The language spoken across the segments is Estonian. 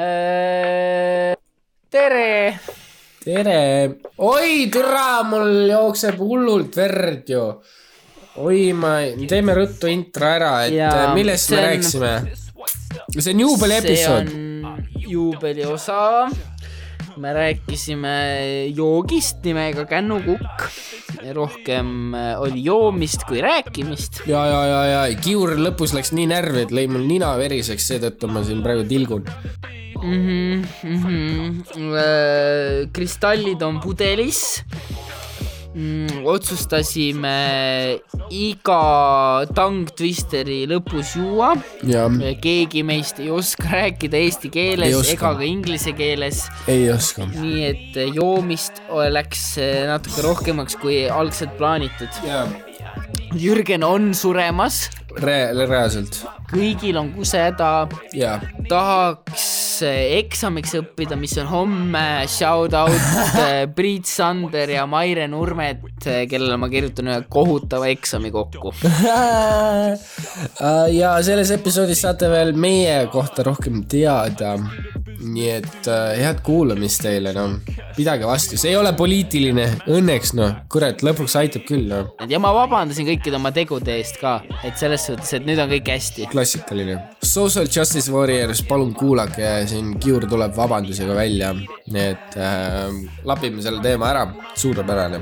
Äh, tere. tere, oi türa, mul jookseb hullult verd ju. oi, ma, teeme ruttu intro ära, et ja, millest me on- rääkisime? see on juubeli episood. see on juubeli osa. me rääkisime joogist nimega kännukukk. rohkem äh, oli joomist kui rääkimist. ja, ja, ja, ja Kiur lõpus läks nii närvi, et lõi mul nina veriseks, seetõttu ma siin praegu tilgun. mm. -hmm, mm -hmm. kristallid on pudelis mm,. otsustasime iga tongue twisteri lõpus juua. ja keegi meist ei oska rääkida eesti keeles ega ka inglise keeles, ei oska. nii et joomist läks natuke rohkemaks kui algselt plaanitud. jaa, Jürgen on suremas, re-, reaalselt. kõigil on kusehäda jaa, tahaks eh, eksamiks õppida, mis on homme, shout out eh, Priit Sander ja Maire Nurmet, kellele ma kirjutan ühe kohutava eksami kokku. ja selles episoodis saate veel meie kohta rohkem teada. Nii et äh, head kuulamist teile, noh, pidage vastu, see ei ole poliitiline, õnneks noh, kurat, lõpuks aitab küll, noh, ja ma vabandasin kõikide oma tegude eest ka, et selles suhtes, et nüüd on kõik hästi. klassikaline. Social Justice Warriors, palun kuulake, siin Kiur tuleb vabandusega välja, nii et äh, lapime selle teema ära, suurepärane.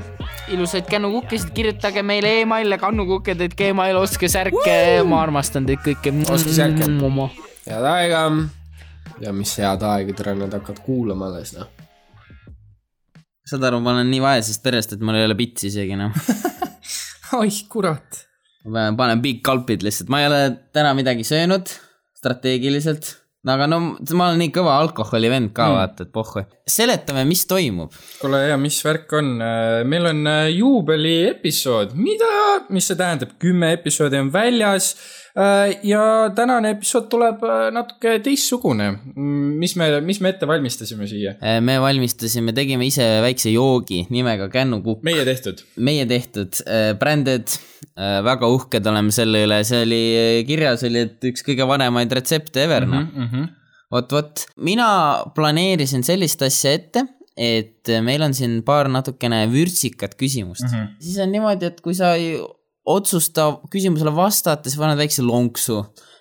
ilusaid kännukukkesid, kirjutage meile email'e kannukuked.gmail, ostke särke, ma armastan teid kõiki. Ostke särke. head aega. Ja mis head aega, tere, nad hakkavad kuulama alles, noh. saad aru, ma olen nii vaesest perest, et mul ei ole pitsi isegi noh. oih, kurat. ma panen big kalpid lihtsalt, ma ei ole täna midagi söönud strateegiliselt. aga no ma olen nii kõva alkoholivend ka mm., vaata, et pohhu. seletame, mis toimub. kuule ja mis värk on, meil on äh, juubeli episood, mida, mis see tähendab, kümme episoodi on väljas. Ja tänane episood tuleb äh, natuke teistsugune. mis me, mis me ette valmistasime siia? Äh, me valmistasime, tegime ise väikse joogi nimega kännukukk, meie tehtud. meie tehtud, bränded, väga uhked oleme selle üle, see oli kirjas oli, et üks kõige vanemaid retsepte ever, noh. Mm -hmm. vot, vot, mina planeerisin sellist asja ette, et meil on siin paar natukene vürtsikat küsimust mm. -hmm. siis on niimoodi, et kui sa otsusta küsimusele vastata, siis paned väikse lonksu.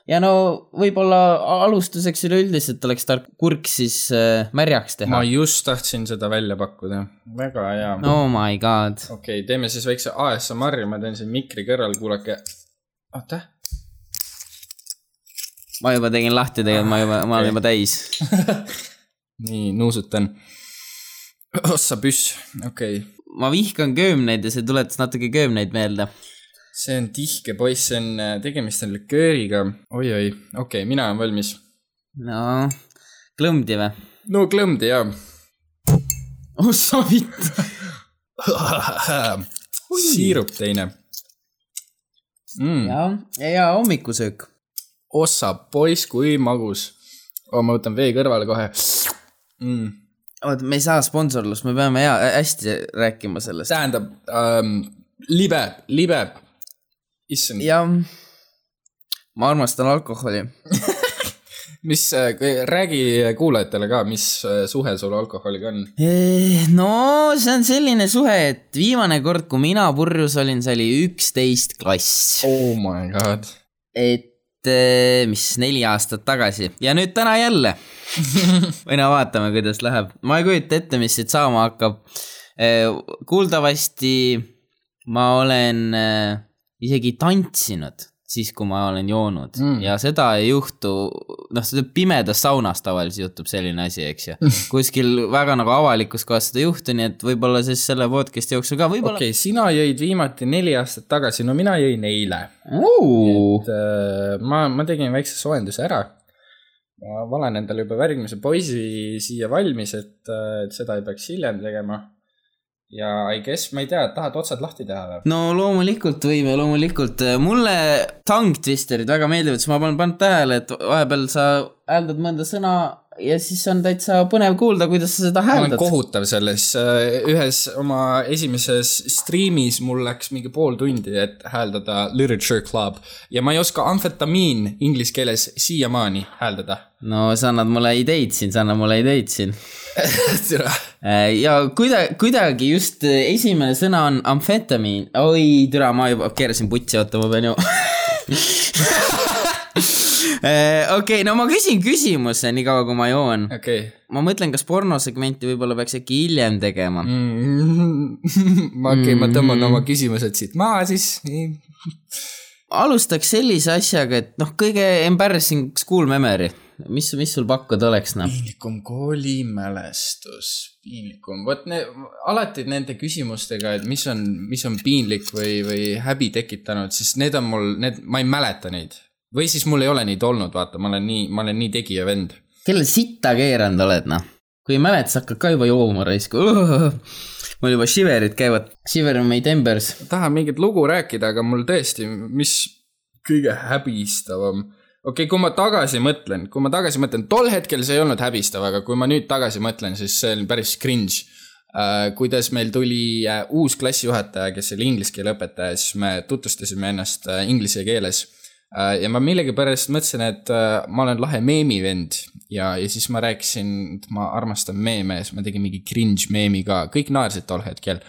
ja no võib-olla alustuseks üleüldiselt oleks tark kurk siis äh, märjaks teha ma. just tahtsin seda välja pakkuda, väga hea no.. oh my god. okei okay,, teeme siis väikse ASMR-i, ma teen siin mikri kõrval, kuulake. oota, ma juba tegin lahti tegelikult, ma juba, ma olen juba täis. nii nuusutan. ossa püss, okei okay. ma vihkan köömneid ja see tuletas natuke köömneid meelde. See on tihke poiss, see on, tegemist on likööriga oi,. oi-oi, okei okay,, mina olen valmis. no, klõmdi või? no klõmdi jaa. oh sa vitt. siirup teine mm.. ja, ja hommikusöök. ossa poiss, kui magus oh,. ma võtan vee kõrvale kohe mm.. oot, me ei saa sponsorlust, me peame hea, hästi rääkima sellest. tähendab ähm,, libe, libe. issand, jah, ma armastan alkoholi. mis äh,, räägi kuulajatele ka, mis äh, suhe sul alkoholiga on? no see on selline suhe, et viimane kord, kui mina purjus olin, see oli üksteist klass. oh my god. et eh, mis neli aastat tagasi ja nüüd täna jälle. või no vaatame, kuidas läheb. ma ei kujuta ette, mis siit saama hakkab. kuuldavasti ma olen eh, isegi tantsinud siis, kui ma olen joonud mm. Mm. ja seda ei juhtu, noh, seda pimedas saunas tavaliselt juhtub selline asi, eks ju. kuskil väga nagu avalikus kohas seda ei juhtu, nii et võib-olla siis selle podcast'i jooksul ka võib-olla okei okay,, sina jõid viimati neli aastat tagasi, no mina jõin eile. okay.. et äh, ma, ma tegin väikse soojenduse ära. ma valen endale juba järgmise poisi siia valmis, et, et seda ei peaks hiljem tegema. Ja I guess, ma ei tea, tahad otsad lahti teha või? no loomulikult võime, loomulikult. mulle tongue twisterid väga meeldivad, sest ma olen pannud tähele, et vahepeal sa hääldad mõnda sõna ja siis on täitsa põnev kuulda, kuidas sa seda ma olen hääldad. kohutav selles, ühes oma esimeses striimis mul läks mingi pool tundi, et hääldada Literature Club ja ma ei oska amfetamiin inglise keeles siiamaani hääldada. no sa annad mulle ideid siin, sa annad mulle ideid siin. ja kuida-, kuidagi just äh, esimene sõna on amfetamiin. oi, türa, ma juba keerasin putsi, oota, ma pean ju. okei, no ma küsin küsimuse, niikaua kui ma joon. okei. ma mõtlen, kas pornosegmenti võib-olla peaks äkki hiljem tegema. ma okei, ma tõmban oma küsimused siit maha siis, alustaks sellise asjaga, et noh, kõige embarrassing school memory, mis, mis sul pakkuda oleks, noh? piinlikum koolimälestus, piinlikum, vot ne-, alati nende küsimustega, et mis on, mis on piinlik või, või häbi tekitanud, siis need on mul, need, ma ei mäleta neid. Või siis mul ei ole neid olnud, vaata, ma olen nii, ma olen nii tegija vend. kellel sitta keeranud oled, noh? kui ei mäleta, sa hakkad ka juba jooma raisku. mul juba shiverid käivad, shiver made embers. tahan mingit lugu rääkida, aga mul tõesti, mis kõige häbistavam. okei okay,, kui ma tagasi mõtlen, kui ma tagasi mõtlen, tol hetkel see ei olnud häbistav, aga kui ma nüüd tagasi mõtlen, siis see on päris cringe uh,. kuidas meil tuli uh, uus klassijuhataja, kes oli inglise keele õpetaja, siis me tutvustasime ennast uh, inglise keeles uh,. Ja ma millegipärast mõtlesin, et uh, ma olen lahe meemivend ja, ja siis ma rääkisin, et ma armastan meeme ja siis ma tegin mingi cringe meemi ka, kõik naersid tol hetkel.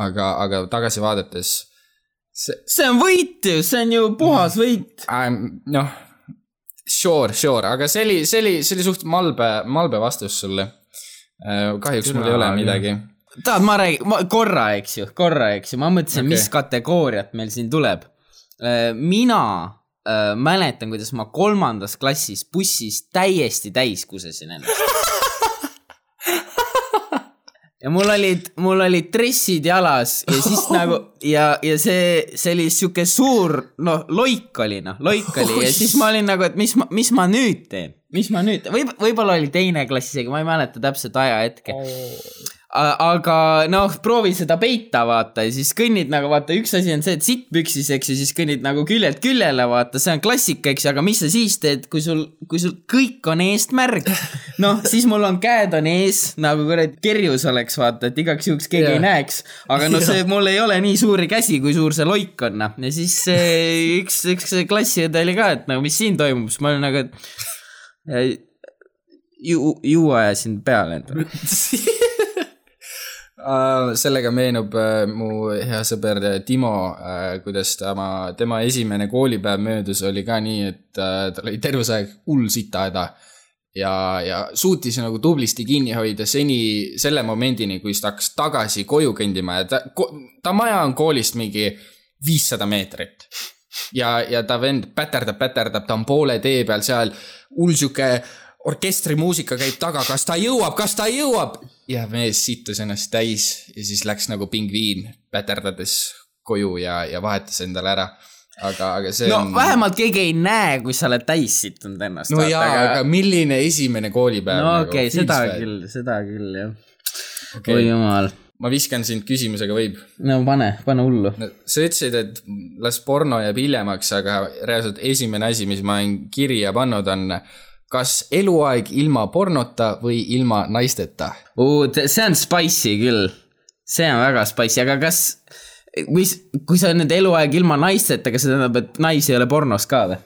aga, aga tagasi vaadates see see on võit ju, see on ju puhas võit. ähm,, noh, sure, sure, aga see oli, see oli, see oli suht malbe, malbe vastus sulle. kahjuks mul ei ole midagi. tahad, ma räägin, korra, eks ju, korra, eks ju, ma mõtlesin okay., mis kategooriat meil siin tuleb. mina äh, mäletan, kuidas ma kolmandas klassis bussis täiesti täis kusesin ennast. ja mul olid, mul olid dressid jalas ja siis nagu ja, ja see, see oli sihuke suur, noh, loik oli noh, loik oli ja siis ma olin nagu, et mis ma, mis ma nüüd teen, mis ma nüüd, või võib-olla oli teine klass isegi, ma ei mäleta täpset ajahetke. Aga noh, proovi seda peita, vaata ja siis kõnnid nagu vaata, üks asi on see, et sitt püksis, eks ju, siis kõnnid nagu küljelt küljele, vaata, see on klassika, eks ju, aga mis sa siis teed, kui sul, kui sul kõik on eest märg. noh, siis mul on käed on ees nagu kuradi kerjus oleks, vaata, et igaks juhuks keegi yeah. ei näeks. aga no see, mul ei ole nii suuri käsi, kui suur see loik on, noh. ja siis eh, üks, üks klassiõde oli ka, et nagu mis siin toimub, siis ma olin nagu, et ju, juua ajasin peale endale. Uh, sellega meenub uh, mu hea sõber Timo uh,, kuidas ta oma, tema esimene koolipäev möödus, oli ka nii, et tal oli terve see aeg hull sitahäda. ja, ja suutis nagu tublisti kinni hoida seni selle momendini, kui ta hakkas tagasi koju kõndima ja ta, ta maja on koolist mingi viissada meetrit. ja, ja ta vend päterdab, päterdab, ta on poole tee peal seal, hull sihuke orkestrimuusika käib taga, kas ta jõuab, kas ta jõuab ja mees sittus ennast täis ja siis läks nagu pingviin päterdades koju ja, ja vahetas endale ära. aga, aga see no on. vähemalt keegi ei näe, kui sa oled täis sittunud ennast. no jaa, aga milline esimene koolipäev no nagu, okei okay,, seda freestyle. küll, seda küll jah Okei. oi jumal, ma viskan sind küsimusega, võib? no pane, pane hullu. no sa ütlesid, et las porno jääb hiljemaks, aga reaalselt esimene asi, mis ma olen kirja pannud, on kas eluaeg ilma pornota või ilma naisteta? see on spicy küll, see on väga spicy, aga kas, kui, kui sa nüüd eluaeg ilma naisteta, kas see tähendab, et naisi ei ole pornos ka või?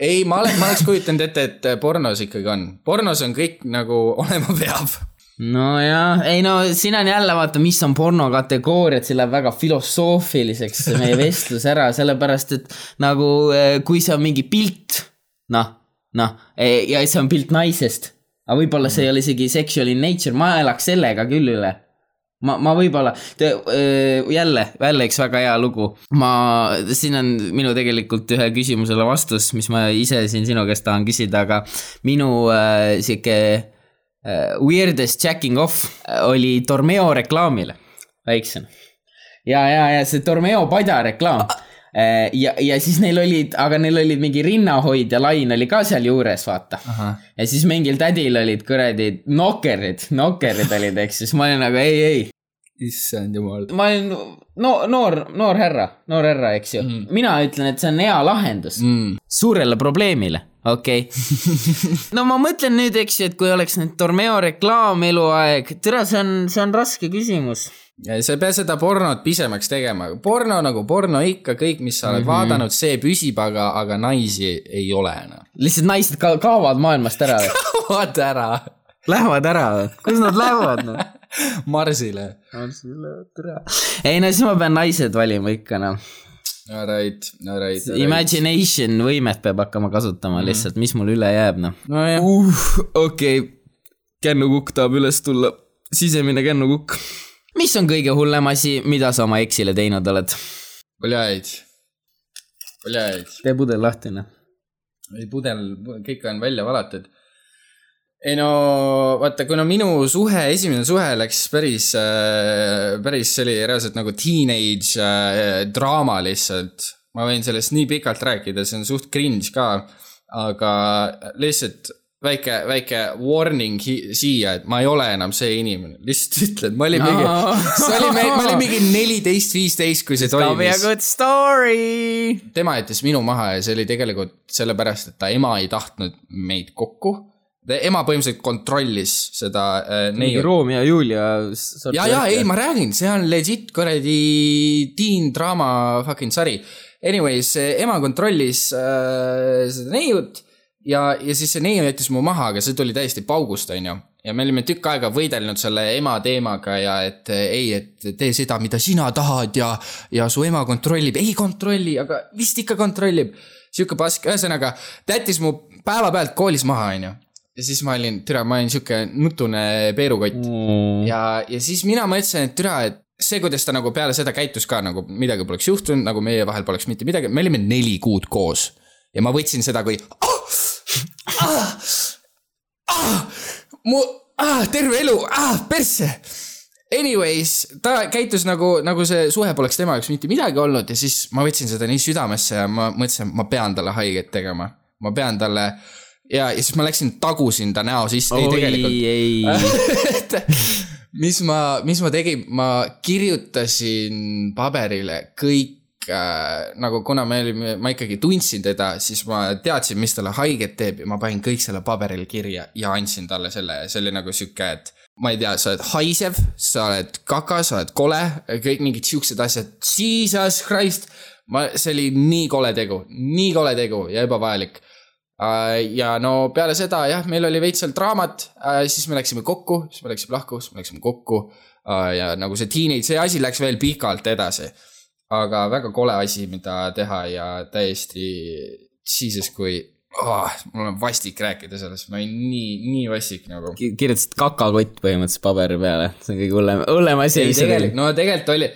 ei, ma olen, ma oleks kujutanud ette, et pornos ikkagi on, pornos on kõik nagu olema peab. nojah, ei no siin on jälle vaata, mis on porno kategooriad, see läheb väga filosoofiliseks, see meie vestlus ära, sellepärast et nagu eh, kui see on mingi pilt, noh, noh, ja see on pilt naisest, aga võib-olla see ei ole isegi sexual in nature, ma elaks sellega küll üle ma, ma võib-olla, jälle, jälle üks väga hea lugu. ma, siin on minu tegelikult ühe küsimusele vastus, mis ma ise siin sinu käest tahan küsida, aga minu äh, sihuke äh, weirdest jacking off oli Tormeo reklaamile, väiksena. ja, ja, ja see Tormeo padja reklaam. ja, ja siis neil olid, aga neil olid mingi rinnahoidja lain oli ka sealjuures, vaata. ja siis mingil tädil olid kuradi nokkerid, nokkerid olid, eks, siis ma olin nagu ei, ei. issand jumal. ma olin no noor, noor härra, noor härra, eks ju mm.. mina ütlen, et see on hea lahendus. Mm. suurele probleemile. okei okay. no ma mõtlen nüüd, eks ju, et kui oleks nüüd Tormeo reklaam eluaeg, tere, see on, see on raske küsimus. Sa ei pea seda pornot pisemaks tegema, porno nagu porno ikka, kõik, mis sa oled mm -hmm. vaadanud, see püsib, aga, aga naisi ei ole enam. lihtsalt naised ka kaovad maailmast ära või? vaata ära, Lähevad ära või? kus nad lähevad noh? Marsile. ei no siis ma pean naised valima ikka noh. Alright, alright. Imagination võimet peab hakkama kasutama lihtsalt, mis mul üle jääb noh. nojah, uh,. okei okay., kännukukk tahab üles tulla, sisemine kännukukk. Mis on kõige hullem asi, mida sa oma eksile teinud oled? oljaid, oljaid. tee pudel lahti noh. ei pudel, kõik on välja valatud. ei no vaata, kuna minu suhe, esimene suhe läks päris, päris, see oli reaalselt nagu teenage äh, draama lihtsalt. ma võin sellest nii pikalt rääkida, see on suht cringe ka, aga lihtsalt väike, väike warning siia, et ma ei ole enam see inimene, lihtsalt ütlen, ma olin mingi, see oli, ma olin mingi neliteist, viisteist, kui see story. tema jättis minu maha ja see oli tegelikult sellepärast, et ta ema ei tahtnud meid kokku. ema põhimõtteliselt kontrollis seda äh, mingi neiu. Romeo ja Julia. ja, ja ei, ma räägin, see on legit kuradi teen draama fucking sari. Anyways, ema kontrollis äh, seda neiut ja, ja siis see neiu jättis mu maha, aga see tuli täiesti paugust, onju. ja me olime tükk aega võidelnud selle ema teemaga ja et ei, et tee seda, mida sina tahad ja, ja su ema kontrollib, ei kontrolli, aga vist ikka kontrollib. sihuke pask, ühesõnaga ta jättis mu päevapealt koolis maha, onju. ja siis ma olin, türa, ma olin sihuke nutune peerukott Mm. ja, ja siis mina mõtlesin, et türa, et see, kuidas ta nagu peale seda käitus ka nagu midagi poleks juhtunud, nagu meie vahel poleks mitte midagi, me olime neli kuud koos. ja ma võtsin seda kui oh!. Ah! Ah! mu ah, terve elu ah,, persse. Anyways, ta käitus nagu, nagu see suhe poleks tema jaoks mitte midagi olnud ja siis ma võtsin seda nii südamesse ja ma mõtlesin, ma pean talle haiget tegema. ma pean talle ja, ja siis ma läksin, tagusin ta näo sisse, oi, ei. mis ma, mis ma tegin, ma kirjutasin paberile kõik äh, nagu kuna me olime, ma ikkagi tundsin teda, siis ma teadsin, mis talle haiget teeb ja ma panin kõik selle paberile kirja ja andsin talle selle, see oli nagu sihuke, et ma ei tea, sa oled haisev, sa oled kaka, sa oled kole, kõik mingid siuksed asjad, jesus christ. ma, see oli nii kole tegu, nii kole tegu ja ebavajalik Äh, ja no peale seda jah, meil oli veits seal draamat, siis me läksime kokku, siis me läksime lahku, siis me läksime kokku. ja nagu see teenage, see asi läks veel pikalt edasi. Aga väga kole asi, mida teha ja täiesti, jesus kui oh,, mul on vastik rääkida sellest, ma olin nii, nii vastik nagu. kirjutasid kakakott põhimõtteliselt paberi peale, see on kõige hullem, hullem asi, ei mis seal tegelikult, oli. no tegelikult oli,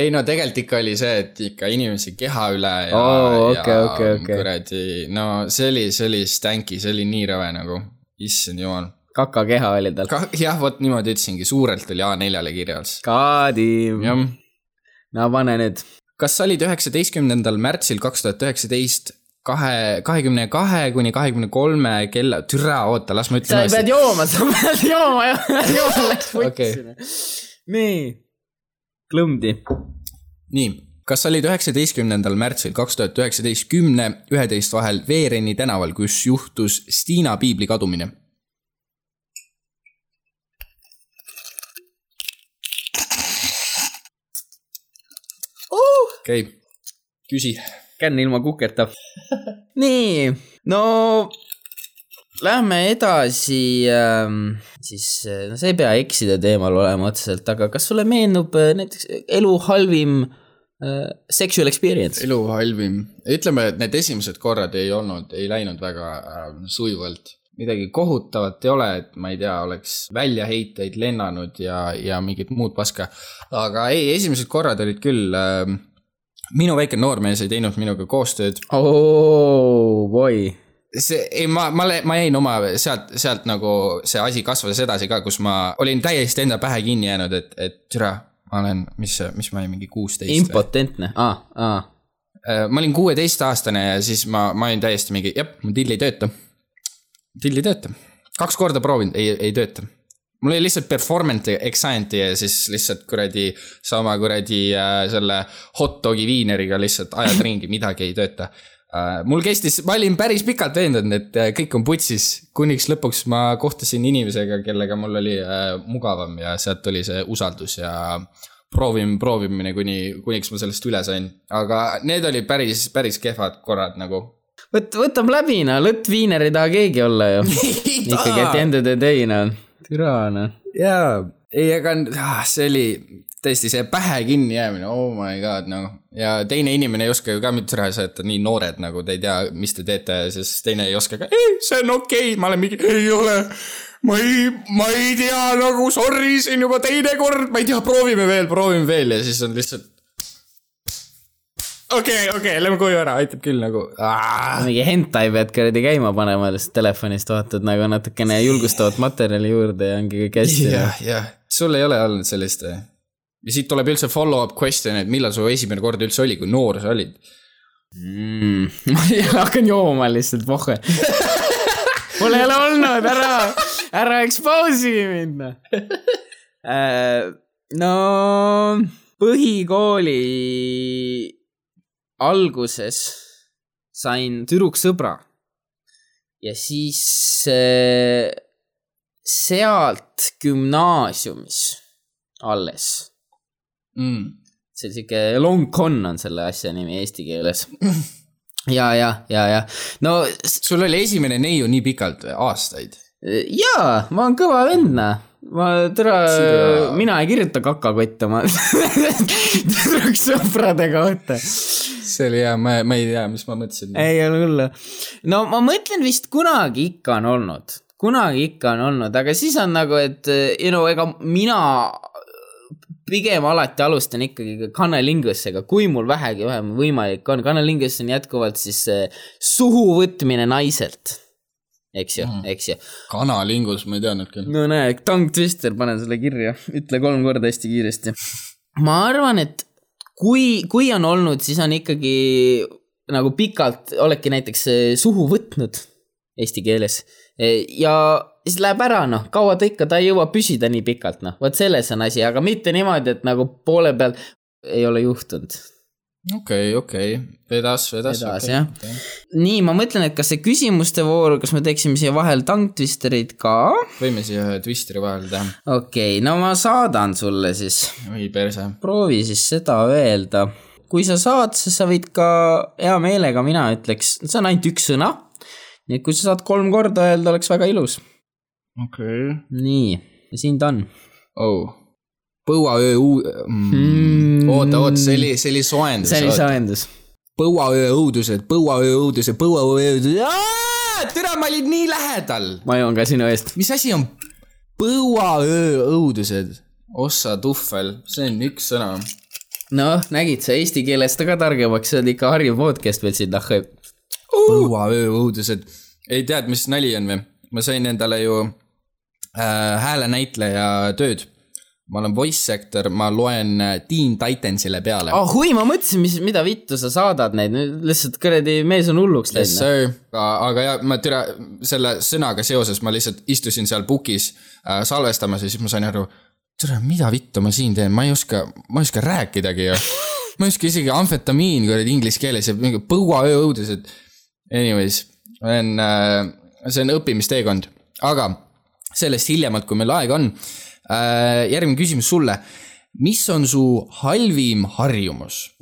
ei no tegelikult ikka oli see, et ikka inimese keha üle ja Oo, ja okei, okei, okei. kuradi, no see oli, see oli stanky, see oli nii rõve nagu, issand jumal. kakakeha oli tal. jah, vot niimoodi ütlesingi, suurelt oli A4-le kirjas. Kadim. jah. No pane nüüd. kas sa olid üheksateistkümnendal märtsil kaks tuhat üheksateist kahe, kahekümne kahe kuni kahekümne kolme kella, türa, oota, las ma sa ütlen pead jooma, sa pead jooma jooma läks Okei. vutsi. nii. klõmdi. nii, kas sa olid üheksateistkümnendal märtsil kaks tuhat üheksateist kümne, üheteist vahel Veereni tänaval, kus juhtus Stiina piibli kadumine? Okei okay., küsi. känn ilma kuketa. nii, no lähme edasi ähm,, siis äh, no see ei pea ekside teemal olema otseselt, aga kas sulle meenub äh, näiteks elu halvim äh, sexual experience? elu halvim, ütleme, et need esimesed korrad ei olnud, ei läinud väga äh, sujuvalt. midagi kohutavat ei ole, et ma ei tea, oleks väljaheiteid lennanud ja, ja mingit muud paska. aga ei, esimesed korrad olid küll äh,, minu väike noormees ei teinud minuga koostööd. oh boy. see, ei, ma, ma, ma jäin oma sealt, sealt nagu see asi kasvas edasi ka, kus ma olin täiesti enda pähe kinni jäänud, et, et türa, ma olen, mis, mis ma olin mingi kuusteist. impotentne, aa, aa. Äh, ma olin kuueteistaastane ja siis ma, ma olin täiesti mingi, jah, mu till ei tööta. till ei tööta. kaks korda proovinud, ei, ei tööta. Mul oli lihtsalt performance anxiety ja siis lihtsalt kuradi sama kuradi äh, selle hot dogi viineriga lihtsalt ajad ringi, midagi ei tööta mul kestis, ma olin päris pikalt veendunud, et äh, kõik on putsis, kuniks lõpuks ma kohtusin inimesega, kellega mul oli äh, mugavam ja sealt tuli see usaldus ja proovim-, proovimine, kuni, kuniks ma sellest üle sain. aga need olid päris, päris kehvad korrad nagu. võt-, võtab läbi noh, Lõtt Viiner ei taha keegi olla ju. ikkagi, et end of the day noh, türa noh. jaa, ei, aga ah, see oli tõesti see pähe kinni jäämine, oh my god, noh. ja teine inimene ei oska ju ka mitte üle sa olete nii noored nagu, te ei tea, mis te teete, siis teine ei oska ka, ei, see on okei okay., ma olen mingi, ei ole. ma ei, ma ei tea nagu sorry, see on juba teine kord, ma ei tea, proovime veel, proovime veel ja siis on lihtsalt. Okei okei lähme koju ära, aitab küll nagu. mingi hentai pead kuradi käima panema lihtsalt telefonist, vaatad nagu natukene julgustavat materjali juurde ja ongi kõik hästi. jah, jah, sul ei ole olnud sellist või? ja siit tuleb üldse follow-up question, et millal su esimene kord üldse oli, kui noor sa olid? mm. ma ei- hakkan jooma lihtsalt, pohhe. mul ei ole olnud, ära, ära expose'i mind noh. no põhikooli alguses sain tüdruksõbra ja siis äh, sealt gümnaasiumis alles mm.. see on siuke long con on selle asja nimi eesti keeles. ja, ja, ja, ja no sul oli esimene neiu nii pikalt, aastaid? jaa, ma olen kõva vend, noh. ma, Seda-, mina ei kirjuta kakakotte oma tüdruksõprade kohta. see oli hea, ma, ma ei tea, mis ma mõtlesin. ei ole hullu. no ma mõtlen vist kunagi ikka on olnud, kunagi ikka on olnud, aga siis on nagu, et you know, ega mina pigem alati alustan ikkagi kannelingussega, kui mul vähegi vähem võimalik on. kannelingus on jätkuvalt siis eh, suhu võtmine naiselt. Eks ju, eks ju. kanalingus, ma ei teadnud küll. no näe, tongue twister, panen sulle kirja, ütle kolm korda hästi kiiresti. ma arvan, et kui, kui on olnud, siis on ikkagi nagu pikalt oledki näiteks eh, suhu võtnud eesti keeles Eh, ja siis läheb ära, noh, kaua ta ikka, ta ei jõua püsida nii pikalt, noh, vot selles on asi, aga mitte niimoodi, et nagu poole peal ei ole juhtunud. okei, okei, vedas, vedas. Vedas, jah. nii, ma mõtlen, et kas see küsimuste voor, kas me teeksime siia vahel tongue twisterid ka? võime siia ühe twisteri vahele teha. okei okay,, no ma saadan sulle siis oi perse. proovi siis seda öelda. kui sa saad, siis sa võid ka hea meelega, mina ütleks, see on ainult üks sõna. nii et kui sa saad kolm korda öelda, oleks väga ilus. okei. nii, siin ta on. oh. Põuaöö uu- mm. Mm.. oota, oota, see oli, see oli soojendus. see oli soojendus. põuaöö õudused, põuaöö õudused, põuaöö õudused. tere, ma olin nii lähedal. ma joon ka sinu eest. mis asi on põuaöö õudused? ossa tuhvel, see on üks sõna. noh, nägid sa eesti keelest ka targemaks, see on ikka Harju podcast veel siin nahku. põuaöö õudused. ei tead, mis nali on või? ma sain endale ju äh, häälenäitleja tööd. Ma olen voice actor, ma loen äh, Teen Titansile peale oh.. ah hui, ma mõtlesin, mis, mida vittu sa saadad neid, lihtsalt kuradi mees on hulluks Yes läinud. sir, aga ja ma türa selle sõnaga seoses ma lihtsalt istusin seal pukis äh, salvestamas ja siis ma sain aru, türa, mida vittu ma siin teen, ma ei oska, ma ei oska rääkidagi ju. ma ei oska isegi amfetamiin kuradi inglise keeles ja mingi põuaöö õudused. Anyways, see on äh,, see on õppimisteekond, aga sellest hiljemalt, kui meil aega on äh,. Järgmine küsimus sulle. mis on su halvim harjumus?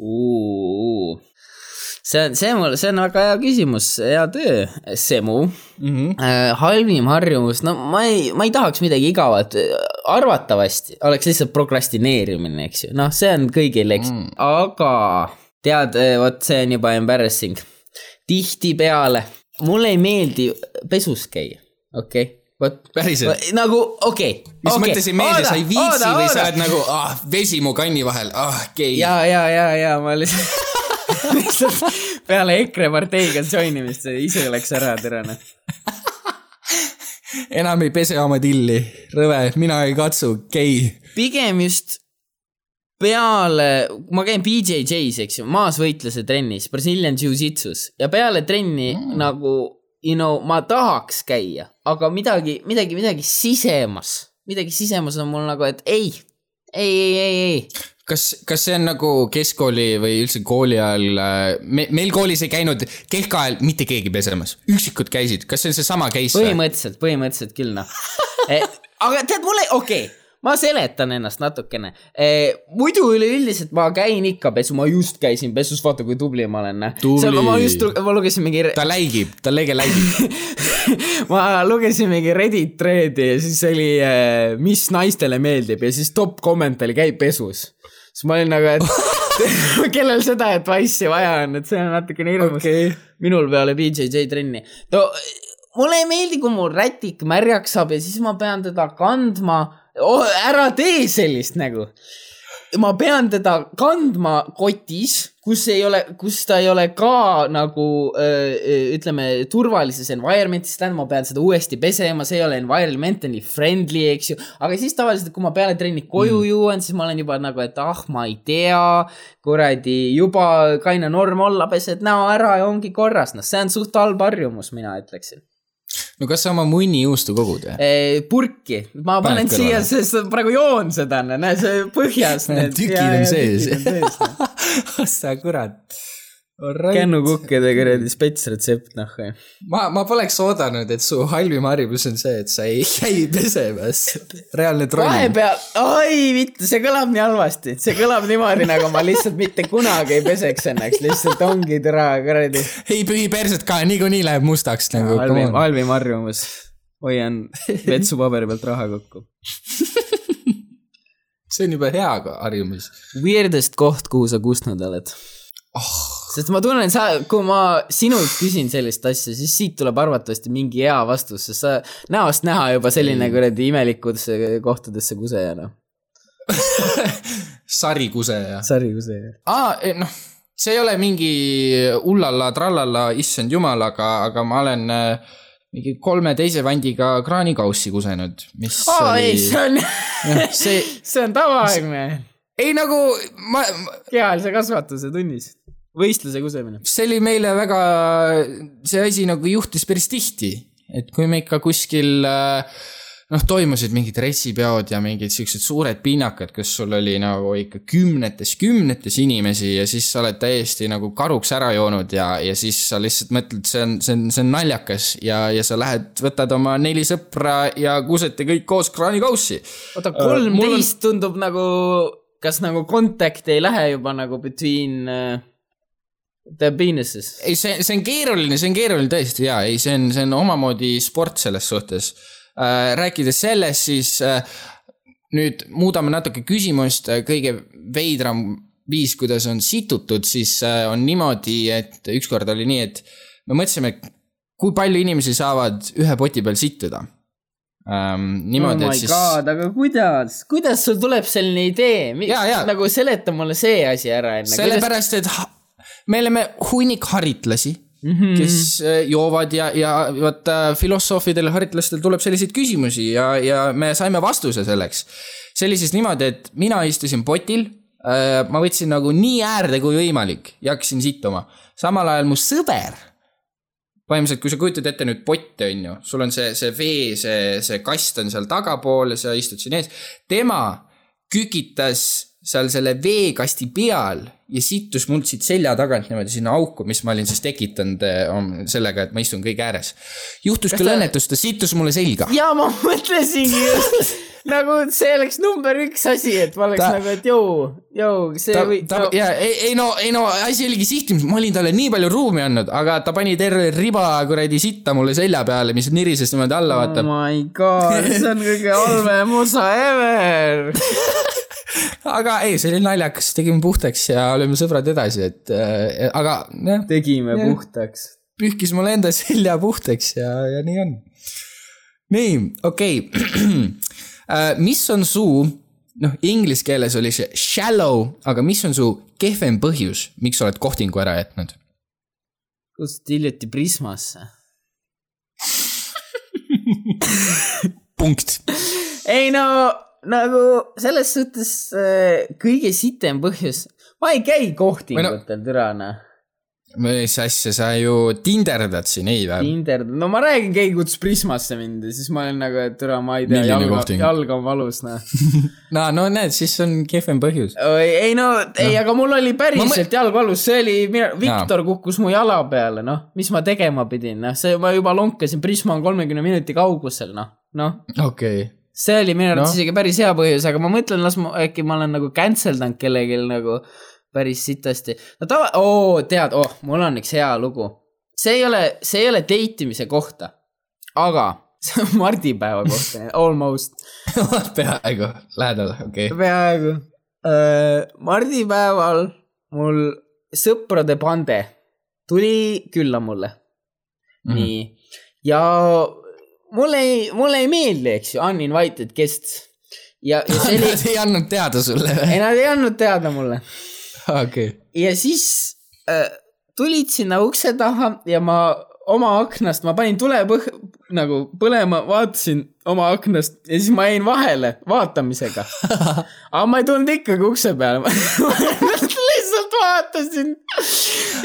see on, see mul, see on väga hea küsimus, hea töö, Semu mm. -hmm. äh, halvim harjumus, no ma ei, ma ei tahaks midagi igavat, arvatavasti oleks lihtsalt prokrastineerimine, eks ju, noh, see on kõigil, eks mm., aga tead, vot see on juba embarrassing. tihtipeale mulle ei meeldi pesus käia, okei okay?, vot. Päriselt? nagu okei okay,. mis okay. mõttes ei meeldi, sa ei viitsi või sa oled nagu ah, vesi mu kanni vahel, ah gei. ja, ja, ja, ja ma lihtsalt lihtsalt peale EKRE parteiga join imist ise läks ära, tere noh. enam ei pese oma tilli, rõve, mina ei katsu, gei. pigem just peale, ma käin BJJ-s, eks ju, maasvõitluse trennis, Brazilian Jiu-Jitsus ja peale trenni mm. nagu you know, ma tahaks käia, aga midagi, midagi, midagi sisemas, midagi sisemas on mul nagu, et ei, ei, ei, ei, ei. kas, kas see on nagu keskkooli või üldse kooli ajal, me, meil koolis ei käinud keskaajal mitte keegi pesemas, üksikud käisid, kas see on seesama case põhimõtteliselt, põhimõtteliselt küll noh eh,. aga tead, mulle, okei okay,, ma seletan ennast natukene eh,. muidu üleüldiselt ma käin ikka pesu, ma just käisin pesus, vaata kui tubli ma olen. Tubli. ma just, ma lugesin mingi, ta läigib, ta lege läigib. ma lugesin mingi Reddit thread'i ja siis oli eh,, mis naistele meeldib ja siis top comment oli käi pesus. siis ma olin nagu, et kellel seda advice'i vaja on, et see on natukene hirmus Okei. minul peale BJJ trenni no,. Mulle ei meeldi, kui mul rätik märjaks saab ja siis ma pean teda kandma oh,. ära tee sellist nägu. ma pean teda kandma kotis, kus ei ole, kus ta ei ole ka nagu öö, ütleme turvalises environment'is, tähendab, ma pean seda uuesti pesema, see ei ole environmentally friendly, eks ju. aga siis tavaliselt, kui ma peale trenni koju mm. jõuan, siis ma olen juba nagu, et ah, ma ei tea, kuradi juba kaine norm olla, pesed näo ära ja ongi korras, noh, see on suht halb harjumus, mina ütleksin. No kas sa oma munnijuustu kogud või? purki, ma panen Paned siia, kõrvale. sest praegu joon seda, näe see põhjas. Tükid on sees. sa kurat. Kännukukkede kuradi spetsretsept, noh. ma, ma poleks oodanud, et su halvim harjumus on see, et sa ei käi pesemas. reaalne troll. vahepeal, oi vittu, see kõlab nii halvasti, see kõlab niimoodi, nagu ma lihtsalt mitte kunagi ei peseks ennast, lihtsalt ongi türa kuradi ei pühi perset ka, niikuinii läheb mustaks nagu. halvim, halvim harjumus. hoian vetsupaberi pealt raha kokku. see on juba hea harjumus. Weirdest koht, kuhu sa kustnud oled oh,. sest ma tunnen, sa, kui ma sinult küsin sellist asja, siis siit tuleb arvatavasti mingi hea vastus, sest sa näost näha juba selline kuradi imelikudesse kohtadesse kuseja, noh. sarikuseja. sarikuseja. aa, noh, see ei ole mingi ullalla-trallalla, issand jumal, aga, aga ma olen äh, mingi kolme teise vandiga kraanikaussi kusenud, mis aa, oli ei, see on, see, see on tavaaegne ei nagu ma, ma, kehalise kasvatuse tunnis. Võistluse kusemine. see oli meile väga, see asi nagu juhtus päris tihti, et kui me ikka kuskil äh, noh, toimusid mingid dressipeod ja mingid siuksed suured pinnakad, kus sul oli nagu ikka kümnetes, kümnetes inimesi ja siis sa oled täiesti nagu karuks ära joonud ja, ja siis sa lihtsalt mõtled, see on, see on, see on naljakas ja, ja sa lähed, võtad oma neli sõpra ja kusete kõik koos kraanikaussi. oota, on- kolmteist tundub nagu, kas nagu contact ei lähe juba nagu between uh, the penises? ei, see, see on keeruline, see on keeruline tõesti ja ei, see on, see on omamoodi sport selles suhtes äh,. rääkides sellest, siis äh, nüüd muudame natuke küsimust, kõige veidram viis, kuidas on situtud, siis äh, on niimoodi, et ükskord oli nii, et me mõtlesime, kui palju inimesi saavad ühe poti peal sittuda ähm,. niimoodi oh, et my siis god, aga kuidas, kuidas sul tuleb selline idee? Jaa, jaa. nagu seleta mulle see asi ära enne. sellepärast, et ha- me oleme hunnik haritlasi mm, -hmm. kes äh, joovad ja, ja vaata filosoofidel ja haritlastel tuleb selliseid küsimusi ja, ja me saime vastuse selleks. see oli siis niimoodi, et mina istusin potil, ma võtsin nagu nii äärde kui võimalik ja hakkasin sittuma. samal ajal mu sõber, põhimõtteliselt, kui sa kujutad ette nüüd potte, on ju, sul on see, see vee, see, see kast on seal tagapool ja sa istud siin ees, tema kükitas seal selle veekasti peal ja sittus mult siit selja tagant niimoodi sinna auku, mis ma olin siis tekitanud eh, sellega, et ma istun kõige ääres. juhtus küll ta- õnnetus, ta sittus mulle selga. ja ma mõtlesingi just nagu see oleks number üks asi, et ma oleks Ta- ta, nagu, et jõu, jõu, see ta, või ta no,, ja ei, ei no, ei no asi oligi sihtimis, ma olin talle nii palju ruumi andnud, aga ta pani terve riba kuradi sitta mulle selja peale, mis nirises niimoodi alla, oh vaata. my god, see on kõige halvem osa ever. aga ei, see oli naljakas, tegime puhtaks ja olime sõbrad edasi, et äh, aga jah, tegime Jah. puhtaks. pühkis mulle enda selja puhtaks ja, ja nii on. nii, okei okay. mis on su, noh, inglise keeles oli see shallow, aga mis on su kehvem põhjus, miks sa oled kohtingu ära jätnud? kust hiljuti Prismasse? punkt. ei no nagu selles suhtes äh, kõige sitem põhjus, ma ei käi kohtingutel, türa noh. mis asja, sa ju tinderdad siin, ei või? Tinder, no ma räägin, keegi kutsus Prismasse mind ja siis ma olin nagu, et türa, ma ei tea, jalg jalg on valus, noh. no, no näed, siis on kehvem põhjus. ei no, ei, aga mul oli päriselt jalg valus, see oli, Viktor kukkus mu jala peale, noh, mis ma tegema pidin, noh, see, ma juba lonkasin, Prisma on kolmekümne minuti kaugusel, noh, noh okei okay.. See oli minu arvates Noh. isegi päris hea põhjus, aga ma mõtlen, las ma äkki ma olen nagu cancel danud kellelgi nagu päris sitasti. no tava, oo, tead, oh, mul on üks hea lugu. see ei ole, see ei ole date imise kohta, aga see on mardipäeva kohta, almost, peaaegu, lähedal, okei okay.. peaaegu. mardipäeval mul sõprade pande tuli külla mulle mm., nii, ja mulle ei, mulle ei meeldi, eks ju, uninvited guests. ja, ja see oli, Nad ei andnud teada sulle või? ei nad ei andnud teada mulle okei. ja siis äh, tulid sinna ukse taha ja ma oma aknast, ma panin tule põh-, nagu põlema, vaatasin oma aknast ja siis ma jäin vahele vaatamisega. aga ma ei tulnud ikkagi ukse peale, ma lihtsalt vaatasin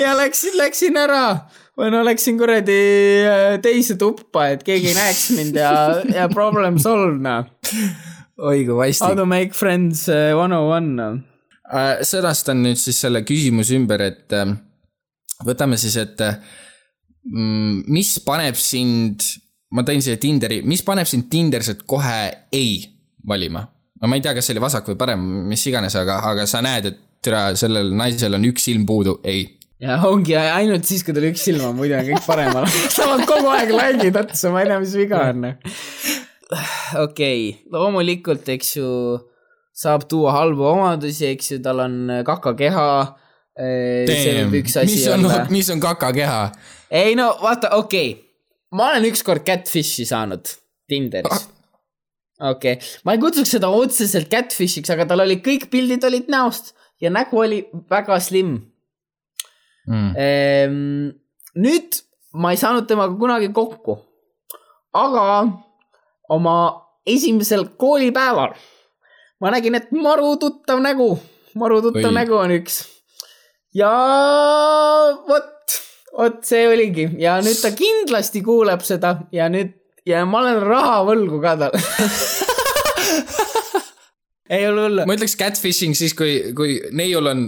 ja läksin, läksin ära no läksin kuradi äh, teise tuppa, et keegi ei näeks mind ja, ja problem solved noh. oi kui How vastik. to make friends one on one noh. Äh, sõnastan nüüd siis selle küsimuse ümber, et äh, võtame siis, et mm, mis paneb sind, ma tõin siia Tinderi, mis paneb sind Tinderist kohe ei valima? no ma ei tea, kas see oli vasak või parem, mis iganes, aga, aga sa näed, et tere, sellel naisel on üks silm puudu, ei. Ja ongi ainult siis, kui tal üks silm on, muidu on kõik paremal. saavad kogu aeg laigid otsa, ma ei tea, mis viga on. okei, loomulikult, eks ju, saab tuua halbu omadusi, eks ju, tal on kakakeha. see võib üks asi mis on olla. mis on kakakeha? ei no vaata, okei okay., ma olen ükskord catfish'i saanud Tinderis. okei okay., ma ei kutsuks seda otseselt catfish'iks, aga tal olid kõik pildid olid näost ja nägu oli väga slim Mm. Ehm, nüüd ma ei saanud temaga kunagi kokku, aga oma esimesel koolipäeval ma nägin, et maru tuttav nägu, maru tuttav Oi. nägu on üks. ja vot, vot see oligi ja nüüd ta kindlasti kuuleb seda ja nüüd ja ma olen raha võlgu ka talle ei ole hullu. ma ütleks catfishing siis, kui, kui neiul on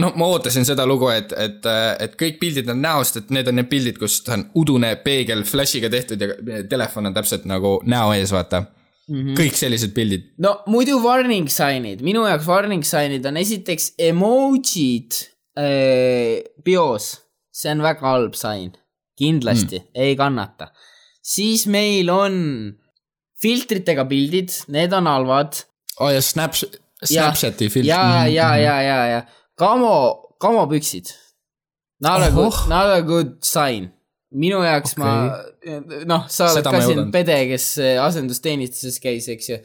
noh, ma ootasin seda lugu, et, et, et kõik pildid on näost, et need on need pildid, kus ta on udune peegel flash'iga tehtud ja telefon on täpselt nagu näo ees, vaata mm. -hmm. kõik sellised pildid. no muidu warning sign'id, minu jaoks warning sign'id on esiteks emojid äh, bios, see on väga halb sign, kindlasti mm. ei kannata. siis meil on filtritega pildid, need on halvad. aa oh, ja Snaps, Snapchati film. ja, ja, ja, ja, ja kamo, kamopüksid. Not a good not a good sign. minu jaoks okay. ma, noh, sa oled Seda ka siin pede, kes äh, asendusteenistuses käis, eks ju.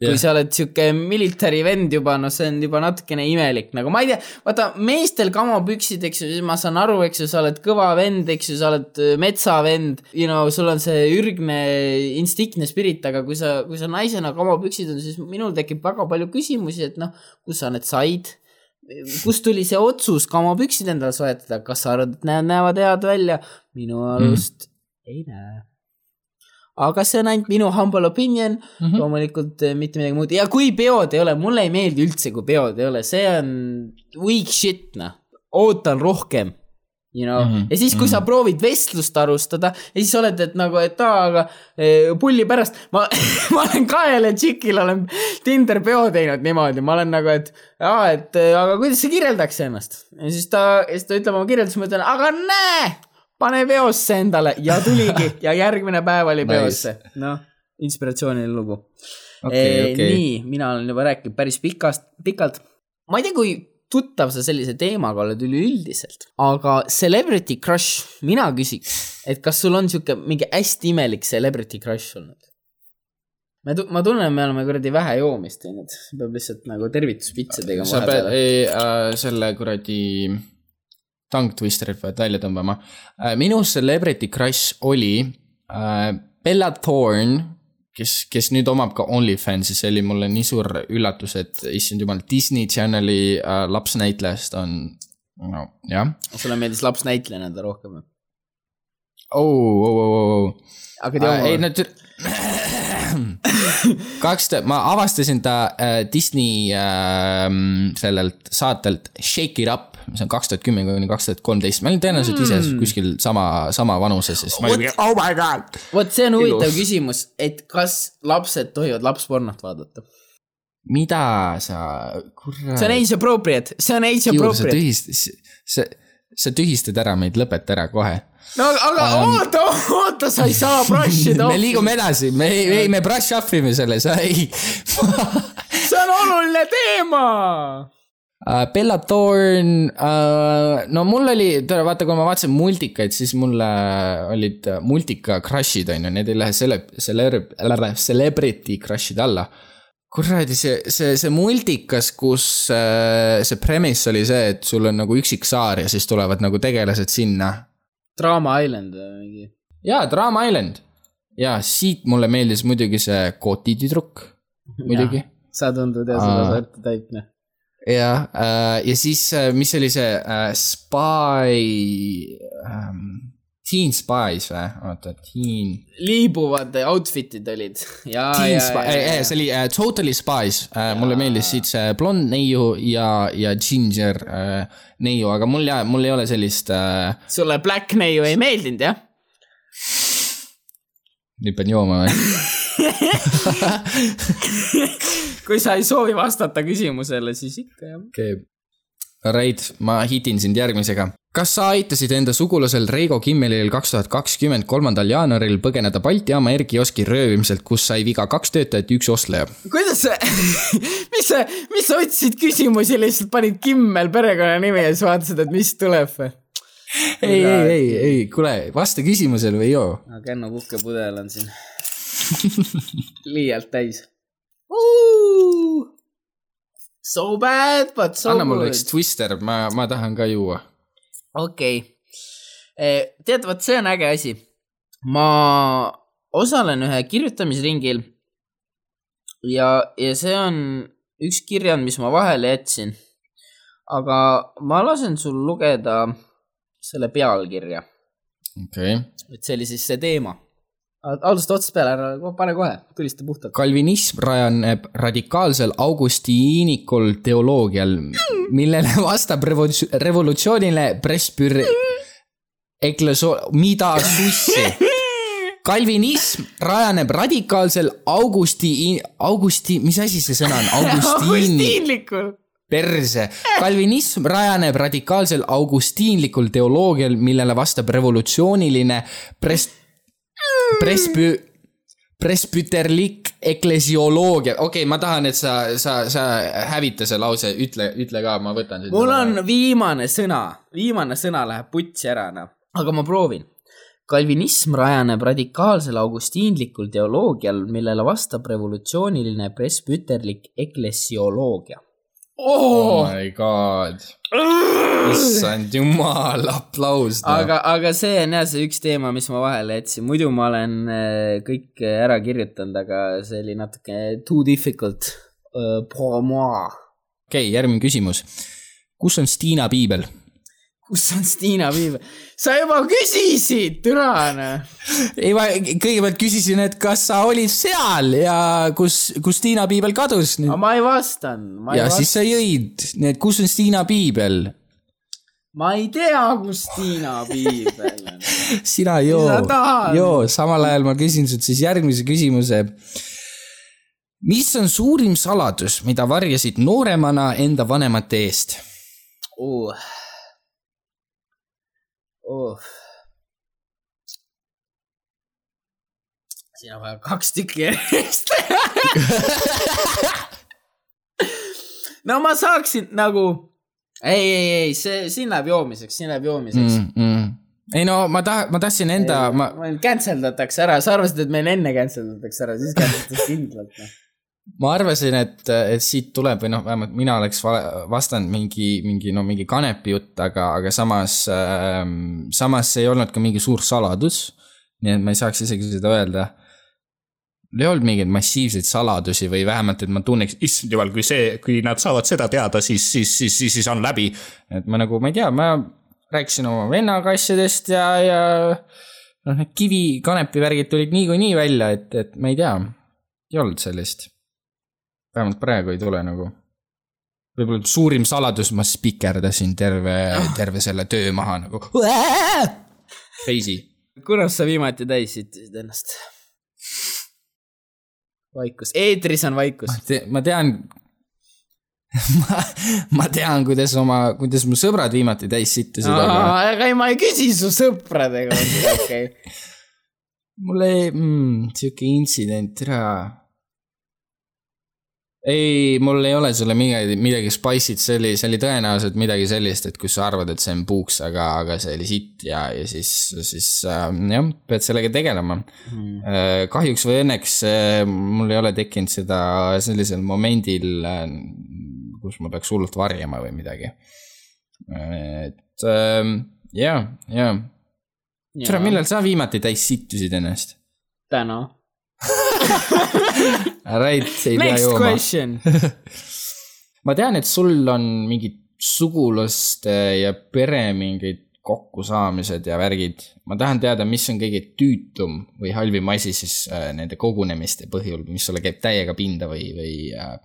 kui Jah. sa oled sihuke military vend juba, no see on juba natukene imelik, nagu ma ei tea, vaata meestel kamopüksid, eks ju, siis ma saan aru, eks ju, sa oled kõva vend, eks ju, sa oled äh, metsavend, you know, sul on see ürgne instinktne spirit, aga kui sa, kui sa naisena kamopüksid on, siis minul tekib väga palju küsimusi, et noh, kus sa need said kust tuli see otsus kamopüksid endale soetada, kas sa arvad, et need näevad head välja? minu arust mm. ei näe. aga see on ainult minu humble opinion mm. -hmm. loomulikult eh, mitte midagi muud ja kui peod ei ole, mulle ei meeldi üldse, kui peod ei ole, see on weak shit noh, ootan rohkem. You know? mm, Mhm, -hmm. ja siis, kui mm -hmm. sa proovid vestlust alustada ja siis oled, et nagu, et aa, aga eh, pulli pärast, ma, ma olen kahele tšikile olen Tinder peo teinud niimoodi, ma olen nagu, et aa, et eh, aga kuidas sa kirjeldaks ennast? ja siis ta, siis ta ütleb oma kirjelduse, ma ütlen, aga näe, pane peosse endale ja tuligi ja järgmine päev oli Nice. peosse, noh, inspiratsiooniline lugu okei, okei. nii, mina olen juba rääkinud päris pikast, pikalt. ma ei tea, kui tuttav sa sellise teemaga oled üleüldiselt, aga celebrity crush, mina küsiks, et kas sul on sihuke mingi hästi imelik celebrity crush olnud? me, ma tunnen, me oleme kuradi vähe joomist teinud, peab lihtsalt nagu tervituspitse tegema sa pead ei, äh, selle kuradi tongue twisterit pead välja tõmbama äh,. minu celebrity crush oli äh, Bella Thorne, kes, kes nüüd omab ka OnlyFansi, see oli mulle nii suur üllatus, et issand jumal, Disney Channeli äh, lapsnäitlejast on nojah sulle meeldis laps näitlejana rohkem või? oh, oh, oh, oh. aga Uh, ei tea, no tür- kaks tuhat, ma avastasin ta äh, Disney äh, sellelt saatelt Shake it up, mis on kaks tuhat kümme kuni kaks tuhat kolmteist, ma olin tõenäoliselt ise kuskil sama, sama vanuses, olin, oh my god. vot see on huvitav Ilus. küsimus, et kas lapsed tohivad lapspornot vaadata? mida sa, kurat. see on age appropriate, see on age appropriate. tühist-, sa, sa tühistad ära meid, lõpeta ära kohe. no aga oota, oota, sa ei saa brush ida me. liigume edasi, me ei, ei, me brush up ime selle, sa ei see on oluline teema. Uh, Bella Thorne uh,, no mul oli, vaata, kui ma vaatasin multikaid, siis mulle olid äh, multika crush'id on ju, need ei lähe selle, selle, celebrity crush'ide alla. kuradi see, see, see multikas, kus see premise oli see, et sul on nagu üksik saar ja siis tulevad nagu tegelased sinna. Drama Island või mingi. jaa, Drama Island. ja siit mulle meeldis muidugi see Koti tüdruk, muidugi. sa tundud jah, seda sa ette täitma. ja, ja siis, mis oli see äh, Spy ähm,, Teen Spies või, oota, Teen. liibuvad outfit'id olid. Teen Spy, ja, see oli äh, Totally Spies äh,, mulle meeldis siit see blond neiu ja, ja ginger äh, neiu, aga mul jää, mul ei ole sellist äh,, sulle Black neiu ei meeldinud jah? nüüd pean jooma või? kui sa ei soovi vastata küsimusele, siis ikka jah. okei okay.. Alright, ma hitin sind järgmisega. kas sa aitasid enda sugulasel Reigo Kimmelil kaks tuhat kakskümmend kolmandal jaanuaril põgeneda Balti jaama R-kioski röövimiselt, kus sai viga kaks töötajat ja üks ostleja? kuidas sa, mis sa, mis sa otsisid küsimusi, lihtsalt panid Kimmel perekonnanime ja siis vaatasid, et mis tuleb või? ei, ei, ei, ei, kuule, vasta küsimusele või joo. aga Kenno kukkepudel on siin liialt täis. So bad but so anna mulle üks good. twister, ma, ma tahan ka juua. okei okay.. tead, vot see on äge asi. ma osalen ühe kirjutamisringil ja, ja see on üks kirjand, mis ma vahele jätsin. aga ma lasen sul lugeda selle pealkirja, okei okay.. et see oli siis see teema. Algusest otsast peale, ära pane kohe, tulista puhtalt. kalvinism rajaneb radikaalsel augustiinikul teoloogial, millele vastab revolutsi- revolutsioonile presbür-, ekleso-, mida sussi. kalvinism rajaneb radikaalsel augusti, augusti, mis asi see sõna on, augustiini, augustiinlikul. perse. kalvinism rajaneb radikaalsel augustiinlikul teoloogial, millele vastab revolutsiooniline pres-, presbü-, presbüterlik eklesioloogia, okei okay,, ma tahan, et sa, sa, sa hävita see lause, ütle, ütle ka, ma võtan mul on viimane sõna, viimane sõna läheb putsi ära, noh. aga ma proovin. kalvinism rajaneb radikaalsel augustiinlikul teoloogial, millele vastab revolutsiooniline presbüterlik eklesioloogia oh my god, issand jumal, aplaus no.. aga, aga see on jah see üks teema, mis ma vahele jätsin, muidu ma olen äh, kõik ära kirjutanud, aga see oli natuke too difficult uh, pour moi. okei okay,, järgmine küsimus. kus on Stiina piibel? Kus on Stiina Viive? sa juba küsisid, türane. ei, ma kõigepealt küsisin, et kas sa olid seal ja kus, kus Stiina piibel kadus nüüd ma ei vastanud. ja siis sa jõid, nii et kus on Stiina piibel? ma ei tea, kus Stiina piibel on. sina joo joo, samal ajal ma küsin sult siis järgmise küsimuse. mis on suurim saladus, mida varjasid nooremana enda vanemate eest? uh.. Uh. siin on vaja kaks tükki järjest. no ma saaksin nagu, ei, ei, ei, see, siin läheb joomiseks, siin läheb joomiseks mm.. Mm ei no ma taha-, ma tahtsin enda, ma, cancel datakse ära, sa arvasid, et meil enne cancel datakse ära, siis cancel datakse kindlalt noh. Ma arvasin, et, et siit tuleb või noh, vähemalt mina oleks va- vastanud mingi, mingi no mingi kanepi jutt, aga, aga samas äh,, samas see ei olnud ka mingi suur saladus. nii et ma ei saaks isegi seda öelda. ei olnud mingeid massiivseid saladusi või vähemalt, et ma tunneks, issand jumal, kui see, kui nad saavad seda teada, siis, siis, siis, siis, siis on läbi. et ma nagu, ma ei tea, ma rääkisin oma vennaga asjadest ja, ja noh, need kivi, kanepi värgid tulid niikuinii välja, et, et ma ei tea, ei olnud sellist. Vähemalt praegu ei tule nagu. võib-olla suurim saladus, ma spikerdasin terve, terve selle töö maha nagu. Crazy. kunas sa viimati täis sittisid ennast? vaikus, eetris on vaikus. ma tean ma, ma tean, kuidas oma, kuidas mu sõbrad viimati täis sittusid, aga. aga ei, ma ei küsi su sõpradega, okei okay. mul ei mm,, sihuke intsident, tere ei, mul ei ole sulle midagi, midagi spice'it, see oli, see oli tõenäoliselt midagi sellist, et kus sa arvad, et see on puuks, aga, aga see oli sitt ja, ja siis, siis äh, jah, pead sellega tegelema mm.. Äh, kahjuks või õnneks äh, mul ei ole tekkinud seda sellisel momendil äh,, kus ma peaks hullult varjama või midagi. et äh, ja, ja. tere, millal sa viimati täis sittusid ennast? täna Right, ei pea Next jooma. question ma tean, et sul on mingid sugulaste ja pere mingid kokkusaamised ja värgid. ma tahan teada, mis on kõige tüütum või halvim asi siis äh, nende kogunemiste põhjul, mis sulle käib täiega pinda või, või äh,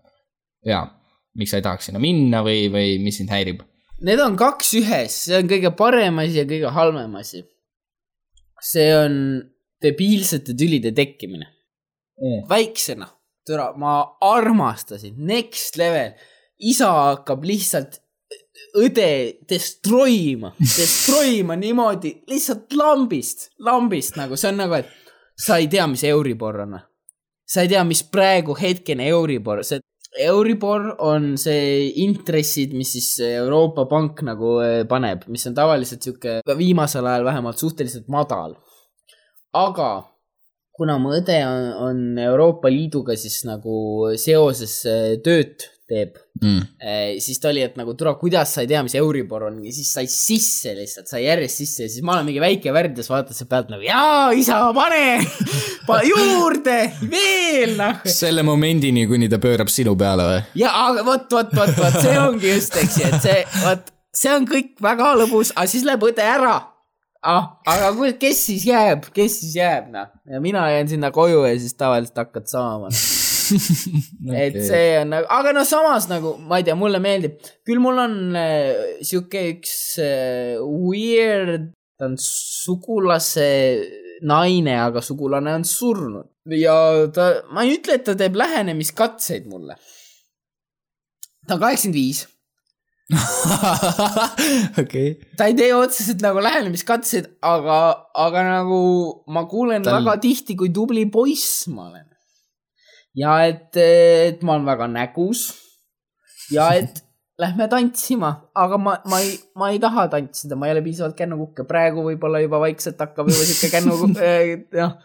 jaa, miks sa ei tahaks sinna minna või, või mis sind häirib? Need on kaks ühes, see on kõige parem asi ja kõige halvem asi. see on debiilsete tülide tekkimine Mm. väiksena, türa, ma armastasin, next level. isa hakkab lihtsalt õde destroy ima, destroy ima niimoodi lihtsalt lambist, lambist nagu, see on nagu, et sa ei tea, mis Euribor on. sa ei tea, mis praegu hetkene Euribor, see Euribor on see intressid, mis siis Euroopa Pank nagu eh, paneb, mis on tavaliselt sihuke viimasel ajal vähemalt suhteliselt madal. aga kuna mu õde on, on Euroopa Liiduga siis nagu seoses eh, tööd teeb mm. Eh, siis ta oli, et nagu tule, kuidas sa ei tea, mis Euribor on ja siis sai sisse lihtsalt, sai järjest sisse ja siis ma olen mingi väike värdjas, vaatasin pealt nagu jaa, isa, pane, pane juurde, veel noh. selle momendini, kuni ta pöörab sinu peale või? ja, aga vot, vot, vot, vot see ongi just, eks ju, et see, vot see on kõik väga lõbus, aga siis läheb õde ära ah, aga kui, kes siis jääb, kes siis jääb, noh. ja mina jään sinna koju ja siis tavaliselt hakkad saama okay. et see on nagu, aga no samas nagu, ma ei tea, mulle meeldib, küll mul on äh, sihuke üks äh, weird, ta on sugulase naine, aga sugulane on surnud ja ta, ma ei ütle, et ta teeb lähenemiskatseid mulle. ta on kaheksakümmend viis okei. ta ei tee otseselt nagu lähenemiskatseid, aga, aga nagu ma kuulen Tal- väga tihti, kui tubli poiss ma olen. ja et, et ma olen väga nägus. Ja et lähme tantsima, aga ma, ma ei, ma ei taha tantsida, ma ei ole piisavalt kännukukke, praegu võib-olla juba vaikselt hakkab juba sihuke kännu, noh,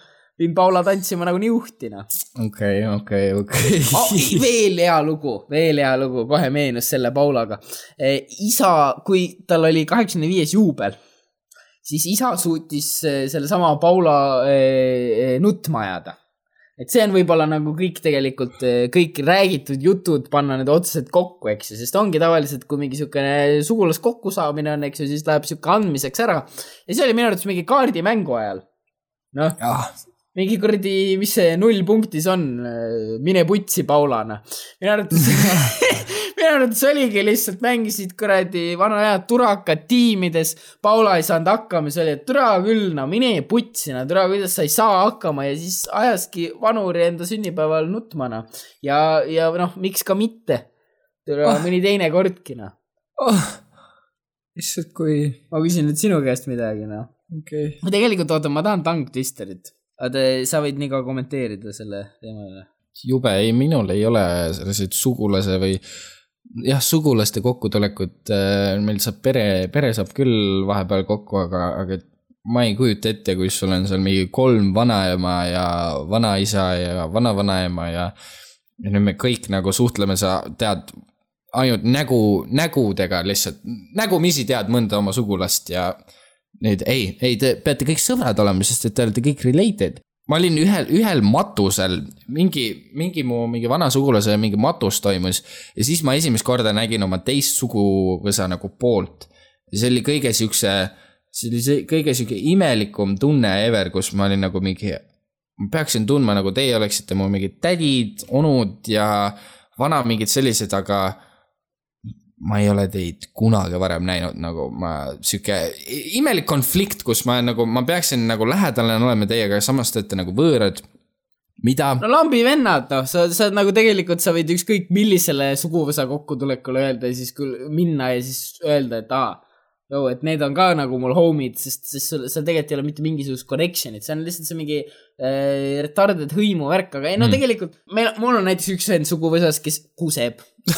viin Paula tantsima nagu niuhti, noh okei, okei, okei. oh, veel hea lugu, veel hea lugu, kohe meenus selle Paulaga eh,. isa, kui tal oli kaheksakümne viies juubel, siis isa suutis eh, sellesama Paula eh, nutma ajada. et see on võib-olla nagu kõik tegelikult, kõik räägitud jutud panna need otseselt kokku, eks ju, sest ongi tavaliselt, kui mingi siukene sugulast kokkusaamine on, eks ju, siis läheb sihuke andmiseks ära. ja see oli minu arvates mingi kaardimängu ajal. noh, ah, mingi kuradi, mis see null punktis on, mine putsi, Paulana. minu arvates minu arvates oligi lihtsalt mängisid kuradi vana head turakad tiimides. Paula ei saanud hakkama, siis oli, et türa küll, no mine putsi, no türa, kuidas sa ei saa hakkama ja siis ajaski vanuri enda sünnipäeval nutma, noh. ja, ja noh, miks ka mitte. türa Oh. mõni teine kordki, noh. oh. issand, kui, ma küsin nüüd sinu käest midagi, noh. okei okay.. tegelikult ootan, ma tahan Tank Twisterit. Te- sa võid nii ka kommenteerida selle teema üle. jube, ei minul ei ole selliseid sugulase või jah, sugulaste kokkutulekut, meil saab pere, pere saab küll vahepeal kokku, aga, aga ma ei kujuta ette, kui sul on seal mingi kolm vanaema ja vanaisa ja vanavanaema ja ja nüüd me kõik nagu suhtleme, sa tead ainult nägu, nägudega lihtsalt, nägumisi tead mõnda oma sugulast ja nüüd ei, ei, te peate kõik sõbrad olema, sest et te olete kõik related ma olin ühel, ühel matusel, mingi, mingi mu mingi vana sugulase mingi matus toimus ja siis ma esimest korda nägin oma teist suguvõsa nagu poolt. ja see oli kõige siukse, see oli see kõige siuke imelikum tunne ever, kus ma olin nagu mingi, ma peaksin tundma nagu teie oleksite mu mingid tädid, onud ja vana mingid sellised, aga ma ei ole teid kunagi varem näinud, nagu ma, sihuke imelik konflikt, kus ma nagu, ma peaksin nagu lähedane olema teiega, samas te olete nagu võõrad. mida? no lambi vennad, noh, sa, sa nagu tegelikult sa võid ükskõik millisele suguvõsa kokkutulekule öelda ja siis küll minna ja siis öelda, et aa, joo, et need on ka nagu mul homid, sest, sest sul, seal tegelikult ei ole mitte mingisugust connection'it, see on lihtsalt see mingi äh, retarded hõimu värk, aga ei no mm. tegelikult meil, mul on näiteks üks vend suguvõsas, kes kuseb.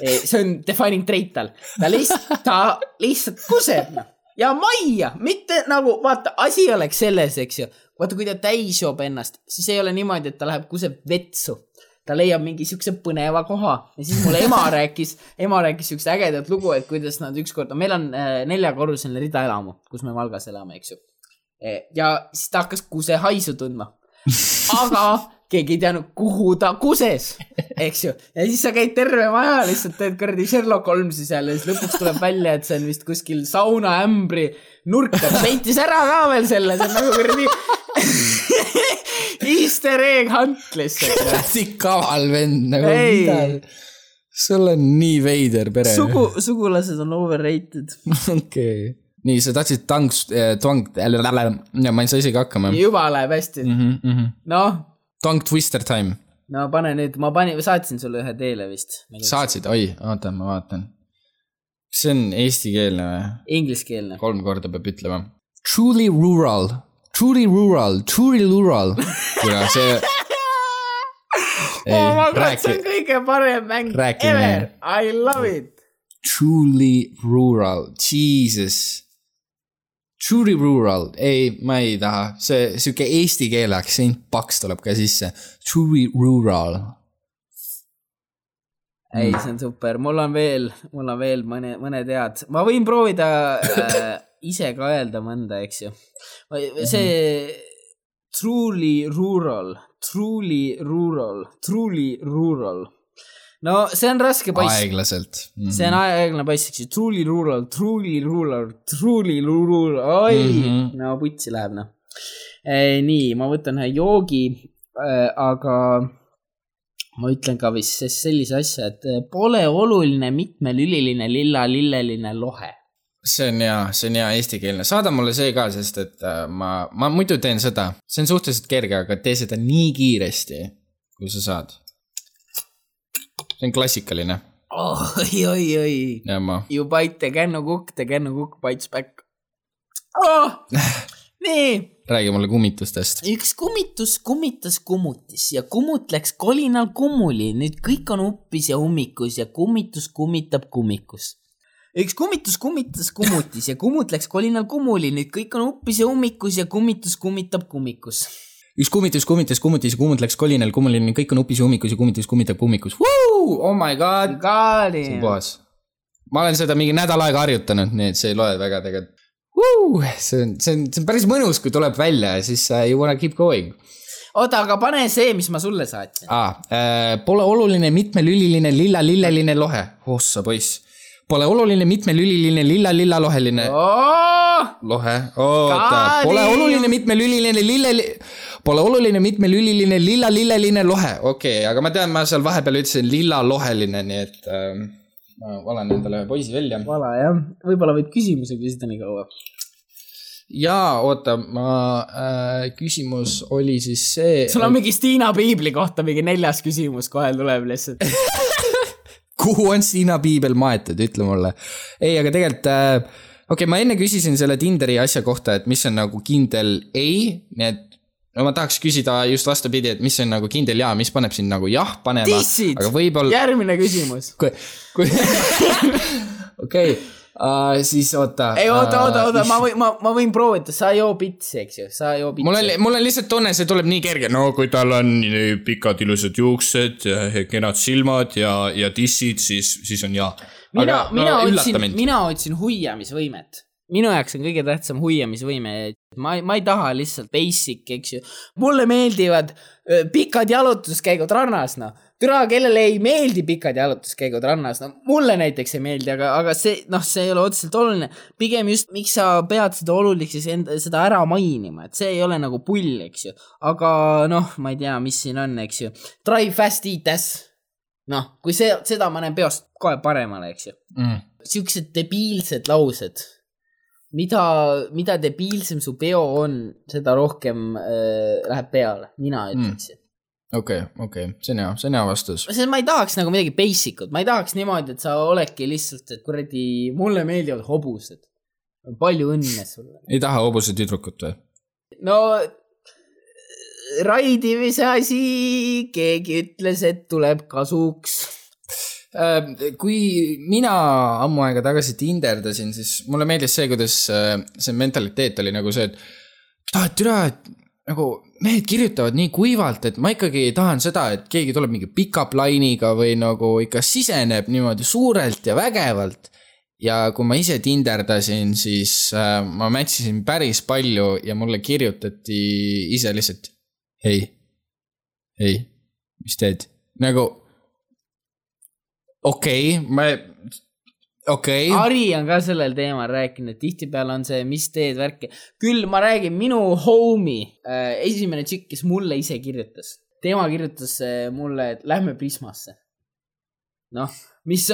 see on defining trait tal, ta lihtsalt, ta lihtsalt kuseb, noh. ja majja, mitte nagu vaata, asi oleks selles, eks ju. vaata, kui ta täis joob ennast, siis ei ole niimoodi, et ta läheb kuseb vetsu. Ta leiab mingi siukse põneva koha ja siis mulle ema rääkis, ema rääkis siukest ägedat lugu, et kuidas nad ükskord, meil on äh, neljakorruseline ridaelamu, kus me Valgas elame, eks ju. ja siis ta hakkas kusehaisu tundma. aga keegi ei teadnud, kuhu ta kuses, eks ju. ja siis sa käid terve maja lihtsalt teed kuradi Sherlock Holmesi seal ja siis lõpuks tuleb välja, et see on vist kuskil saunaämbri nurk, ta peitis ära ka veel selle, see on nagu kuradi Easter egg hunt lihtsalt. hästi kaval vend nagu, Ei. sul on nii veider pere. sugu, sugulased on overrated. okei. nii, sa tahtsid tanks, twang, ma ei saa isegi hakkama. juba läheb hästi. noh, Tongue twister time. no pane nüüd, ma panin, saatsin sulle ühe teele vist. saatsid, oi, oota, ma vaatan. see on eestikeelne või? Ingliskeelne. kolm korda peab ütlema. Truly rural, truly rural, truly rural. kuule, see. oh my god, see on kõige parem mäng räägi ever. I love it. truly rural, jesus. Truly rural, ei, ma ei taha, see sihuke eesti keele aktsent paks tuleb ka sisse. Truly rural. ei, see on super, mul on veel, mul on veel mõne, mõned head, ma võin proovida äh, ise ka öelda mõnda, eks ju. see truly rural, truly rural, truly rural. No see on raske poiss, aeglaselt. see on aeglane ju, truly rural, truly rural, truly rural, oi mm. -hmm. no putsi läheb noh. nii, ma võtan ühe joogi, aga ma ütlen ka vist se- sellise asja, et äh, pole oluline mitmelüliline lilla lilleline lohe. see on hea, see on hea eestikeelne, saada mulle see ka, sest et äh, ma, ma muidu teen seda, see on suhteliselt kerge, aga tee seda nii kiiresti, kui sa saad. See on klassikaline oi, oi, oi. ja ma, You bite the kännukukk, the kännukukk bites back oh! nii räägi mulle kummitustest. üks kummitus kummitas kummutis ja kummut läks kolinal kummuli, nüüd kõik on uppis ja ummikus ja kummitus kummitab kummikus. üks kummitus kummitas kummutis ja kummut läks kolinal kummuli, nüüd kõik on uppis ja ummikus ja kummitus kummitab kummikus. Üks kummitus kummitas kummutis ja kummut läks kolinal kummaline, kõik on upis ja ummikus ja kummitus kummitab kummikus. Oh my god, Kaali. puhas. ma olen seda mingi nädal aega harjutanud, nii et see ei loe väga tegelikult see on, see on, see on päris mõnus, kui tuleb välja ja siis you wanna keep going oota, aga pane see, mis ma sulle saatsin. ah,. Äh, Pole oluline mitmelüliline lilla-lilleline lohe. ossa poiss. Pole oluline mitmelüliline lilla-lillaloheline lohe. oota, pole oluline mitmelüliline lille, pole oluline mitmelüliline lilla-lilleline lohe. okei okay,, aga ma tean, ma seal vahepeal ütlesin lillaloheline, nii et äh, ma valen endale ühe poisi välja. vala jah, võib-olla võid küsimuse küsida nii kaua. jaa, oota, ma äh,, küsimus oli siis see. sul on mingi Stiina piibli kohta mingi neljas küsimus kohe tuleb lihtsalt. kuhu on Stiina piibel maetud, ütle mulle. ei, aga tegelikult äh,, okei okay,, ma enne küsisin selle Tinderi asja kohta, et mis on nagu kindel ei, nii et no ma tahaks küsida just vastupidi, et mis on nagu kindel ja, mis paneb sind nagu jah panema, Dissid aga, võib-olla, järgmine küsimus. kui, kui, okei, siis oota. ei oota, oota, oota, ma võin, ma, ma võin proovida, sa ei joo pitsi, eks ju, sa ei joo pitsi. mul on, mul on lihtsalt tunne, see tuleb nii kerge, no kui tal on nii pikad ilusad juuksed ja kenad silmad ja, ja tissid, siis, siis on jaa. mina, mina no, otsin mina otsin hoiamisvõimet. Minu jaoks on kõige tähtsam hoiamisvõime, ma, ma ei taha lihtsalt basic, eks ju. mulle meeldivad pikad jalutuskäigud rannas, noh. türa, kellele ei meeldi pikad jalutuskäigud rannas, no mulle näiteks ei meeldi, aga, aga see, noh, see ei ole otseselt oluline. pigem just, miks sa pead seda oluliseks enda, seda ära mainima, et see ei ole nagu pull, eks ju. aga noh, ma ei tea, mis siin on, eks ju. Drive fast, eat ass. noh, kui see, seda ma näen peost kohe paremale, eks ju mm.. siuksed debiilsed laused. mida, mida debiilsem su peo on, seda rohkem äh, läheb peale, mina ütleksin mm.. okei, okei, see on hea, see on hea vastus. sest ma ei tahaks nagu midagi basic ut, ma ei tahaks niimoodi, et sa oledki lihtsalt, et kuradi, mulle meeldivad hobused. palju õnne sulle. ei taha hobuse tüdrukut või? no raidimise asi, keegi ütles, et tuleb kasuks. Äh, kui mina ammu aega tagasi tinderdasin, siis mulle meeldis see, kuidas äh, see mentaliteet oli nagu see, et ah, türa, et nagu mehed kirjutavad nii kuivalt, et ma ikkagi tahan seda, et keegi tuleb mingi pika plaaniga või nagu ikka siseneb niimoodi suurelt ja vägevalt. ja kui ma ise tinderdasin, siis äh, ma match isin päris palju ja mulle kirjutati ise lihtsalt hei, hei, mis teed, nagu okei okay,, ma, okei okay., Ari on ka sellel teemal rääkinud, tihtipeale on see, mis teed värki. küll ma räägin, minu homie äh,, esimene tšikk, kes mulle ise kirjutas, tema kirjutas äh, mulle, et lähme Prismasse. noh, mis,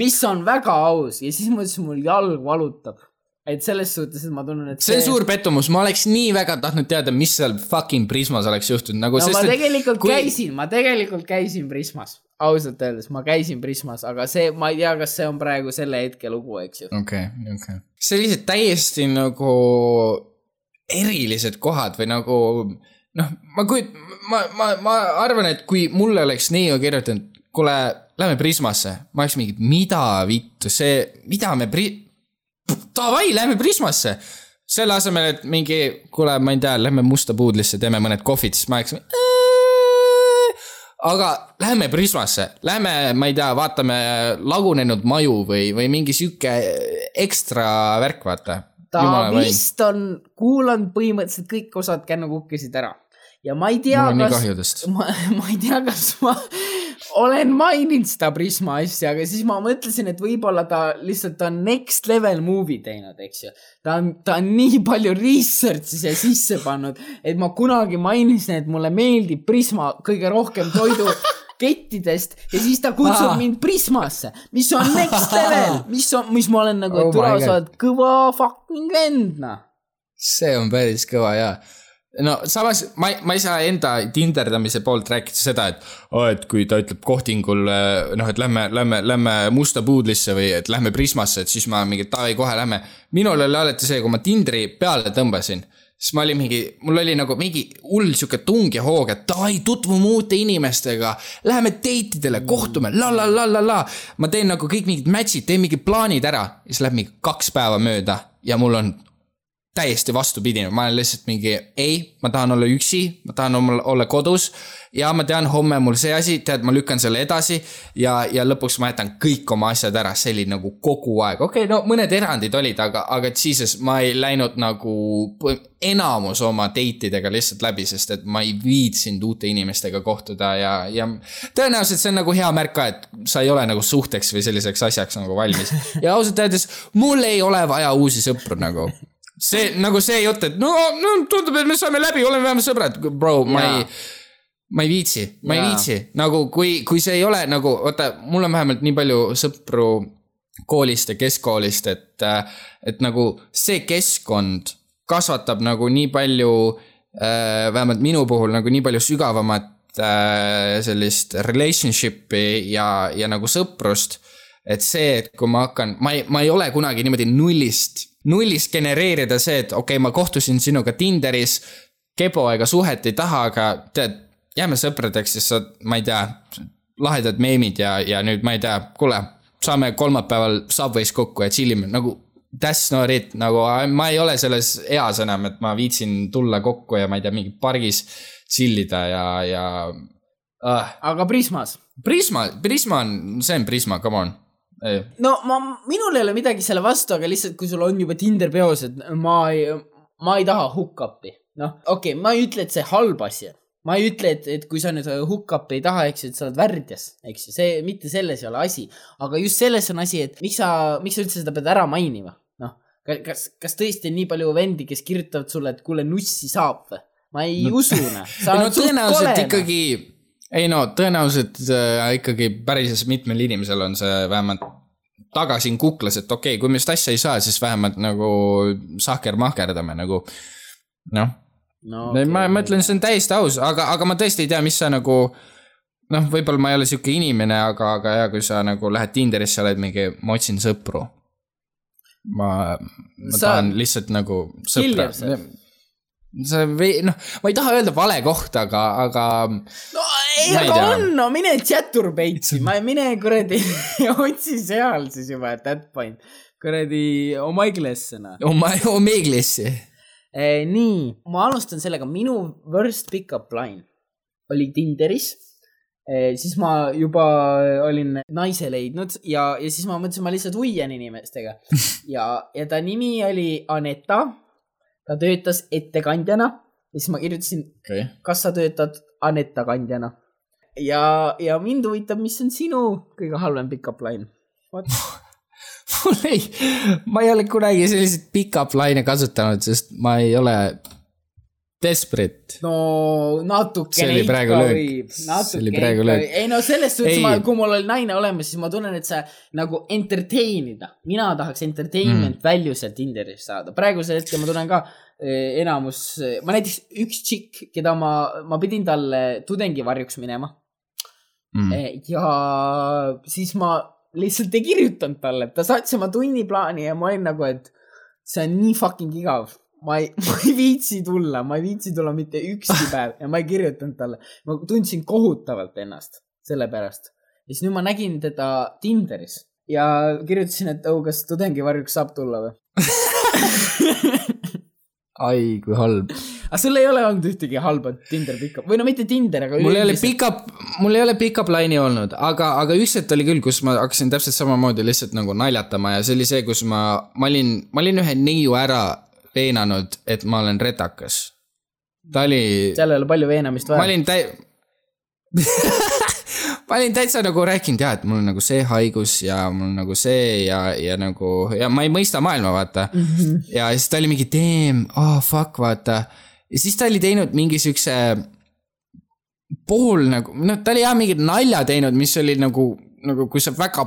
mis on väga aus ja siis ma ütlesin, mul jalg valutab. Et selles suhtes, et ma tunnen, et see on suur pettumus, ma oleks nii väga tahtnud teada, mis seal fucking Prismas oleks juhtunud, nagu no sest ma tegelikult kui- käisin, ma tegelikult käisin Prismas, ausalt öeldes, ma käisin Prismas, aga see, ma ei tea, kas see on praegu selle hetke lugu, eks ju. okei, okei. sellised täiesti nagu erilised kohad või nagu noh, ma kujut-, ma, ma, ma arvan, et kui mulle oleks neiu kirjutanud, kuule, lähme Prismasse, ma oleks mingi, mida vittu, see, mida me pri-, davai, lähme Prismasse. selle asemel, et mingi, kuule, ma ei tea, lähme Musta Puudlisse, teeme mõned kohvid, siis ma oleks aga lähme Prismasse, lähme, ma ei tea, vaatame lagunenud maju või, või mingi sihuke ekstra värk, vaata. ta vist on kuulanud põhimõtteliselt kõik osad kännukukkisid ära. Ja ma ei tea, kas, ma, ma ei tea, kas ma olen maininud seda Prisma asja, aga siis ma mõtlesin, et võib-olla ta lihtsalt on next level movie teinud, eks ju. ta on, ta on nii palju research'i siia sisse pannud, et ma kunagi mainisin, et mulle meeldib Prisma kõige rohkem toidukettidest ja siis ta kutsub Ah. mind Prismasse, mis on next level, mis on, mis ma olen nagu, Oh et tule my, sa oled kõva fucking vend, noh. see on päris kõva ja no samas ma, ma ei saa enda tinderdamise poolt rääkida seda, et oh,, et kui ta ütleb kohtingul noh, et lähme, lähme, lähme Musta Puudlisse või et lähme Prismasse, et siis ma mingi davai, kohe lähme. minul oli alati see, kui ma Tindri peale tõmbasin, siis ma olin mingi, mul oli nagu mingi hull sihuke tung ja hoog, et davai, tutvume uute inimestega, läheme date idele, kohtume la la la la la. ma teen nagu kõik mingid match'id, teen mingid plaanid ära ja siis läheb mingi kaks päeva mööda ja mul on täiesti vastupidine, ma olen lihtsalt mingi ei, ma tahan olla üksi, ma tahan olla kodus ja ma tean, homme on mul see asi, tead, ma lükkan selle edasi ja, ja lõpuks ma jätan kõik oma asjad ära, see oli nagu kogu aeg, okei okay,, no mõned erandid olid, aga, aga jesus, ma ei läinud nagu enamus oma date idega lihtsalt läbi, sest et ma ei viitsinud uute inimestega kohtuda ja, ja tõenäoliselt see on nagu hea märk ka, et sa ei ole nagu suhteks või selliseks asjaks nagu valmis. ja ausalt öeldes, mul ei ole vaja uusi sõpru nagu see nagu see jutt, et no, no tundub, et me saame läbi, oleme vähemalt sõbrad, bro, ma Jaa. ei, ma ei viitsi, ma ei Jaa. viitsi, nagu kui, kui see ei ole nagu, vaata, mul on vähemalt nii palju sõpru koolist ja keskkoolist, et, et nagu see keskkond kasvatab nagu nii palju, vähemalt minu puhul nagu nii palju sügavamat äh, sellist relationship'i ja, ja nagu sõprust et see, et kui ma hakkan, ma ei, ma ei ole kunagi niimoodi nullist, nullist genereerida see, et okei okay,, ma kohtusin sinuga Tinderis, kebo ega suhet ei taha, aga tead, jääme sõpradeks, siis sa, ma ei tea, lahedad meemid ja, ja nüüd ma ei tea, kuule, saame kolmapäeval Subway's kokku ja chill ime, nagu that's not it, nagu ma ei ole selles eas enam, et ma viitsin tulla kokku ja ma ei tea, mingi pargis chill ida ja, ja uh,. aga Prismas, Prisma, Prisma on, see on Prisma, come on. No ma, minul ei ole midagi selle vastu, aga lihtsalt, kui sul on juba Tinder peos, et ma ei, ma ei taha hook-up'i. noh, okei okay,, ma ei ütle, et see halb asi on. ma ei ütle, et, et kui sa nüüd hook-up'i ei taha, eks ju, et sa oled värdjas, eks ju, see, mitte selles ei ole asi. aga just selles on asi, et miks sa, miks sa üldse seda pead ära mainima, noh. kas, kas tõesti on nii palju vendi, kes kirjutavad sulle, et kuule, nussi saab või? ma ei no, usu, noh. ei no tõenäoliselt ikkagi, ei no tõenäoliselt äh, ikkagi päris mitmel inimesel on see vähemalt taga siin kuklas, et okei okay,, kui me just asja ei saa, siis vähemalt nagu sahker-mahkerdame nagu noh no, okay.. ma, ma ütlen, see on täiesti aus, aga, aga ma tõesti ei tea, mis sa nagu noh, võib-olla ma ei ole sihuke inimene, aga, aga hea, kui sa nagu lähed Tinderisse, oled mingi, ma otsin sõpru. ma, ma Sa- tahan lihtsalt nagu sõpra. See või noh, ma ei taha öelda vale koht, aga, aga no ei, aga tea. on, no mine chaturbate'i, ma, mine kuradi otsi seal siis juba at that point. kuradi Omaiglesse noh. oma, oma English'i. Eh, nii, ma alustan sellega, minu worst pickup line oli Tinderis eh,. siis ma juba olin naise leidnud ja, ja siis ma mõtlesin, ma lihtsalt huian inimestega ja, ja ta nimi oli Aneta. Ta töötas ettekandjana ja siis ma kirjutasin okay.. kas sa töötad Aneta kandjana? ja, ja mind huvitab, mis on sinu kõige halvem pickup line? mul ei, ma ei ole kunagi selliseid pick-up laine kasutanud, sest ma ei ole desperate. no natukene ikka võib, natukene ikka võib. ei no selles suhtes ma, kui mul oli naine olemas, siis ma tunnen, et sa nagu entertain ida. mina tahaks entertainment mm. value sealt Tinderist saada. praegusel hetkel ma tunnen ka eh, enamus, ma näiteks üks tšikk, keda ma, ma pidin talle tudengivarjuks minema Mm. Eh, ja siis ma lihtsalt ei kirjutanud talle, ta saatis oma tunniplaani ja ma olin nagu, et see on nii fucking igav. Ma ei, ma ei viitsi tulla, ma ei viitsi tulla mitte ükski päev ja ma ei kirjutanud talle. ma tundsin kohutavalt ennast selle pärast. ja siis nüüd ma nägin teda Tinderis ja kirjutasin, et oh, kas tudengivarjuks saab tulla või? ai, kui halb. aga sul ei ole olnud ühtegi halba Tinder pickup või no mitte Tinder, aga mul ei ole pick-up, mul ei ole pick-up laine olnud, aga, aga üks hetk oli küll, kus ma hakkasin täpselt samamoodi lihtsalt nagu naljatama ja see oli see, kus ma, ma olin, ma olin ühe neiu ära veenanud, et ma olen retakas. ta oli, seal ei ole palju veenamist ma vaja. olin täi- ma olin täitsa nagu rääkinud ja, et mul on nagu see haigus ja mul on nagu see ja, ja nagu ja ma ei mõista maailma, vaata. ja siis ta oli mingi damn, oh fuck, vaata. ja siis ta oli teinud mingi siukse pool nagu, noh, ta oli jah mingi nalja teinud, mis oli nagu, nagu kui sa väga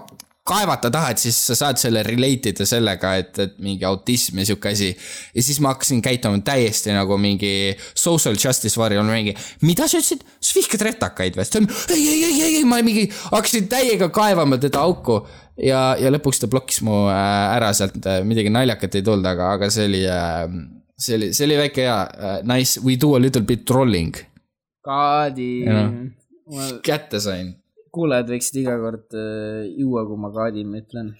kaevata tahad, siis sa saad selle relate ida sellega, et, et mingi autism ja sihuke asi. ja siis ma hakkasin käituma täiesti nagu mingi social justice warrior, mingi, mida sa ütlesid, sa vihkad retakaid või? ta oli, ei, ei, ei, ei, ei, ma mingi hakkasin täiega kaevama teda auku ja, ja lõpuks ta blokkis mu äh, ära sealt, midagi naljakat ei tulnud, aga, aga see oli äh,, see oli, see oli väike hea äh, nice, we do a little bit trolling. Ma kätte sain. Kuulajad võiksid iga kord äh, juua, kui ma kaadin ütlen.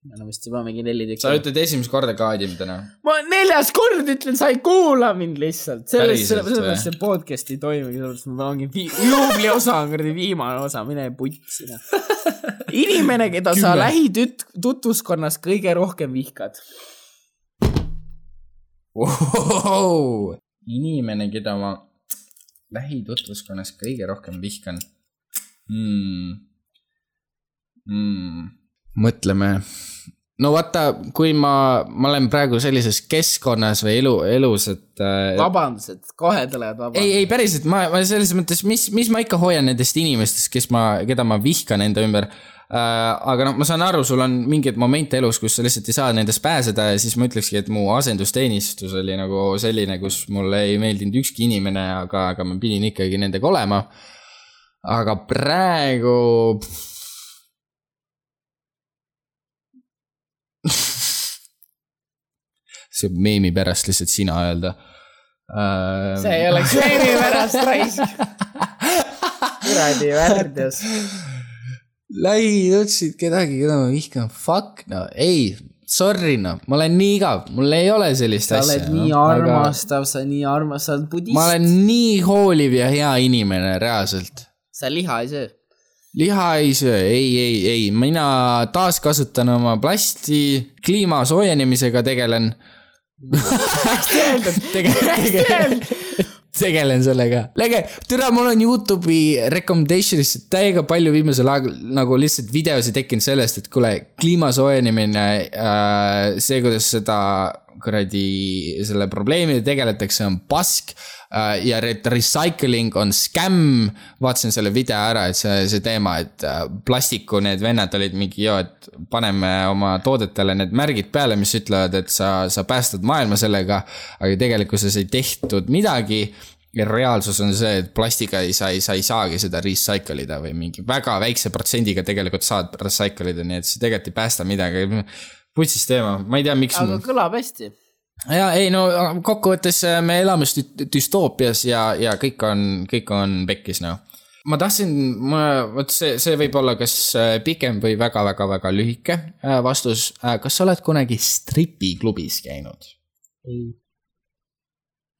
me oleme vist juba mingi neli sa tükki. ütled esimest korda kaadim täna. ma neljas kord ütlen, sa ei kuula mind lihtsalt. sellest, sellepärast see podcast ei toimi, sellepärast ma ongi vi-, juubli-osa on kuradi viimane osa, mine putsi noh. inimene, keda sa Kümme. lähitüt-, tutvuskonnas kõige rohkem vihkad. inimene, keda ma lähitutvuskonnas kõige rohkem vihkan mm.. Mm. mõtleme. no vaata, kui ma, ma olen praegu sellises keskkonnas või elu, elus, et äh, vabandused, kohe tulevad ei, vabandused. ei päriselt, ma, ma selles mõttes, mis, mis ma ikka hoian nendest inimestest, kes ma, keda ma vihkan enda ümber äh,. aga noh, ma saan aru, sul on mingeid momente elus, kus sa lihtsalt ei saa nendest pääseda ja siis ma ütlekski, et mu asendusteenistus oli nagu selline, kus mulle ei meeldinud ükski inimene, aga, aga ma pidin ikkagi nendega olema. Aga praegu. see meemi pärast lihtsalt sina öelda äh,. see ei oleks meemi pärast raisk. kuradi värdjas. lähitutsid kedagi, keda ma vihkan, fuck no, ei, sorry noh, ma olen nii igav, mul ei ole sellist sa asja. oled nii armastav, sa nii armas, sa oled budist ma. olen nii hooliv ja hea inimene, reaalselt. Sa liha ei söö. liha ei söö, ei, ei, ei, mina taaskasutan oma plasti, kliima soojenemisega tegelen. tegelen, tegelen sellega. lege, türa, mul on Youtube'i recommendation'is täiega palju viimasel ajal nagu lihtsalt videosid tekkinud sellest, et kuule, kliima soojenemine äh,, see, kuidas seda kuradi selle probleemiga tegeletakse, on pask äh, ja recycling on skämm. vaatasin selle video ära, et see, see teema, et äh, plastiku need vennad olid mingi, joo, et paneme oma toodetele need märgid peale, mis ütlevad, et sa, sa päästad maailma sellega. aga tegelikkuses ei tehtud midagi ja reaalsus on see, et plastiga ei saa, sa ei saagi seda recycle ida või mingi väga väikse protsendiga tegelikult saad recycle ida, nii et see tegelikult ei päästa midagi. Putsis teema, ma ei tea, miks. aga kõlab hästi. ja ei no kokkuvõttes äh, me elame dü- düstoopias ja, ja kõik on, kõik on pekkis noh. ma tahtsin, ma, vot see, see võib olla kas äh, pikem või väga-väga-väga lühike äh, vastus. kas sa oled kunagi stripiklubis käinud? ei.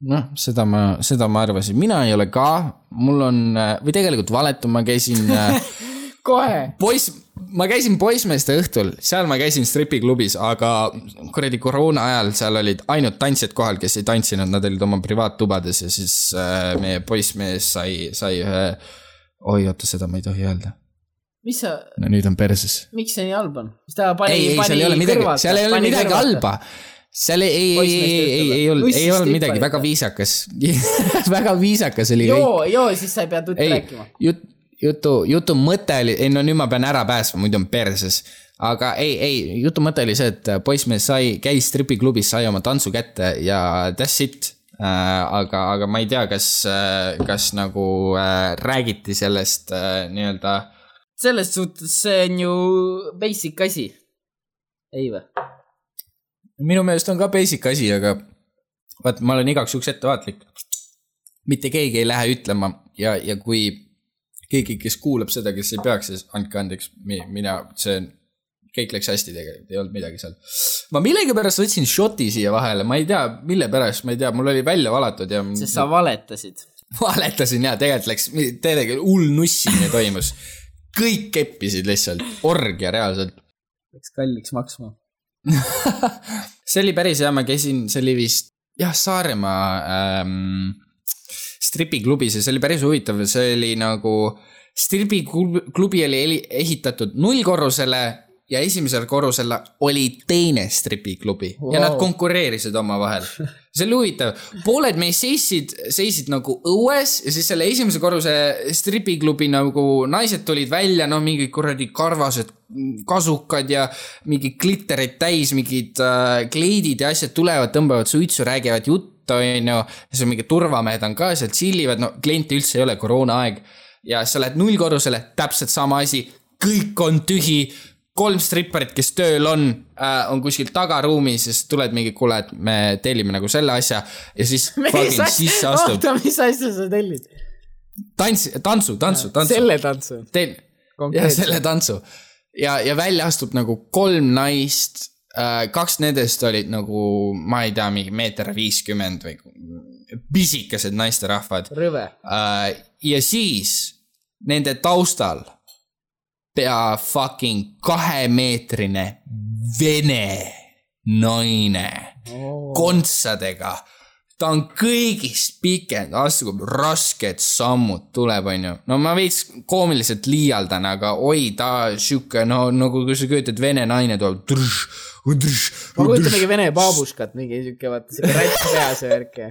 noh, seda ma, seda ma arvasin, mina ei ole ka, mul on, või tegelikult valetan, ma käisin kohe. poiss, ma käisin poissmeeste õhtul, seal ma käisin stripiklubis, aga kuradi koroona ajal seal olid ainult tantsijad kohal, kes ei tantsinud, nad olid oma privaattubades ja siis äh, meie poissmees sai, sai ühe, oi oota, seda ma ei tohi öelda. mis sa, no nüüd on perses. miks see nii halb on? ta pani, ei, ei, seal ei ole midagi, seal ei ole midagi. halba. seal ei, ei, ei, ei, ei, ei olnud, ei olnud midagi, väga viisakas. väga viisakas oli joo, joo, siis sa ei pea tutt rääkima., jut-, jutu, jutu mõte oli, ei no nüüd ma pean ära pääsma, muidu on perses. aga ei, ei, jutu mõte oli see, et poissmees sai, käis stripiklubis, sai oma tantsu kätte ja that's it äh,. aga, aga ma ei tea, kas, kas nagu äh, räägiti sellest äh, nii-öelda selles suhtes see on ju basic asi. ei või? minu meelest on ka basic asi, aga vaat ma olen igaks juhuks ettevaatlik. mitte keegi ei lähe ütlema ja, ja kui keegi, kes kuulab seda, kes ei peaks, siis andke andeks, mina, see on, kõik läks hästi tegelikult, ei olnud midagi seal. ma millegipärast võtsin šoti siia vahele, ma ei tea, mille pärast, ma ei tea, mul oli välja valatud ja sest sa valetasid. valetasin ja tegelikult läks, tegelikult hull nussimine toimus. kõik keppisid lihtsalt, orgia reaalselt. Läks kalliks maksma. see oli päris hea, ma käisin, see oli vist jah, Saaremaa ähm, stripiklubis ja see oli päris huvitav, see oli nagu, stripiklubi oli ehitatud nullkorrusele ja esimesel korrusel oli teine stripiklubi wow. ja nad konkureerisid omavahel. see oli huvitav, pooled meist seisid, seisid nagu õues ja siis selle esimese korruse stripiklubi nagu naised tulid välja, no mingid kuradi karvased kasukad ja mingid glitterid täis, mingid äh, kleidid ja asjad tulevad, tõmbavad suitsu, räägivad juttu, onju. ja siis on mingid turvamehed on ka seal, tšillivad, no kliente üldse ei ole, koroonaaeg. ja sa lähed nullkorrusele, täpselt sama asi, kõik on tühi kolm stripparit, kes tööl on äh,, on kuskil tagaruumis ja siis tuled mingi, kuule, et me tellime nagu selle asja ja siis oota, mis asja sa tellid? tants, tantsu, tantsu, tantsu. selle tantsu. teen, jah, selle tantsu. ja, ja välja astub nagu kolm naist kaks nendest olid nagu, ma ei tea, mingi meeter viiskümmend või pisikesed naisterahvad rõve. äh,. ja siis nende taustal pea fucking kahemeetrine vene naine kontsadega. ta on kõigist pikem, astub rasked sammud tuleb, onju. no ma veits koomiliselt liialdan, aga oi, ta sihuke no nagu kui sa kujutad, vene naine tuleb. Ma kujutan mingi vene baabuskat, mingi siuke, vaata siuke rätt peas ja värk ja.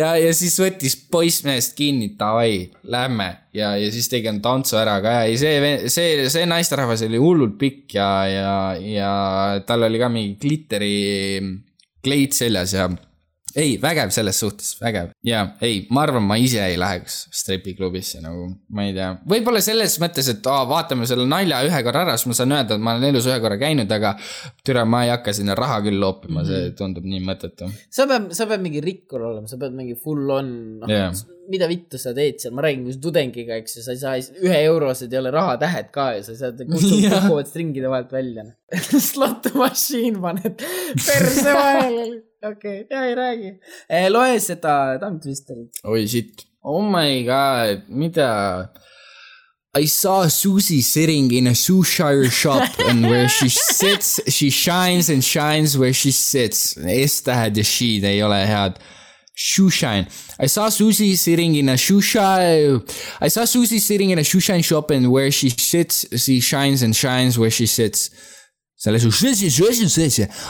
ja, ja siis võttis poissmeest kinni, davai, lähme. Ja, ja siis tegin tantsu ära ka. Ja see, see, see naisterahvas oli hullult pikk ja, ja, ja tal oli ka mingi glitteri kleit seljas ja ei, vägev selles suhtes, vägev ja ei, ma arvan, ma ise ei läheks stripiklubisse nagu, ma ei tea, võib-olla selles mõttes, et aa, vaatame selle nalja ühe korra ära, siis ma saan öelda, et ma olen elus ühe korra käinud, aga türa, ma ei hakka sinna raha küll loopima, see tundub nii mõttetu. sa pead, sa pead mingi rikkur olema, sa pead mingi full on, noh yeah., mida vittu sa teed seal, ma räägin, kui tudengiga, eks ju, sa ei saa, ühe eurosed ei ole rahatähed ka ja sa saad, Jaa. kukuvad stringide vahelt välja. Slot machine paned perse vahele, okei okay., ja ei räägi. loe seda Tongue Twisterit. oi sitt, oh my god, mida I saw Susie sitting in a Shoeshire shop and where she sits, she shines and shines where she sits. S-tähed ja she'd ei ole head. Shoeshine. I saw Susie sitting in a shoeshine. I saw Susie sitting in a shoeshine shop and where she sits, she shines and shines where she sits. Selle su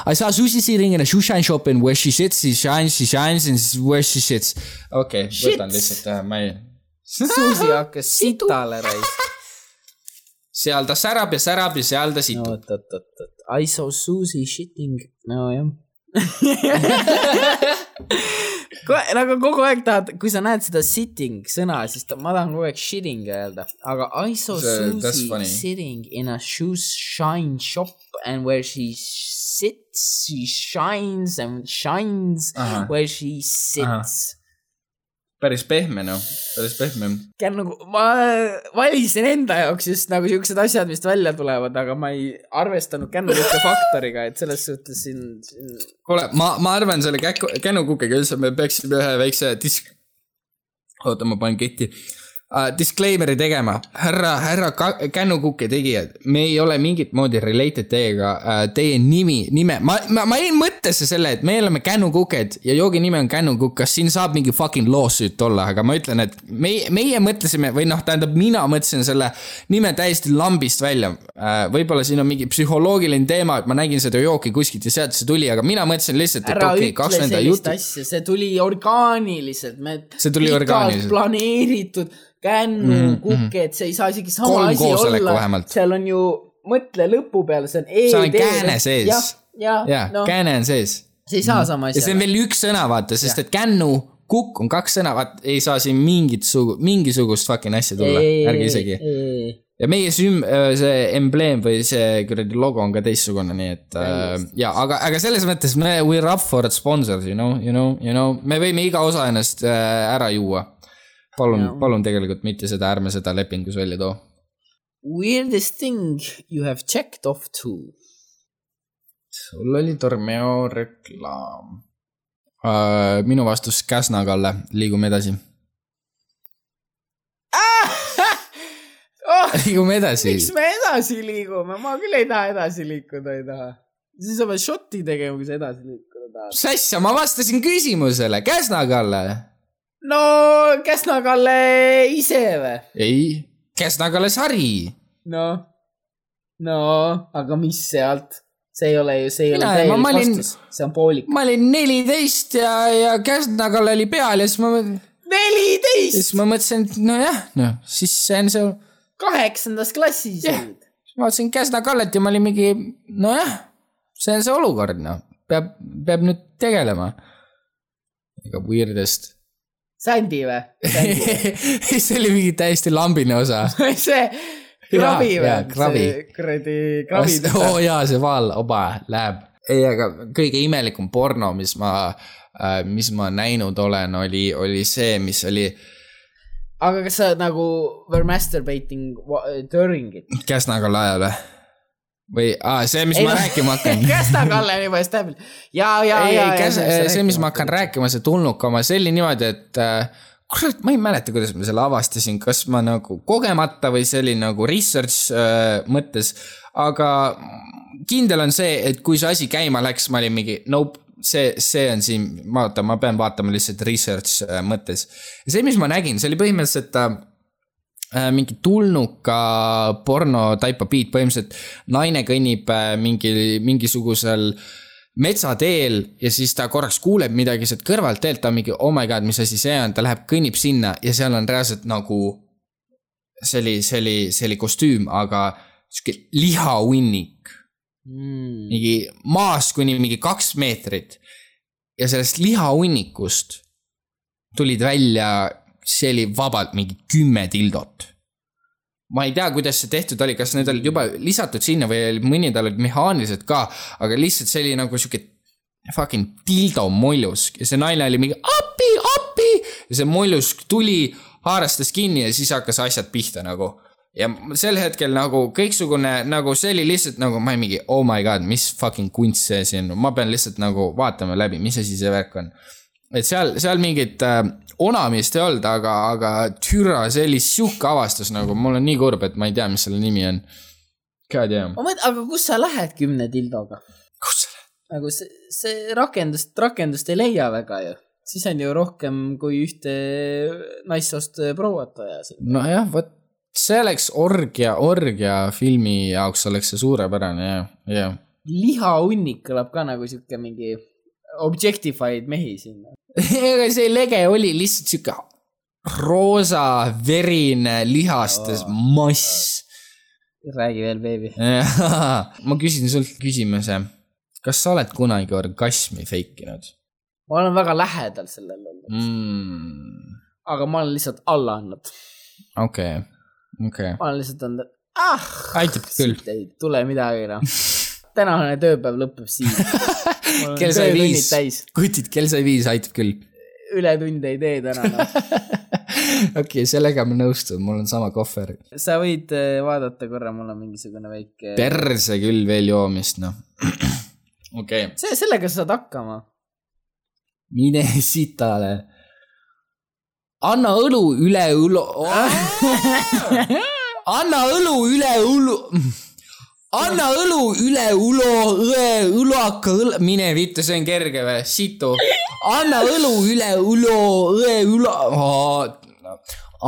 I saw Susie sitting in a shoeshine shop and where she sits, she shines, she shines and where she sits. okei okay,, võtan lihtsalt tähe, ma ei. Susi hakkas sitale raisk. seal ta särab ja särab ja seal ta no situb. oot, oot, oot, oot, I saw Susi shitting, nojah. Nagu kogu aeg tahad, kui sa näed seda sitting sõna, siis ta, ma tahan kogu aeg shitting öelda, aga I saw See- that's Susi funny. sitting in a shoes shine shop and where she sits, she shines and shines Ahah. where she sits. Päris pehme noh, päris pehme. tean nagu ma valisin enda jaoks just nagu siuksed asjad, mis välja tulevad, aga ma ei arvestanud kännukuke faktoriga, et selles suhtes siin, siin.... kuule, ma, ma arvan selle käku, kännukukega üldse me peaksime ühe väikse disk-, oota, ma panen ketti. Disclaimer'i tegema, härra, härra kännukuke tegijad, me ei ole mingit moodi related teiega uh,, teie nimi, nime, ma, ma, ma jäin mõttesse selle, et me oleme kännukuked ja joogi nimi on kännukukk, kas siin saab mingi fucking lawsuit olla, aga ma ütlen, et meie, meie mõtlesime või noh, tähendab, mina mõtlesin selle nime täiesti lambist välja uh,. võib-olla siin on mingi psühholoogiline teema, et ma nägin seda jooki kuskilt ja sealt see tuli, aga mina mõtlesin lihtsalt, et okei okay,, kaks nende juttu. asja, see tuli orgaaniliselt, me. See tuli orgaaniliselt. planeeritud kännukuked, see ei saa isegi sama Kolm asi olla seal on ju, mõtle lõpu peale, see on E. Seal on kääne sees. jah, ja, jaa noh, kääne on sees. see ei saa sama ja see asja on. veel üks sõna, vaata, sest et kännu, kukk on kaks sõna, vaata, ei saa siin mingit sugu, mingisugust fucking asja tulla, ärge isegi. ja meie süm-, see embleem või see kuradi logo on ka teistsugune, nii et äh, ja aga, aga selles mõttes me we are up for sponsors, you know, you know, you know, me võime iga osa ennast äh, ära juua. palun, palun tegelikult mitte seda, ärme seda lepingus välja too. Weirdest thing you have checked off to. sul oli Tormeo reklaam uh,. minu vastus Käsna, Kalle, liigume edasi. oh, liigume edasi. miks me edasi liigume, ma küll ei taha edasi liikuda, ei taha. siis sa pead šoti tegema, kui sa edasi liikuda tahad. mis asja, ma vastasin küsimusele, Käsna, Kalle. No Käsna-Kalle ise või? ei, Käsna, Kalle sari. noh, no aga mis sealt? see ei ole ju, see ei Mina- ole täielik olin- vastus, see on poolik. ma olin neliteist ja, ja Käsna, Kalle oli peal ja siis ma, neliteist, siis ma mõtlesin, et nojah, noh, siis see on see, kaheksandas klassis Jah. olid. siis ma vaatasin Käsna, Kallet ja ma olin mingi, nojah, see on see olukord, noh, peab, peab nüüd tegelema. ega weirdest. Sandy või? see oli mingi täiesti lambine osa. see krabi või? krabi. kuradi krabi oo oh, jaa, see vaal, oba, läheb. ei, aga kõige imelikum porno, mis ma, mis ma näinud olen, oli, oli see, mis oli aga kas sa nagu were masturbating wa- during it? Käsnaga lajal või? Või aa, see, mis Ei, ma no- rääkima hakkan Käsna-Kalle on juba stabiil. ja, ja, ei, ja, ei, ja. see, mis ma hakkan rääkima, see tulnuka oma, see oli niimoodi, et äh, kurat, ma ei mäleta, kuidas ma selle avastasin, kas ma nagu kogemata või see oli nagu research äh, mõttes, aga kindel on see, et kui see asi käima läks, ma olin mingi nope, see, see on siin, vaata, ma pean vaatama lihtsalt research äh, mõttes. see, mis ma nägin, see oli põhimõtteliselt äh, mingi tulnuka porno type of beat, põhimõtteliselt naine kõnnib äh, mingi, mingisugusel metsateel ja siis ta korraks kuuleb midagi sealt kõrvalt teelt, ta on mingi oh my god, mis asi see on, ta läheb, kõnnib sinna ja seal on reaalselt nagu. see oli, see oli, see oli kostüüm, aga sihuke lihahunnik, mm.. mingi maast kuni mingi kaks meetrit. ja sellest lihahunnikust tulid välja, see oli vabalt mingi kümme tildot ma ei tea, kuidas see tehtud oli, kas need olid juba lisatud sinna või mõned olid mehaanilised ka, aga lihtsalt see oli nagu sihuke fucking dildo mollusk ja see naine oli mingi appi, appi ja see mollusk tuli, haarastas kinni ja siis hakkas asjad pihta nagu. ja sel hetkel nagu kõiksugune nagu see oli lihtsalt nagu ma mingi oh my god, mis fucking kunst see siin ma pean lihtsalt nagu vaatama läbi, mis asi see värk on. Et seal, seal mingit äh, onamist ei olnud, aga, aga türa, see oli sihuke avastus nagu, mul on nii kurb, et ma ei tea, mis selle nimi on. God damn. ma mõtlen, aga kus sa lähed kümne dildoga? kus sa lähed? nagu see, see rakendust, rakendust ei leia väga ju. siis on ju rohkem kui ühte naissoost prouat vaja nojah, vot see oleks orgia, orgia filmi jaoks oleks see suurepärane ja, ja. lihahunnik kõlab ka nagu sihuke mingi objectified mehi sinna. ega see lege oli lihtsalt sihuke roosa, verine, lihastes mass. räägi veel, beebi. ma küsin sult küsimuse. kas sa oled kunagi orgasmi feikinud ma olen väga lähedal sellele olnud, mm,? aga ma olen lihtsalt alla andnud. okei, okei. ma olen lihtsalt andnud, ah, aitab küll. ei tule midagi noh. tänane tööpäev lõpeb siin. kell sai viis kutid, kell sai viis, aitab küll. ületunde ei tee täna noh. okei, sellega ma nõustun, mul on sama kohver. sa võid äh, vaadata korra, mul on mingisugune väike. perse küll veel joomist, noh. okei okay., see, sellega sa saad hakkama. mine sitale. anna õlu üle õlu. anna õlu üle õlu. Anna õlu üle õlu, õe, õlaka, mine vittu, see on kerge või, situ. anna õlu üle õlu, õe, õla.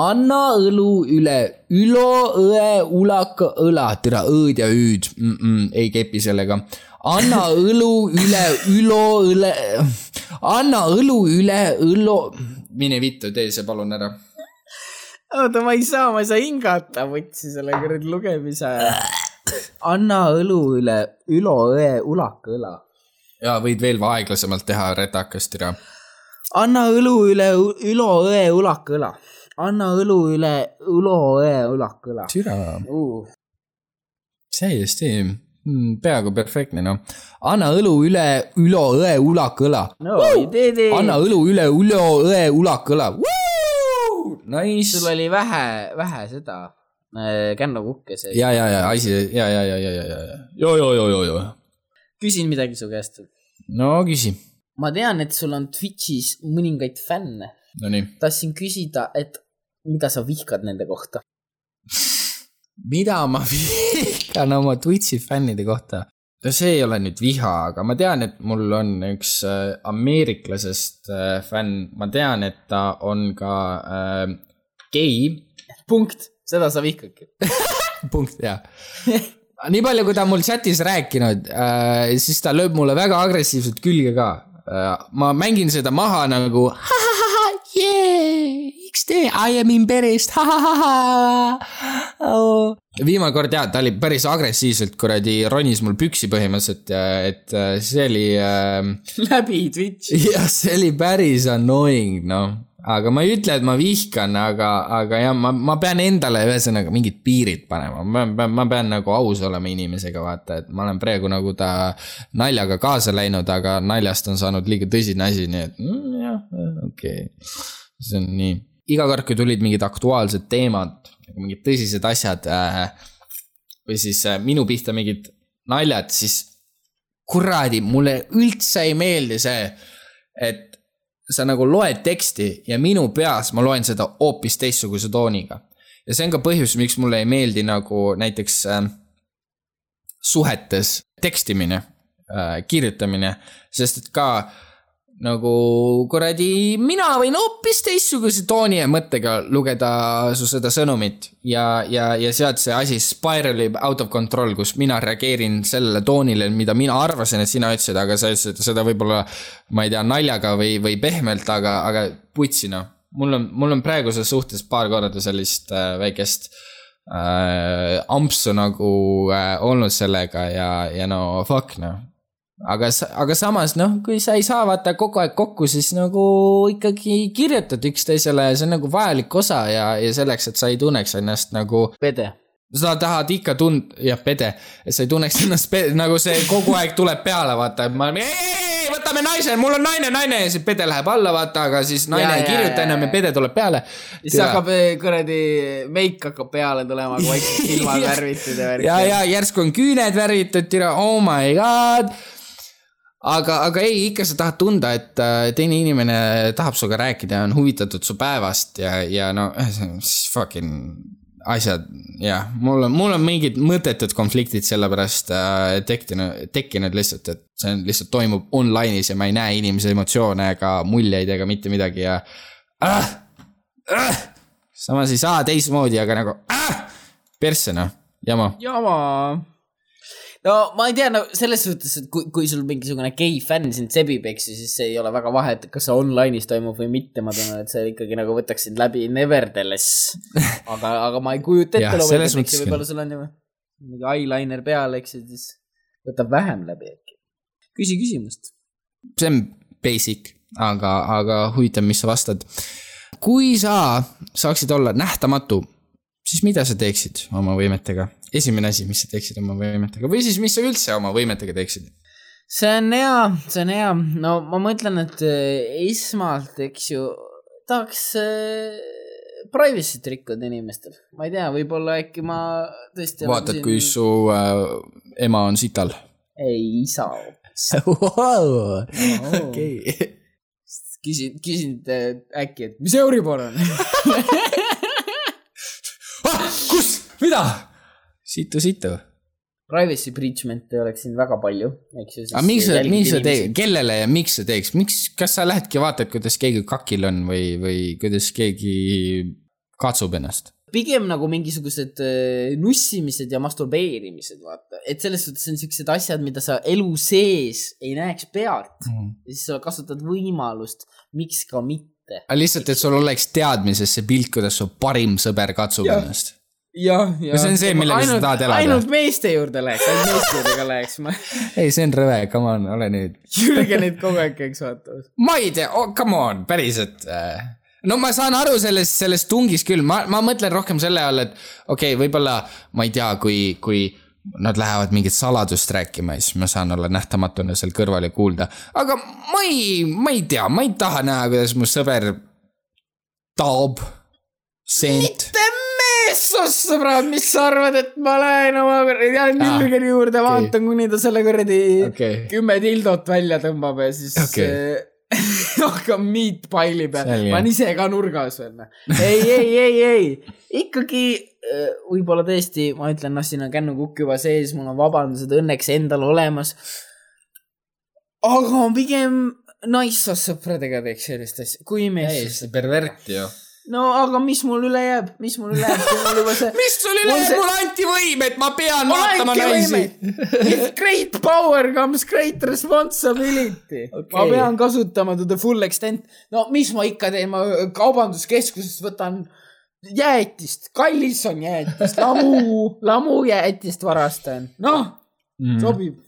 anna õlu üle ülo, õe, ulaka, õla, tere, õõd ja hüüd mm. -mm, ei kepi sellega. anna õlu üle ülo, õle, anna õlu üle õlo. mine vittu, tee see palun ära oota, ma ei saa, ma ei saa hingata, võtsi selle kuradi lugemise ajal. Anna õlu üle ülo, õe, ulaka, õla. ja võid veel aeglasemalt teha, retakas türa. anna õlu üle ülo, õe, ulaka, õla. anna õlu üle ülo, õe, ulaka, õla türa, uh.. täiesti mm, peaaegu perfektne noh. anna õlu üle ülo õe ulak õla. no anna õlu üle ülo õe ulak õla. Nice sul. oli vähe, vähe seda äh, kännukukke see. ja, ja, ja asi ja, ja, ja, ja, ja, ja, ja, jo, jo, jo, jo. küsin midagi su käest. no küsi. ma tean, et sul on Twitch'is mõningaid fänne. Nonii. tahtsin küsida, et mida sa vihkad nende kohta? mida ma vihkan oma Twitch'i fännide kohta? no see ei ole nüüd viha, aga ma tean, et mul on üks äh, ameeriklasest äh, fänn, ma tean, et ta on ka äh, gei. punkt, seda sa vihkadki. punkt, jah. nii palju, kui ta on mul chatis rääkinud äh,, siis ta lööb mulle väga agressiivselt külge ka äh,. ma mängin seda maha nagu yeah, XD, I am embarrassed, oh. viimane kord jaa, ta oli päris agressiivselt kuradi ronis mul püksi põhimõtteliselt ja et äh, see oli äh, läbi Twitch'i. jah, see oli päris annoying, noh. Aga ma ei ütle, et ma vihkan, aga, aga jah, ma, ma pean endale ühesõnaga mingid piirid panema, ma pean, ma pean nagu aus olema inimesega, vaata, et ma olen praegu nagu ta naljaga kaasa läinud, aga naljast on saanud liiga tõsine asi, nii et mm, jah, okei okay.. see on nii, iga kord, kui tulid mingid aktuaalsed teemad, mingid tõsised asjad äh, või siis äh, minu pihta mingid naljad, siis kuradi, mulle üldse ei meeldi see, et sa nagu loed teksti ja minu peas ma loen seda hoopis teistsuguse tooniga. ja see on ka põhjus, miks mulle ei meeldi nagu näiteks äh, suhetes tekstimine äh,, kirjutamine, sest et ka nagu kuradi, mina võin hoopis teistsuguse tooni ja mõttega lugeda su seda sõnumit ja, ja, ja sealt see asi spiralib out of control, kus mina reageerin sellele toonile, mida mina arvasin, et sina ütlesid, aga sa ütlesid seda võib-olla, ma ei tea, naljaga või, või pehmelt, aga, aga putsi noh. mul on, mul on praeguses suhtes paar korda sellist äh, väikest äh, ampsu nagu äh, olnud sellega ja, ja no fuck noh aga, aga samas noh, kui sa ei saa vaata kogu aeg kokku, siis nagu ikkagi kirjutad üksteisele, see on nagu vajalik osa ja, ja selleks, et sa ei tunneks ennast nagu, pede. sa tahad ikka tund-, jah, pede, et sa ei tunneks ennast pe- nagu see kogu aeg tuleb peale, vaata, et ma olen, võtame naise, mul on naine, naine ja siis pede läheb alla, vaata, aga siis naine Ja, ei ja, kirjuta ja, enam ja ja. pede tuleb peale. siis hakkab eh, kuradi meik hakkab peale tulema, kui vaikselt silmad värvitud ja värk. ja, ja järsku on küüned värvitud, tira, oh my god. aga, aga ei, ikka sa tahad tunda, et äh, teine inimene tahab sinuga rääkida ja on huvitatud su päevast ja, ja no siis fucking asjad, jah, mul on, mul on mingid mõttetud konfliktid sellepärast äh, tekkinud, tekkinud lihtsalt, et see on lihtsalt toimub online'is ja ma ei näe inimese emotsioone ega muljeid ega mitte midagi ja äh,. Äh, samas ei saa teistmoodi, aga nagu äh, persse noh, jama. jama. No ma ei tea, no selles suhtes, et kui, kui sul mingisugune gei fänn sind sebib, eks ju, siis see ei ole väga vahet, kas see online'is toimub või mitte, ma tunnen, et see ikkagi nagu võtaks sind läbi nevertheless. aga, aga ma ei kujuta ette loomulikult, eks ju, võib-olla sul on ju mingi eyeliner peal, eks ju, siis võtab vähem läbi äkki. küsi küsimust. see on basic, aga, aga huvitav, mis sa vastad. kui sa saaksid olla nähtamatu, siis mida sa teeksid oma võimetega? Esimene asi, mis sa teeksid oma võimetega või siis, mis sa üldse oma võimetega teeksid? see on hea, see on hea, no ma mõtlen, et äh, esmalt, eks ju, tahaks äh, privacy't rikkuda inimestel, ma ei tea, võib-olla äkki ma tõesti. vaatad, kui su äh, ema on sital. ei, isa hoopis. okei. küsin, küsin äkki, et mis Euribor on? kus, mida? situ, situ. Privacy breachment'e oleks siin väga palju, eks ju. aga miks sa, miks sa teed, kellele ja miks sa teeks, miks, kas sa lähedki vaatad, kuidas keegi kakil on või, või kuidas keegi katsub ennast? pigem nagu mingisugused äh, nussimised ja masturbeerimised, vaata, et selles suhtes on siuksed asjad, mida sa elu sees ei näeks pealt Mhm. ja siis sa kasutad võimalust, miks ka mitte. aga lihtsalt, et sul oleks teadmises see pilt, kuidas su parim sõber katsub Jah. ennast. jah, jah. See on see, millega sa tahad elada. ainult meeste juurde läheks, ainult meeste juurde ka läheks, ma ei, see on rõve, come on, ole nüüd. Jürgenit kogu aeg käiks vaatamas. ma ei tea oh,, come on, päriselt. no ma saan aru sellest, sellest tungist küll, ma, ma mõtlen rohkem selle all, et okei okay,, võib-olla ma ei tea, kui, kui nad lähevad mingit saladust rääkima ja siis ma saan olla nähtamatuna seal kõrval ja kuulda. aga ma ei, ma ei tea, ma ei taha näha, kuidas mu sõber taob sent. Meessoost sõbrad, mis sa arvad, et ma lähen oma kuradi Aa, Jürgeni juurde, okei. vaatan, kuni ta selle kuradi okei, kümme tildot välja tõmbab ja siis okay. hakkab meatpile'i peal, Selge. ma olen ise ka nurgas veel. ei, ei, ei, ei, ikkagi äh, võib-olla tõesti, ma ütlen, noh, siin on kännukukk juba sees, mul on vabandused õnneks endal olemas. aga pigem naissoost sõpradega teeks sellist asja, kui mees. pervert ju. No aga mis mul üle jääb, mis mul üle jääb, kui mul juba see mis sul üle Mul jääb see-, mulle anti võim, et ma pean vaatama naisi. With great power comes great responsibility okay.. ma pean kasutama to the full extent. no mis ma ikka teen, ma kaubanduskeskusest võtan jäätist, kallis on jäätist, lamu, lamujäätist varastan. noh, Mm. sobib.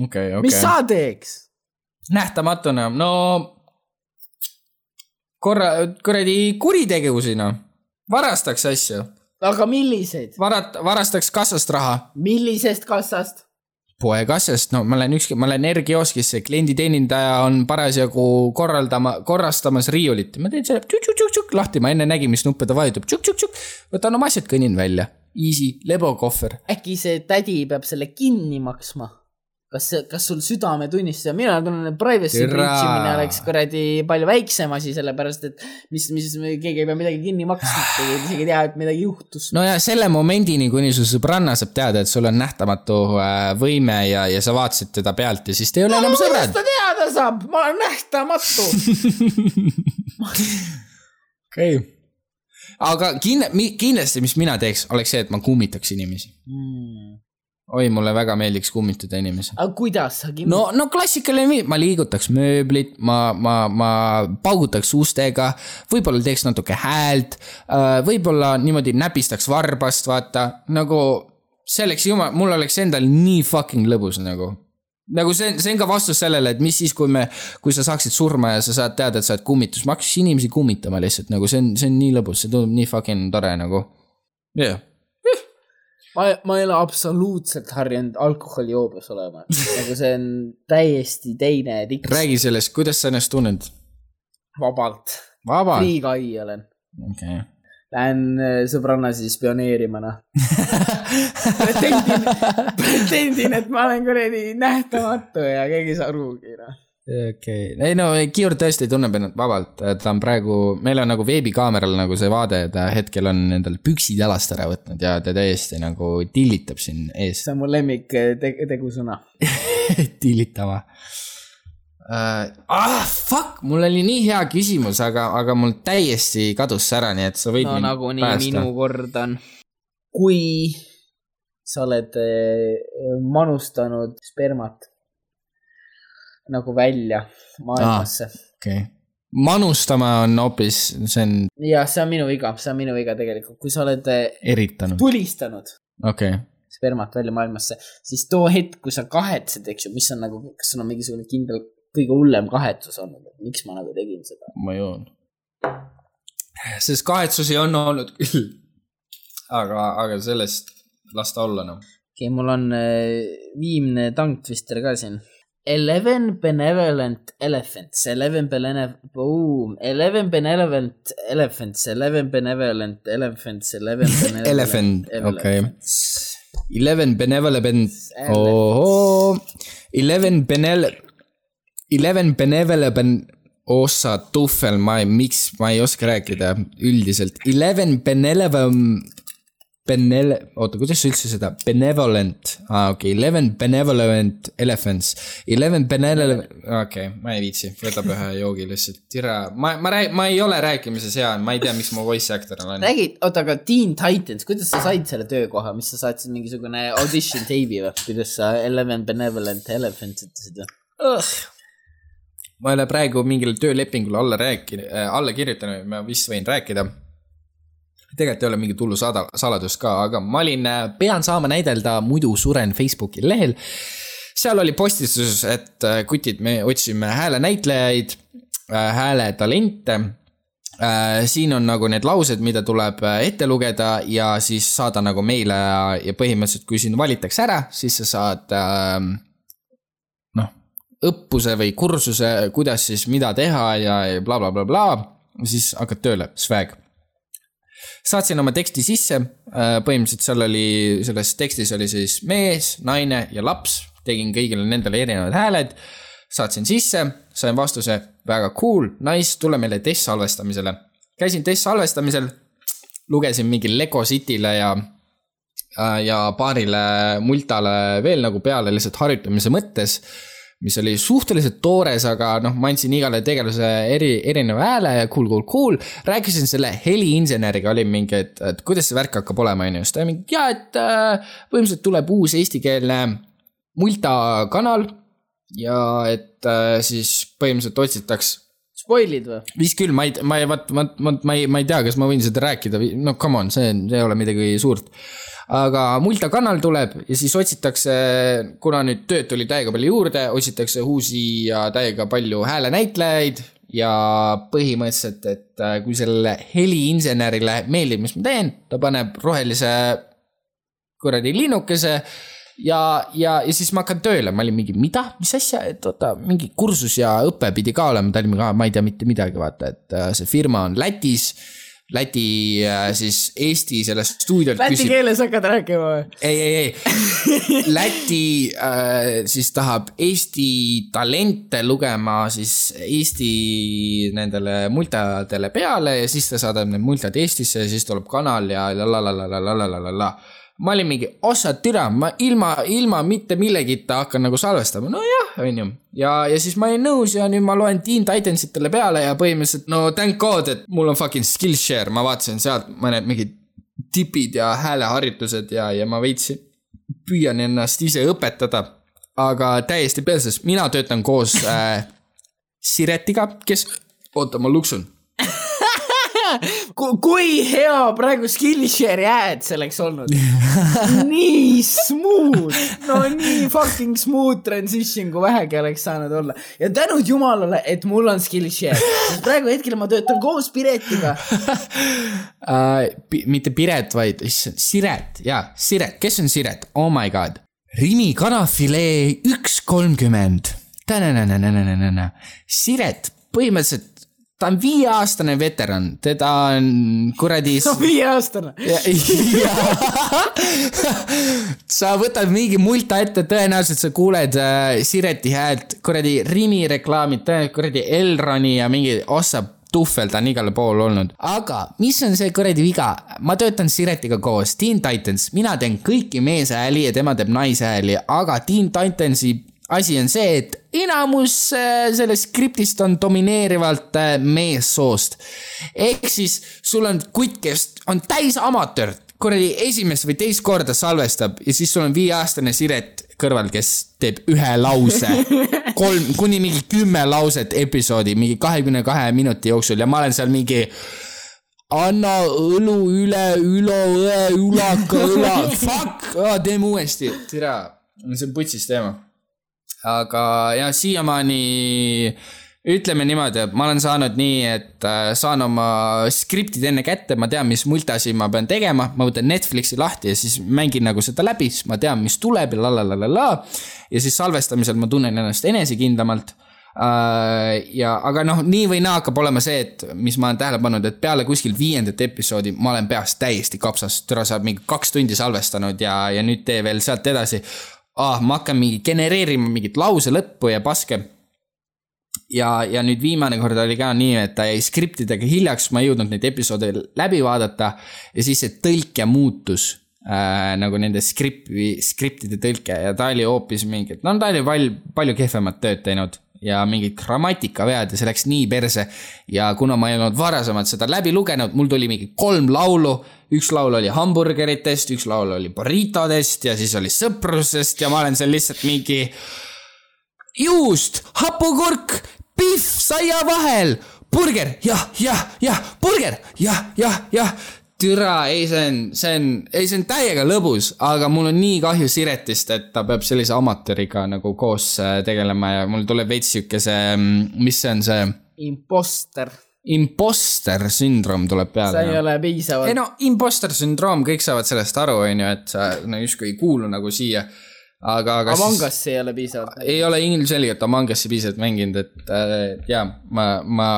okei, mis okei. sa teeks? nähtamatuna, no korra, kuradi kuritegevusena, varastaks asju, aga milliseid? varat-, varastaks kassast raha, millisest kassast? poekassast, no ma lähen ükskord, ma lähen R-kioskisse, klienditeenindaja on parasjagu korraldama, korrastamas riiulit, ma teen selle tšuk-tšuk-tšuk lahti, ma enne nägin, mis nuppe ta vajutab, tšuk-tšuk-tšuk, võtan oma asjad, kõnnin välja, easy, lebokohver. äkki see tädi peab selle kinni maksma? kas, kas sul südametunnistus, mina tunnen, et privacy breach imine oleks kuradi palju väiksem asi, sellepärast et mis, mis keegi ei pea midagi kinni maksma, keegi ei isegi tea, et midagi juhtus. no ja selle momendini, kuni su sõbranna saab teada, et sul on nähtamatu äh, võime ja, ja sa vaatasid teda pealt ja siis te ei ole enam kuidas sõbrad. ta teada saab, ma olen nähtamatu. okei okay.. aga kinne-, kindlasti, mis mina teeks, oleks see, et ma kummitaks inimesi. oi, mulle väga meeldiks kummitada inimesi. aga kuidas sa kindlasti no, no klassikaline, ma liigutaks mööblit, ma, ma, ma paugutaks ustega, võib-olla teeks natuke häält, võib-olla niimoodi näpistaks varbast, vaata, nagu see oleks jumal, mul oleks endal nii fucking lõbus nagu. nagu see, see on ka vastus sellele, et mis siis, kui me, kui sa saaksid surma ja sa saad teada, et sa oled kummitus, ma hakkaks inimesi kummitama lihtsalt nagu see on, see on nii lõbus, see tundub nii fucking tore nagu. jah yeah., ma, ma ei ole absoluutselt harjunud alkoholijoobes olema, nagu see on täiesti teine tiks. räägi sellest, kuidas sa ennast tunned? vabalt, vaba. free guy olen. okei okay. Lähen äh, sõbranna siis spioneerima, noh. pretendin, pretendin, et ma olen kuradi nähtamatu ja keegi ei saa arugi, noh. Okei okay., ei no Kiur tõesti tunneb ennast vabalt, ta on praegu, meil on nagu veebikaameral nagu see vaade, ta hetkel on endal püksid jalast ära võtnud ja ta täiesti nagu tillitab siin ees. see on mu lemmik te tegusõna. tillitama uh,. ah fuck, mul oli nii hea küsimus, aga, aga mul täiesti kadus see ära, nii et sa võid no nagunii minu kord on. kui sa oled eh, manustanud spermat nagu välja maailmasse ah.. okei okay., manustama on hoopis, see on jah, see on minu viga, see on minu viga tegelikult, kui sa oled eh, eritanud, tulistanud okei okay.. spermat välja maailmasse, siis too hetk, kui sa kahetsed, eks ju, mis on nagu, kas sul on mingisugune kindel kõige hullem kahetsus olnud, et miks ma nagu tegin seda? ma joon. sest kahetsusi on olnud küll. aga, aga sellest las ta olla noh. okei okay,, mul on äh, viimne tanktvister ka siin. Eleven benevolent elephants, eleven benevolent, eleven benevolent elephants, eleven benevolent elephants, eleven benevolent Elephant, elephants.. Eleven benevolent, ohoo, Eleven benel-, Eleven benevolent, ossa tuhvel, ma ei, miks ma ei oska rääkida üldiselt, Eleven benevolent, benel-, oota, kuidas sa üldse seda, benevolent, aa okei okay., Eleven benevolent elephants, Eleven benevolent, okei okay,, ma ei viitsi, võtab ühe joogi lihtsalt, tere, ma, ma räägin, ma ei ole rääkimises hea, ma ei tea, miks ma voice actor olen. räägid, oota, aga Teen Titans, kuidas sa said selle töökoha, mis sa saatsid mingisugune audition teibi või, kuidas sa Eleven benevolent elephants ütlesid või? ma ei ole praegu mingile töölepingule alla rääkinud äh,, alla kirjutanud, ma vist võin rääkida. Tegelikult ei ole mingit hullu sada-, saladust ka, aga ma olin, pean saama näidelda Muidu suren Facebooki lehel. seal oli postitus, et äh, kutid, me otsime häälenäitlejaid, hääletalente äh, siin on nagu need laused, mida tuleb äh, ette lugeda ja siis saada nagu meile ja, põhimõtteliselt, kui sind valitakse ära, siis sa saad äh, noh, õppuse või kursuse, kuidas siis mida teha ja blablabla bla,, bla, bla, siis hakkad tööle, swag. Saatsin oma teksti sisse, põhimõtteliselt seal oli, selles tekstis oli siis mees, naine ja laps, tegin kõigile nendele erinevad hääled, saatsin sisse, sain vastuse, väga cool, nice, tule meile test salvestamisele. käisin test salvestamisel, lugesin mingi Lego City'le ja äh, ja paarile multale veel nagu peale lihtsalt harjutamise mõttes mis oli suhteliselt toores, aga noh, ma andsin igale tegelase eri, erineva hääle ja cool, cool, cool. rääkisin selle heliinseneriga, oli mingi, et, et kuidas see värk hakkab olema, on ju, siis ta mingi, jaa, et äh, põhimõtteliselt tuleb uus eestikeelne multa kanal ja et äh, siis põhimõtteliselt otsitaks Spoilid või? vist küll, ma ei, ma ei, vaat, ma, ma, ma ei, ma ei tea, kas ma võin seda rääkida või no come on, see, see ei ole midagi suurt. Aga Multa kanal tuleb ja siis otsitakse, kuna nüüd tööd tuli täiega palju juurde, otsitakse uusi ja täiega palju häälenäitlejaid ja põhimõtteliselt, et äh, kui sellele heliinsenerile meeldib, mis ma teen, ta paneb rohelise kuradi linnukese ja, ja, ja siis ma hakkan tööle, ma olin mingi, mida, mis asja, et oota, mingi kursus ja õpe pidi ka olema, ta oli mingi, ma ei tea mitte midagi, vaata, et äh, see firma on Lätis. Läti äh, siis Eesti sellest stuudiolt Läti küsib, keeles hakkad rääkima või? ei, ei, ei, Läti äh, siis tahab Eesti talente lugema siis Eesti nendele multadele peale ja siis ta saadab need multad Eestisse ja siis tuleb kanal ja la la la la la la la la la la ma olin mingi, ossa türa, ma ilma, ilma mitte millegita hakkan nagu salvestama, nojah, onju. ja, ja siis ma olin nõus ja nüüd ma loen Teen Titansitele peale ja põhimõtteliselt no thank god, et mul on fucking Skillshare, ma vaatasin sealt mõned mingid tipid ja hääleharjutused ja, ja ma veits püüan ennast ise õpetada. aga täiesti perses, mina töötan koos äh, Siretiga, kes, oota, ma luksun. Kui hea praegu Skillshare ad see oleks olnud. nii smooth, no nii fucking smooth transition, kui vähegi oleks saanud olla. ja tänud jumalale, et mul on Skillshare, sest praegu hetkel ma töötan koos Piretiga. äh,. mitte Piret, vaid issand, Siret, jaa, Siret, kes on Siret, oh my god. Rimi kanafilee üks kolmkümmend. Siret, põhimõtteliselt ta on viieaastane veteran, teda on kuradi. viieaastane. sa võtad mingi multa ette, tõenäoliselt sa kuuled äh, Sireti häält, kuradi Rimi reklaamid, tõenäoliselt kuradi Elroni ja mingi ossa tuhvel ta on igale poole olnud. aga mis on see kuradi viga, ma töötan Siretiga koos, Teen Titans, mina teen kõiki meeshääli ja tema teeb naishääli, aga Teen Titansi asi on see, et enamus äh, sellest skriptist on domineerivalt äh, meessoost. ehk siis sul on kutt, kes on täis amatöör, kuradi esimest või teist korda salvestab ja siis sul on viieaastane Siret kõrval, kes teeb ühe lause, kolm, kuni mingi kümme lauset episoodi mingi kahekümne kahe minuti jooksul ja ma olen seal mingi anna õlu üle, ülo õe, ulaka õla, fuck, teeme uuesti. tere, see on putsis teema. Aga jah, siiamaani ütleme niimoodi, et ma olen saanud nii, et äh, saan oma skriptid enne kätte, ma tean, mis multasi ma pean tegema, ma võtan Netflixi lahti ja siis mängin nagu seda läbi, siis ma tean, mis tuleb ja la la la la la. ja siis salvestamisel ma tunnen ennast enesekindlamalt Uh, ja, aga noh, nii või naa hakkab olema see, et mis ma olen tähele pannud, et peale kuskil viiendat episoodi ma olen peast täiesti kapsas, türa sa oled mingi kaks tundi salvestanud ja, ja nüüd tee veel sealt edasi ah,. ma hakkan mingi genereerima mingit lause lõppu ja paske. ja, ja nüüd viimane kord oli ka nii, et ta jäi skriptidega hiljaks, ma ei jõudnud neid episoode läbi vaadata ja siis see tõlke muutus äh, nagu nende skripti, skriptide tõlke ja ta oli hoopis mingi, no ta oli val-, palju kehvemat tööd teinud ja mingid grammatikavead ja see läks nii perse. ja kuna ma ei olnud varasemalt seda läbi lugenud, mul tuli mingi kolm laulu, üks laul oli hamburgeritest, üks laul oli burritodest ja siis oli sõprusest ja ma olen seal lihtsalt mingi juust, hapukurk, pihv saia vahel, burger, jah, jah, jah, burger, jah, jah, jah. türa, ei, see on, see on, ei, see on täiega lõbus, aga mul on nii kahju Siretist, et ta peab sellise amatööriga nagu koos äh, tegelema ja mul tuleb veits sihuke see, mis see on see imposter. imposter sündroom tuleb peale. sa ei ole piisavalt ei no imposter sündroom, kõik saavad sellest aru, on ju, et sa no justkui ei kuulu nagu siia. aga, aga Among Us ei ole piisavalt. ei ole ilmselgelt Among Us'i piisavalt mänginud, et äh, jaa, ma, ma,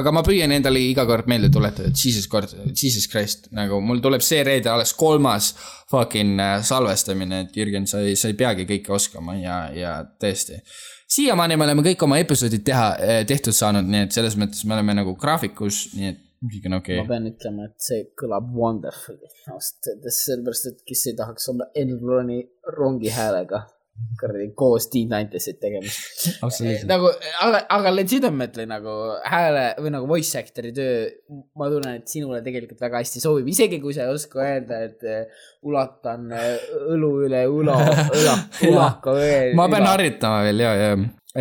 aga ma püüan endale iga kord meelde tuletada, et jesus kord, jesus christ, nagu mul tuleb see reede alles kolmas fucking äh, salvestamine, et Jürgen, sa ei, sa ei peagi kõike oskama ja, ja tõesti. siiamaani me oleme kõik oma episoodid teha, tehtud saanud, nii et selles mõttes me oleme nagu graafikus, nii et kõik on okei. Ma pean ütlema, et see kõlab wonderfully. Ausalt öeldes, sellepärast et kes ei tahaks olla Elroni rongi häälega kuradi koos Teen Ninetysit tegemas. Absoluutselt. nagu, aga, aga legitimately nagu hääle või nagu voice actor'i töö, ma tunnen, et sinule tegelikult väga hästi sobib, isegi kui sa ei oska öelda, et eh, ulatan eh, õlu üle õla, õla, ulaka õe. ma pean. harjutama veel ja, ja,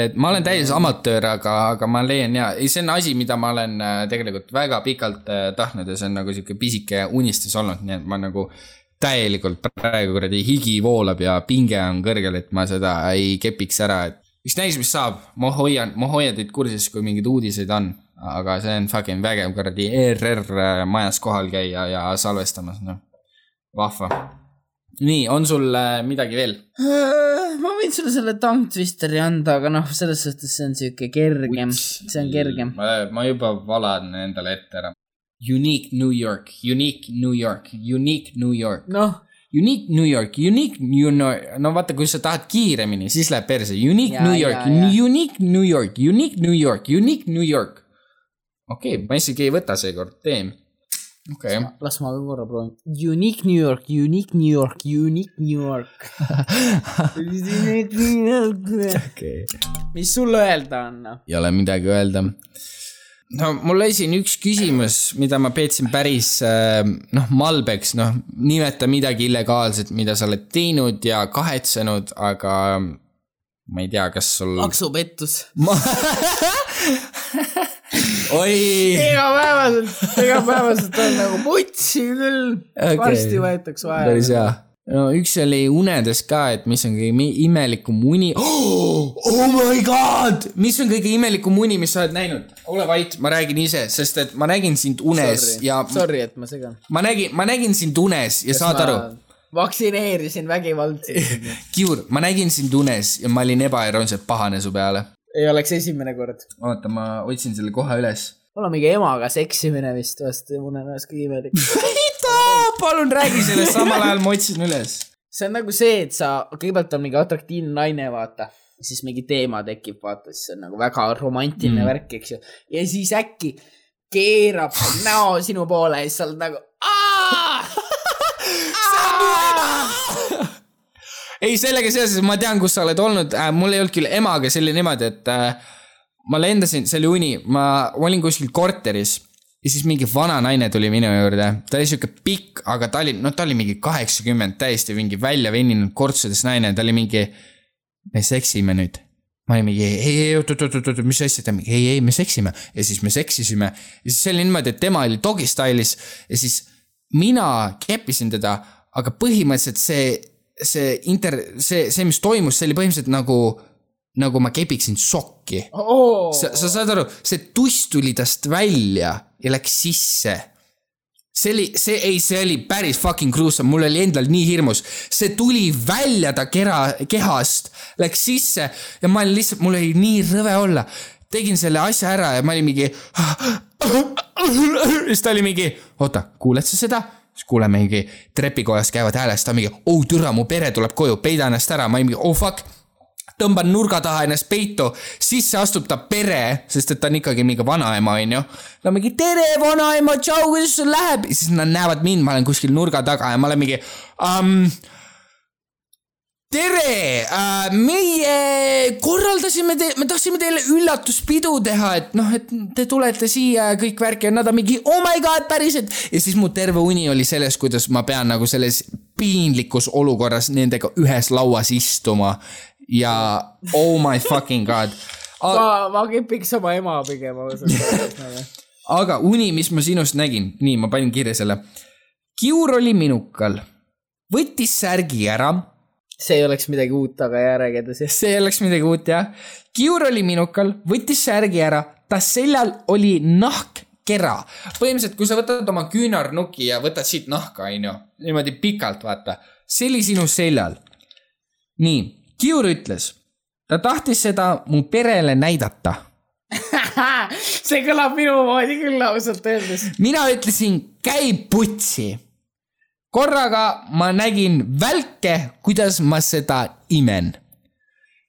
et ma olen täis amatöör, aga, aga ma leian ja, ei, see on asi, mida ma olen äh, tegelikult väga pikalt tahtnud ja see on nagu sihuke pisike unistus olnud, nii et ma nagu täielikult praegu kuradi higi voolab ja pinge on kõrgel, et ma seda ei kepiks ära, et üks näis, mis saab, ma hoian, ma hoian teid kursis, kui mingeid uudiseid on, aga see on fucking vägev kuradi ERR äh, majas kohal käia ja salvestamas, noh, vahva. nii, on sul äh, midagi veel? ma võin sulle selle tongue twisteri anda, aga noh, selles suhtes see on sihuke kergem, see on kergem. ma, ma juba valan endale ette ära. Unique New York, Unique New York, Unique New York, noh, Unique New York, Unique New York, no vaata, kui sa tahad kiiremini, siis läheb perse, Unique Jaa, New York. Unique New York, Unique New York, Unique New York. okei okay,, ma isegi ei võta seekord, teen. okei okay., las ma ka korra proovin. Unique New York, Unique New York, Unique New York. okei. mis sul öelda on? noh? ei ole midagi öelda. No mul oli siin üks küsimus, mida ma peetsin päris äh, noh, malbeks, noh, nimeta midagi illegaalset, mida sa oled teinud ja kahetsenud, aga ma ei tea, kas sul. maksupettus. ma... oi, igapäevaselt, igapäevaselt on nagu putsi küll okay.. varsti võetakse päris vaja. hea. No üks oli unedes ka, et mis on kõige imelikum uni oh,. oh my god, mis on kõige imelikum uni, mis sa oled näinud? ole vait, ma räägin ise, sest et ma nägin sind unes Sorry. ja Sorry, et ma segan. ma nägin, ma nägin sind unes ja saad aru, vaktsineerisin vägivaldselt. Kiur, ma nägin sind unes ja ma olin ebaeroonselt pahane su peale. ei oleks esimene kord. oota, ma otsin selle kohe üles. mul on mingi emaga seksimine vist vast unenes kõige imelik. palun räägi sellest, samal ajal ma otsin üles. see on nagu see, et sa, kõigepealt on mingi atraktiivne naine, vaata. siis mingi teema tekib, vaata, siis on nagu väga romantiline mm. värk, eks ju. ja siis äkki keerab näo sinu poole ja siis sa oled nagu. ei, sellega seoses ma tean, kus sa oled olnud äh,, mul ei olnud küll emaga, oli niimoodi, et äh, ma lendasin, see oli uni, ma olin kuskil korteris ja siis mingi vana naine tuli minu juurde, ta oli siuke pikk, aga ta oli, no ta oli mingi kaheksakümmend, täiesti mingi välja venninud kortsudes naine, ta oli mingi, me seksime nüüd. ma olin mingi ei, ei, ei, oot, oot, oot, oot, mis asja, ta mingi ei, ei, me seksime. Ja siis me seksisime. Ja siis oli niimoodi, et tema oli dog'i style'is ja siis mina keppisin teda, aga põhimõtteliselt see, see inter, see, see, mis toimus, see oli põhimõtteliselt nagu, nagu ma kepiksin sokki. sa, sa saad aru, see tuss tuli tast välja ja läks sisse. see oli, see ei, see oli päris fucking gruesome, mul oli endal nii hirmus, see tuli välja ta kera, kehast, läks sisse ja ma olin lihtsalt, mul oli nii rõve olla. tegin selle asja ära ja ma olin mingi. siis ta oli mingi, oota, kuuled sa seda? siis kuuleme mingi trepikojas käivad häälest, ta mingi, oh türa, mu pere tuleb koju, peida ennast ära, ma olin mingi, oh fuck tõmban nurga taha ennast peitu, sisse astub ta pere, sest et ta on ikkagi mingi vanaema, onju. no mingi tere, vanaema, tšau, kuidas sul läheb? ja siis nad näevad mind, ma olen kuskil nurga taga ja ma olen mingi um,. tere uh,, meie korraldasime te, me tahtsime teile üllatuspidu teha, et noh, et te tulete siia ja kõik värk ja nad on mingi oh my god, päriselt. ja siis mu terve uni oli selles, kuidas ma pean nagu selles piinlikus olukorras nendega ühes lauas istuma ja oh my fucking god. ma, ma kepiks oma ema pigem ausalt aga uni, mis ma sinust nägin, nii, ma panin kirja selle. kiur oli minukal, võttis särgi ära, see ei oleks midagi uut tagajärge edasi. see oleks midagi uut jah. kiur oli minukal, võttis särgi ära, ta seljal oli nahkkera. põhimõtteliselt, kui sa võtad oma küünarnuki ja võtad siit nahka, onju, niimoodi pikalt, vaata, see oli sinu seljal. nii, kiur ütles, ta tahtis seda mu perele näidata see kõlab minu moodi küll ausalt öeldes. mina ütlesin, käi putsi. korraga ma nägin välke, kuidas ma seda imen.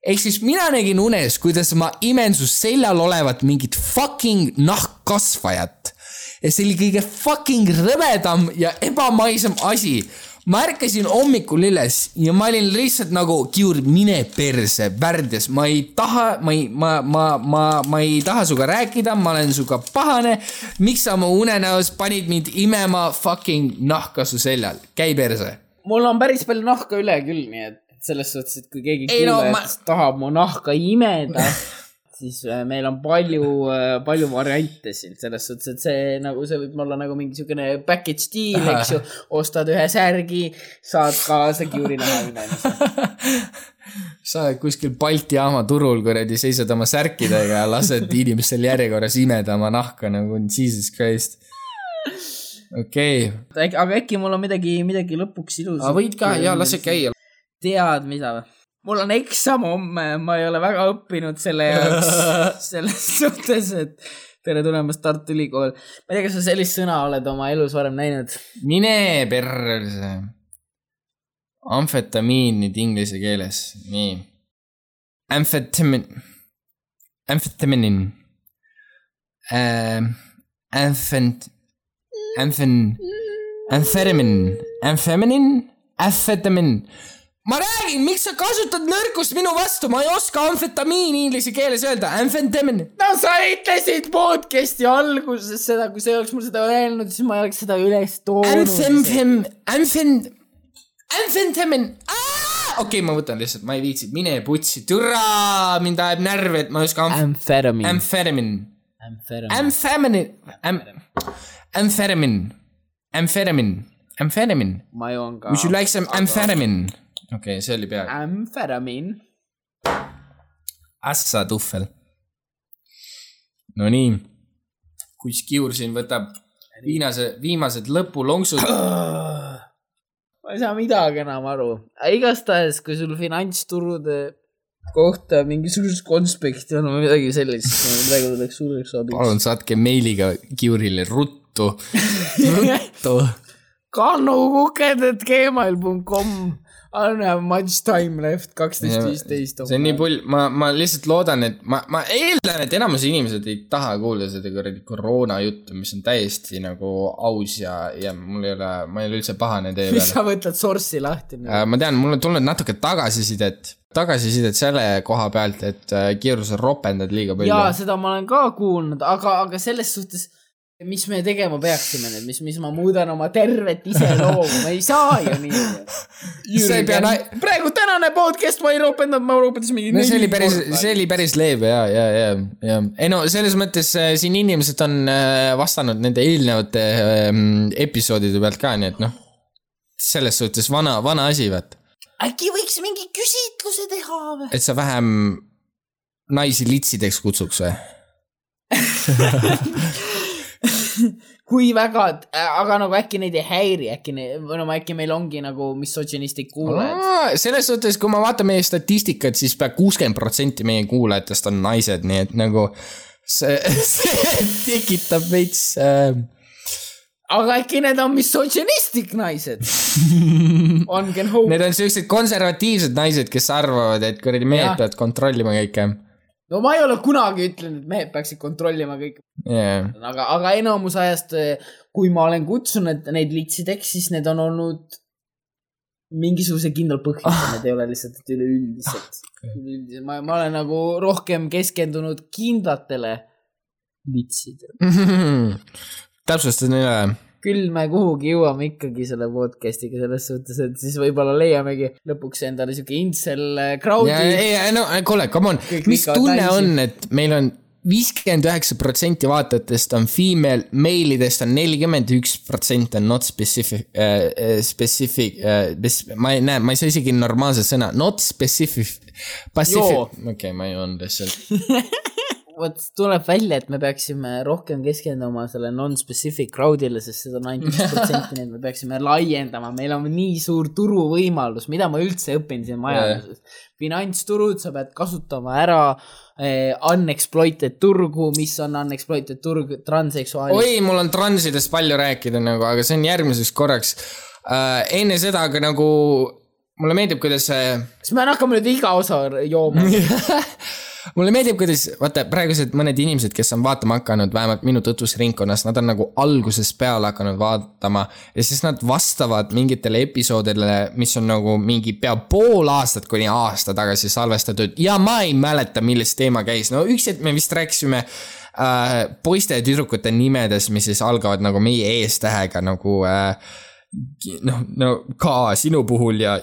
ehk siis mina nägin unes, kuidas ma imen su seljal olevat mingit fucking nahkkasvajat. ja see oli kõige fucking rõvedam ja ebamaisem asi ma ärkasin hommikul üles ja ma olin lihtsalt nagu kiur, mine perse, värdjas, ma ei taha, ma ei, ma, ma, ma, ma ei taha sinuga rääkida, ma olen sinuga pahane. miks sa mu unenäos panid mind imema fucking nahka su seljal, käi perse. mul on päris palju nahka üle küll, nii et selles suhtes, et kui keegi Ei no kuulajatest ma... tahab mu nahka imeda, siis äh, meil on palju, palju variante siin selles suhtes, et see nagu see võib olla nagu mingi siukene package deal, eks ju. ostad ühe särgi, saad kaasa kiuri naha minemise. sa oled kuskil Balti jaama turul kuradi, seisad oma särkidega ja lased inimestel järjekorras imeda oma nahka nagu jesus christ. okei okay., aga äkki mul on midagi, midagi lõpuks ilus. võid ka ja lase. käia. tead, mida või? Mul on eksam homme, ma ei ole väga õppinud selle jaoks, selles suhtes, et tere tulemast Tartu Ülikool. ma ei tea, kas sa sellist sõna oled oma elus varem näinud? mine perse. amfetamiin nüüd inglise keeles, nii. Amfetamin, amfetaminin äh,. Amfent, amfen, amfetamin, amfeminin, amfetamin. Ma räägin, miks sa kasutad nõrkust minu vastu, ma ei oska amfetamiini inglise keeles öelda, amfetamin. no sa ütlesid podcast'i alguses seda, kui sa ei oleks mul seda öelnud, siis ma ei oleks seda üles toonud. Amfem, amfen, amfentamin. okei okay,, ma võtan lihtsalt, ma ei viitsi, mine putsi, türa, mind ajab närvi, et ma ei oska amf-, Amfetamin. amfetamin, Amfetamin. amfetamin, amfetamin, amfetamin, amfetamin. ma joon ka. Would you like some amfetamin? Okei okay,, see oli peaaegu. Amfetamin. Assa tuhvel. Nonii, kui Skiur siin võtab viimase, viimased lõpulonksud. ma ei saa midagi enam aru. igastahes, kui sul finantsturude kohta mingisugust konspekti on või midagi sellist, praegu tuleks suureks abiks. palun saatke meiliga Kiurile ruttu, ruttu. kannukuked.gmail.com I don't have much time left, kaksteist, viisteist. see on nii pull, ma, ma lihtsalt loodan, et ma, ma eeldan, et enamus inimesed ei taha kuulda seda kuradi koroona juttu, mis on täiesti nagu aus ja, ja mul ei ole, ma ei ole üldse pahane teie peale. sa võtad source'i lahti? ma tean, mul on tulnud natuke tagasisidet, tagasisidet selle koha pealt, et äh, Kiirus ropendad liiga palju. jaa, seda ma olen ka kuulnud, aga, aga selles suhtes, mis me tegema peaksime nüüd, mis, mis ma muudan oma tervet iseloomu, ma ei saa ju nii. sa ei pea na-, praegu tänane podcast, ma ei ropendanud, ma ropendasin mingi no see oli päris, see oli päris leebe ja, ja, ja, ja ei no selles mõttes äh, siin inimesed on äh, vastanud nende eelnevate äh, episoodide pealt ka, nii et noh, selles suhtes vana, vana asi, vaata. äkki võiks mingi küsitluse teha või? et sa vähem naisi litsideks kutsuks või? kui väga, aga nagu äkki neid ei häiri, äkki ne-, või no äkki meil ongi nagu misogünistlik kuulajad. selles suhtes, kui ma vaatan meie statistikat, siis pea kuuskümmend protsenti meie kuulajatest on naised, nii et nagu see, see tekitab veits äh, aga äkki need on misogünistlik naised? On can hope. Need on siuksed konservatiivsed naised, kes arvavad, et kuradi mehed peavad kontrollima kõike no ma ei ole kunagi ütlenud, et mehed peaksid kontrollima kõike, yeah.. aga, aga enamus ajast, kui ma olen kutsunud neid litsideks, siis need on olnud mingisuguse kindla põhjusel, need ei ole lihtsalt üleüldiselt. üleüldiselt, ma, ma olen nagu rohkem keskendunud kindlatele litsidele. täpsustan üle. Küll me kuhugi jõuame ikkagi selle podcast'iga selles suhtes, et siis võib-olla leiamegi lõpuks endale siuke incel äh, crowd'i. ei, no kuule, come on, mis tunne on, et meil on viiskümmend üheksa protsenti vaatajatest on female, meilidest on nelikümmend üks protsenti on not specific äh,, specific äh,, ma ei näe, ma ei saa isegi normaalset sõna, not specific. Pacific, okei okay,, ma ei joonud lihtsalt. vot tuleb välja, et me peaksime rohkem keskenduma selle non-specific crowd'ile, sest seda on ainult üks protsenti, nii et me peaksime laiendama, meil on nii suur turuvõimalus, mida ma üldse õpin siin majanduses. finantsturud, sa pead kasutama ära eh, unexploited turgu, mis on unexploited turg, transseksuaalid. oi, mul on transidest palju rääkida nagu, aga see on järgmiseks korraks äh,. enne seda, aga nagu mulle meeldib, kuidas see kas me hakkame nüüd iga osa jooma? mulle meeldib, kuidas vaata praegused mõned inimesed, kes on vaatama hakanud, vähemalt minu tutvusringkonnas, nad on nagu algusest peale hakanud vaatama ja siis nad vastavad mingitele episoodidele, mis on nagu mingi pea pool aastat kuni aasta tagasi salvestatud ja ma ei mäleta, millest teema käis, no üks hetk me vist rääkisime äh, poiste ja tüdrukute nimedes, mis siis algavad nagu meie eestähega nagu äh, noh, no K sinu puhul ja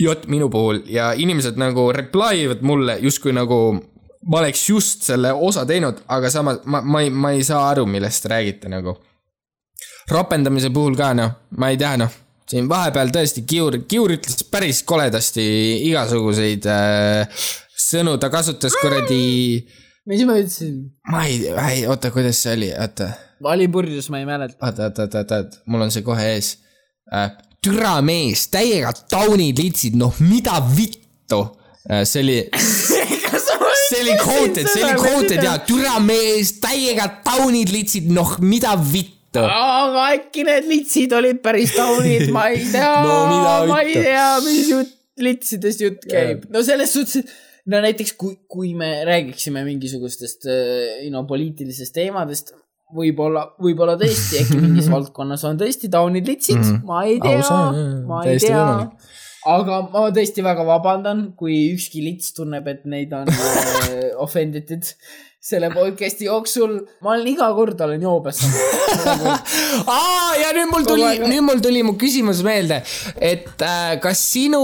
J minu puhul ja inimesed nagu reply ivad mulle justkui nagu ma oleks just selle osa teinud, aga samas ma, ma ei, ma ei saa aru, millest te räägite nagu. rapendamise puhul ka noh, ma ei tea noh, siin vahepeal tõesti Kiur, Kiur ütles päris koledasti igasuguseid äh, sõnu, ta kasutas kuradi, mis ma ütlesin? ma ei, ei oota, kuidas see oli, oota ma olin purjus, ma ei mäleta. oota, oota, oota, oota, mul on see kohe ees äh,. Türa mees, täiega taunid litsid, noh mida vittu äh,. see oli, see oli quoted, see oli quoted ja türa mees, täiega taunid litsid, noh mida vittu. aga äkki need litsid olid päris taunid, ma ei tea No ma ei tea, mis jutt, litsidest jutt käib. no selles suhtes, et no näiteks kui, kui me räägiksime mingisugustest äh, no poliitilistest teemadest, võib-olla, võib-olla tõesti äkki mingis valdkonnas on tõesti taunid litsid mm, -hmm. ma ei tea ma ei tea aga ma tõesti väga vabandan, kui ükski lits tunneb, et neid on äh, offended itud selle podcast'i jooksul. ma olen iga kord olen joobes. aa, ja nüüd mul tuli, nüüd mul tuli mu küsimus meelde, et äh, kas sinu,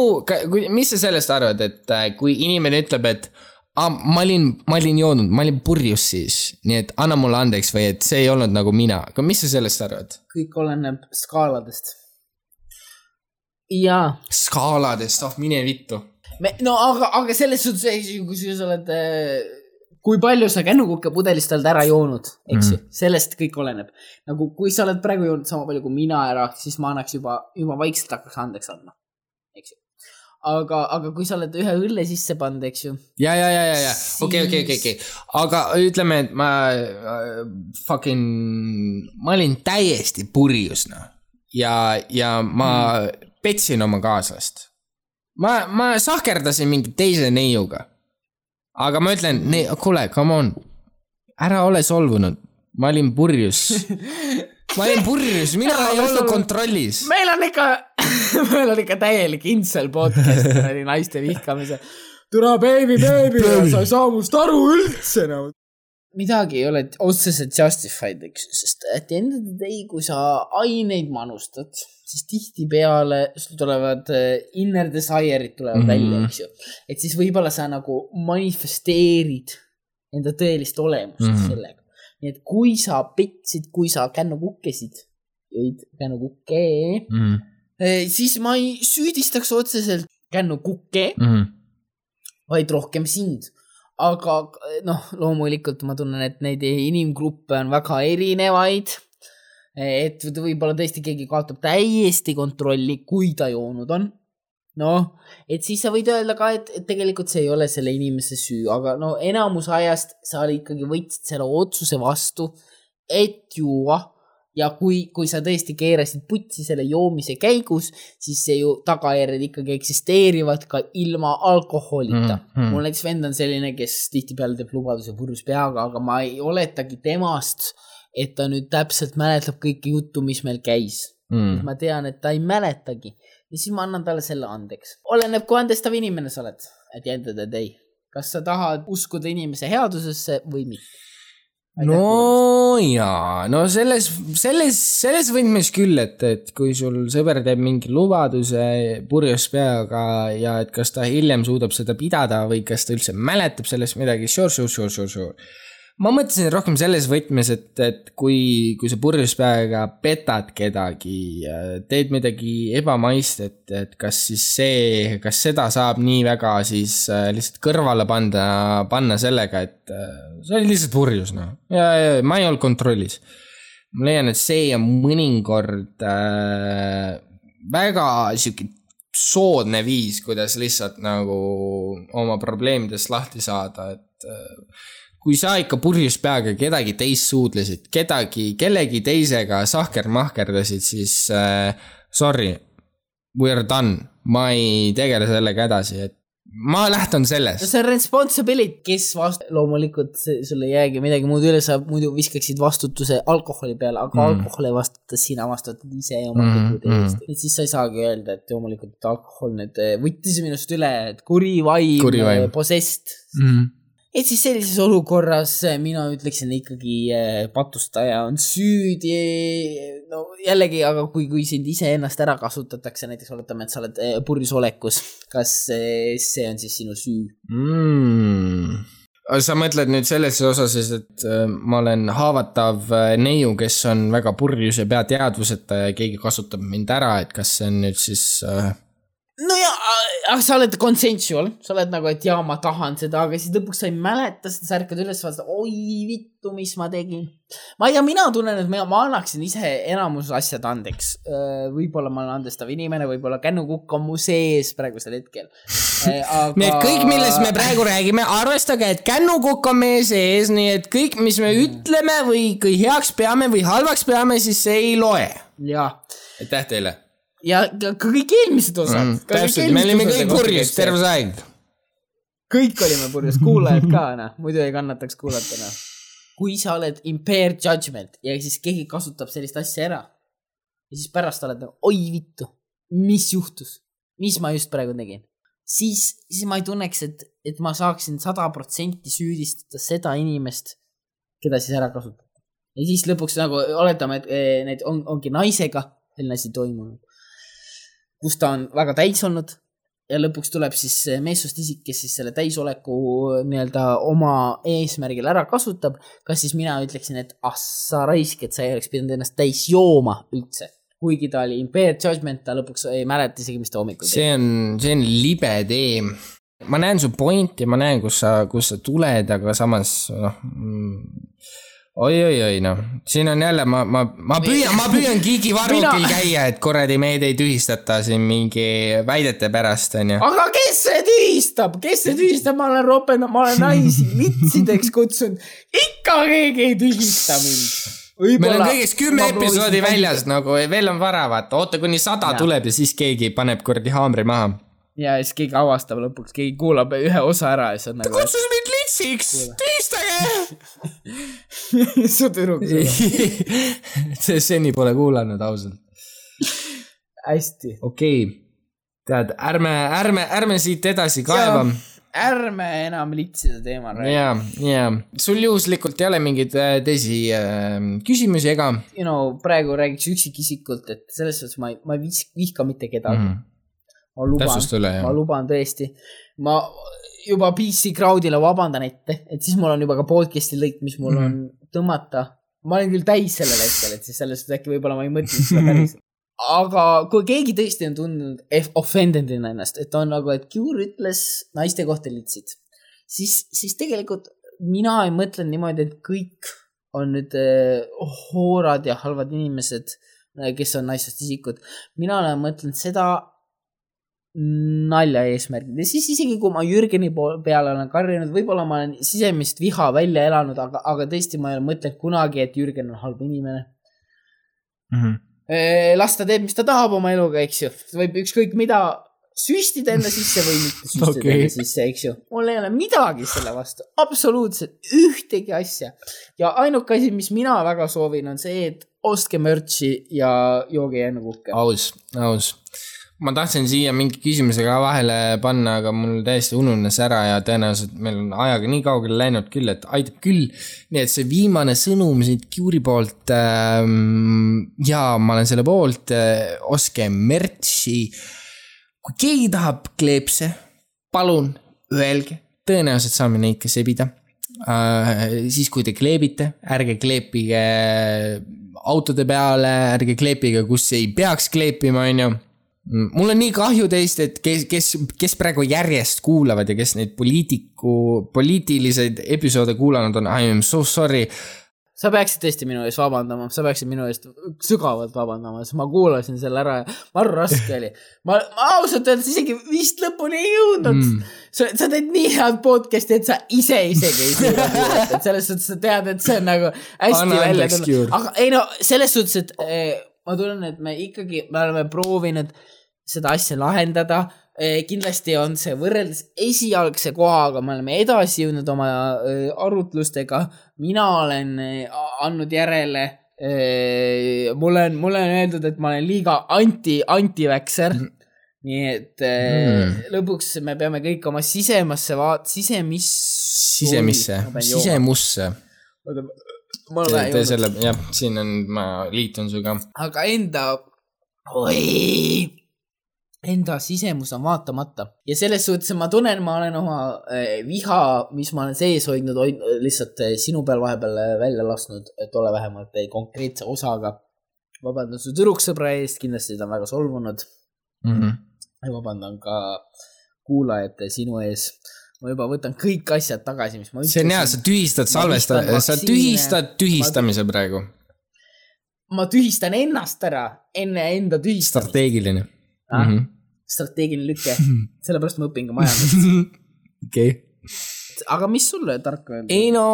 mis sa sellest arvad, et äh, kui inimene ütleb, et ah, ma olin, ma olin joonud, ma olin purjus siis, nii et anna mulle andeks või et see ei olnud nagu mina, aga mis sa sellest arvad? kõik oleneb skaaladest. jaa, skaaladest, oh mine vittu. me, no aga, aga selles suhtes, kui sa oled, kui palju sa kännukukepudelist oled ära joonud, eks ju, sellest kõik oleneb. nagu kui sa oled praegu joonud sama palju kui mina ära, siis ma annaks juba, juba vaikselt hakkaks andeks andma. aga, aga kui sa oled ühe õlle sisse pannud, eks ju, ja, ja, ja, ja, ja okei, okei, okei, okei, aga ütleme, et ma äh, fucking, ma olin täiesti purjus noh ja, ja ma mm. petsin oma kaaslast. ma, ma sahkerdasin mingi teise neiuga. aga ma ütlen, kuule, come on, ära ole solvunud, ma olin purjus. ma olin purjus, mina ei olnud kontrollis. meil on ikka, meil on ikka täielik incel podcast naiste vihkamise. türa baby, baby, sa ei saa must aru üldse nagu. midagi ei ole otseselt justified, eks ju, sest at the end of the day, kui sa aineid manustad, siis tihtipeale sul tulevad äh, inner desire'id tulevad mm. -hmm. välja, eks ju. et siis võib-olla sa nagu manifesteerid enda tõelist olemust mm. -hmm. sellega. nii et kui sa petsid, kui sa kännukukkesid, jõid kännukukke Mhm. Eh, siis ma ei süüdistaks otseselt kännukukke, Mhm. vaid rohkem sind. aga eh, noh, loomulikult ma tunnen, et neid inimgruppe on väga erinevaid. et võib-olla tõesti keegi kaotab täiesti kontrolli, kui ta joonud on. noh, et siis sa võid öelda ka, et tegelikult see ei ole selle inimese süü, aga no enamus ajast sa ikkagi võtsid selle otsuse vastu, et juua ja kui, kui sa tõesti keerasid putsi selle joomise käigus, siis see ju tagajärjed ikkagi eksisteerivad ka ilma alkoholita mm. -hmm. mul näiteks vend on selline, kes tihtipeale teeb lubaduse purjus peaga, aga ma ei oletagi temast, et ta nüüd täpselt mäletab kõike juttu, mis meil käis mm.. ma tean, et ta ei mäletagi ja siis ma annan talle selle andeks. oleneb, kui andestav inimene sa oled, at the end of the day. kas sa tahad uskuda inimese headusesse või mitte? No jaa, no selles, selles, selles võtmes küll, et, et kui sul sõber teeb mingi lubaduse purjus peaga ja et kas ta hiljem suudab seda pidada või kas ta üldse mäletab sellest midagi, sure, sure, sure, sure, sure. Ma mõtlesin rohkem selles võtmes, et, et kui, kui sa purjus peaga petad kedagi, teed midagi ebamaist, et, et kas siis see, kas seda saab nii väga siis äh, lihtsalt kõrvale panna, panna sellega, et äh, see oli lihtsalt purjus, noh. ja, ja ma ei olnud kontrollis. ma leian, et see on mõnikord äh, väga sihuke soodne viis, kuidas lihtsalt nagu oma probleemidest lahti saada, et äh, kui sa ikka purjus peaga kedagi teist suudlesid, kedagi, kellegi teisega sahker-mahkerdasid, siis äh, sorry, we are done, ma ei tegele sellega edasi, et ma lähtun sellest. see on responsibility, kes vastu, loomulikult sul ei jäägi midagi muud üle, sa muidu viskaksid vastutuse alkoholi peale, aga mm. alkohol ei vastuta, sina vastutad ise oma Mm, tegude mm. eest. et siis sa ei saagi öelda, et loomulikult alkohol nüüd eh, võttis minust üle, et kuri vaim, eh, possessed. Mm. Et siis sellises olukorras eh, mina ütleksin ikkagi eh, patustaja on süüdi. no jällegi, aga kui, kui sind iseennast ära kasutatakse, näiteks oletame, et sa oled eh, purjus olekus, kas see on siis sinu süü? mm.. sa mõtled nüüd selles osas, et ma olen haavatav neiu, kes on väga purjus ja peateadvuseta ja keegi kasutab mind ära, et kas see on nüüd siis äh, no ja, aga sa oled consensual, sa oled nagu, et jaa, ma tahan seda, aga siis lõpuks sa ei mäleta seda, sa ärkad üles, vaatad, oi vittu, mis ma tegin. ma ei tea, mina tunnen, et ma, ma annaksin ise enamus asjad andeks. võib-olla ma olen andestav inimene, võib-olla kännukukk on mu sees praegusel hetkel. aga nii et kõik, millest me praegu räägime, arvestage, et kännukukk on meie sees, nii et kõik, mis me ütleme või kui heaks peame või halvaks peame, siis see ei loe. jaa, aitäh teile ja ka kõik eelmised osad. Mm,. täpselt, me olime kõik purjus terve see aeg. kõik olime purjus, kuulajad ka noh, muidu ei kannataks kuulata noh. kui sa oled impaired judgment ja siis keegi kasutab sellist asja ära ja siis pärast oled nagu oi vittu, mis juhtus, mis ma just praegu tegin, siis, siis ma ei tunneks, et, et ma saaksin sada protsenti süüdistada seda inimest, keda siis ära kasutati. ja siis lõpuks nagu oletame, et eh, need on, ongi naisega selline asi toimunud, kus ta on väga täis olnud ja lõpuks tuleb siis meessoost isik, kes siis selle täisoleku nii-öelda oma eesmärgil ära kasutab. kas siis mina ütleksin, et ah sa raisk, et sa ei oleks pidanud ennast täis jooma üldse. kuigi ta oli impaired judgment, ta lõpuks ei mäleta isegi, mis ta hommikul tegi. see on, see on libe tee. ma näen su pointi, ma näen, kus sa, kust sa tuled, aga samas noh mm, oi-oi-oi noh, siin on jälle ma, ma, ma püüan, ma püüan Gigi varrukil Mina- käia, et kuradi meid ei tühistata siin mingi väidete pärast onju. aga kes see tühistab, kes see tühistab, ma olen ropendanud, ma olen naisi litsideks kutsunud, ikka keegi ei tühista mind. meil on kõigest kümme episoodi väljas. nagu veel on vara vaata, oota kuni sada Jaa. tuleb ja siis keegi paneb kuradi haamri maha. Ja siis keegi avastab lõpuks, keegi kuulab ühe osa ära ja siis on nagu, kutsus mind litsiks, tühistage. su tüdruk, see seni pole kuulanud ausalt. hästi. okei okay., tead, ärme, ärme, ärme siit edasi kaeva. ärme enam litside teemal räägi. ja, ja sul juhuslikult ei ole mingeid äh, teisi äh, küsimusi ega you know, praegu räägiks üksikisikult, et selles suhtes ma ei, ma ei vihka mitte kedagi mm.? mm.. Ma luban, ma luban tõesti. ma juba PC Crowdile vabandan ette, et siis mul on juba ka podcast'i lõik, mis mul mm -hmm. on tõmmata. ma olen küll täis sellel hetkel, et siis selles suhtes äkki võib-olla ma ei mõtle seda päris. aga kui keegi tõesti on tundnud eff- offended ina ennast, et on nagu, et Cure ütles naiste kohta litsid, siis, siis tegelikult mina ei mõtle niimoodi, et kõik on nüüd eh, hoorad ja halvad inimesed, kes on naissoost isikud. mina olen mõtelnud seda nalja eesmärgil ja siis isegi kui ma Jürgeni peale olen karjunud, võib-olla ma olen sisemist viha välja elanud, aga, aga tõesti ma ei ole mõtelnud kunagi, et Jürgen on halb inimene. Mhm. las ta teeb, mis ta tahab oma eluga, eks ju, võib ükskõik mida süstida enda sisse või mitte süstida okay. Enda sisse, eks ju. mul ei ole midagi selle vastu, absoluutselt ühtegi asja. ja ainuke asi, mis mina väga soovin, on see, et ostke mürtsi ja jooge enne kukke. aus, aus. Ma tahtsin siia mingi küsimuse ka vahele panna, aga mul täiesti ununes ära ja tõenäoliselt meil on ajaga nii kaugele läinud küll, et aitab küll. nii et see viimane sõnum siit Cure'i poolt ähm,. ja ma olen selle poolt äh,, ostke mürtsi. kui keegi tahab kleepse, palun öelge, tõenäoliselt saame neid ka sebida äh,. siis, kui te kleebite, ärge kleepige autode peale, ärge kleepige, kus ei peaks kleepima, onju. Mul on nii kahju teist, et kes, kes, kes praegu järjest kuulavad ja kes neid poliitiku, poliitiliseid episoode kuulanud on, I am so sorry. sa peaksid tõesti minu ees vabandama, sa peaksid minu eest sügavalt vabandama, sest ma kuulasin selle ära ja maru raske oli. ma, ma ausalt öeldes isegi vist lõpuni ei jõudnud mm.. sa, sa teed nii head podcast'i, et sa ise isegi ei suuda kuulata, et selles suhtes sa tead, et see on nagu hästi Anna välja tulnud aga ei no selles suhtes, et eh, ma tunnen, et me ikkagi, me oleme proovinud seda asja lahendada Eh, kindlasti on see võrreldes esialgse kohaga, me oleme edasi jõudnud oma eh, arutlustega. mina olen eh, andnud järele. mulle on, mulle on öeldud, et ma olen liiga anti, anti-väkser. nii et mm. lõpuks me peame kõik oma sisemasse vaat-, sisemis. sisemisse, sisemusse. ma olen vähe selle, jah, siin on, ma liitun sinuga. aga enda, oi enda sisemus on vaatamata ja selles suhtes ma tunnen, ma olen oma eh, viha, mis ma olen sees hoidnud, hoid-, lihtsalt eh, sinu peal vahepeal eh, välja lasknud, et ole vähemalt konkreetse osaga. vabandan su tüdruksõbra eest, kindlasti ta on väga solvunud Mhm. ja vabandan ka kuulajate sinu ees. ma juba võtan kõik asjad tagasi, mis ma see on hea, sa tühistad salvesta-, sa tühistad tühistamise praegu. ma tühistan ennast ära enne enda tühistamist. strateegiline. Ah, Mhm. strateegiline lüke, sellepärast ma õpin ka majandust. okei. aga mis sulle tarka öelda? ei no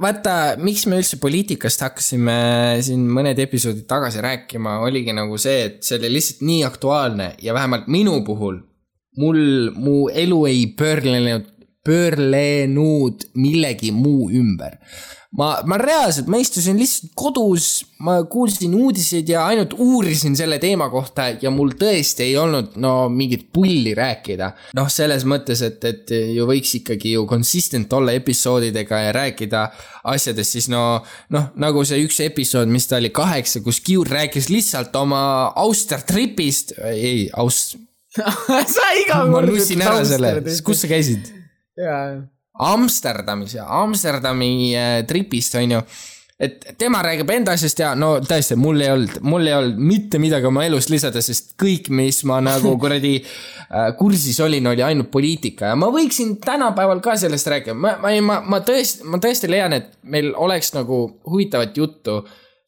vaata, miks me üldse poliitikast hakkasime siin mõned episoodid tagasi rääkima, oligi nagu see, et see oli lihtsalt nii aktuaalne ja vähemalt minu puhul mul, mu elu ei pöörlenud, pöörlenud millegi muu ümber. ma, ma reaalselt, ma istusin lihtsalt kodus, ma kuulsin uudiseid ja ainult uurisin selle teema kohta ja mul tõesti ei olnud no mingit pulli rääkida. noh, selles mõttes, et, et ju võiks ikkagi ju consistent olla episoodidega ja rääkida asjadest, siis no, noh, nagu see üks episood, mis ta oli kaheksa, kus Kiur rääkis lihtsalt oma Auster tripist, ei, Aust-, sa iga ma kord. nussin ära selle, kus sa käisid? jaa, Amsterdamis ja Amsterdami äh, tripist on ju. et tema räägib enda asjast ja no tõesti, mul ei olnud, mul ei olnud mitte midagi oma elust lisada, sest kõik, mis ma nagu kuradi äh, kursis olin, oli ainult poliitika. Ja ma võiksin tänapäeval ka sellest rääkida, ma, ma ei, ma, ma tõesti, ma tõesti leian, et meil oleks nagu huvitavat juttu.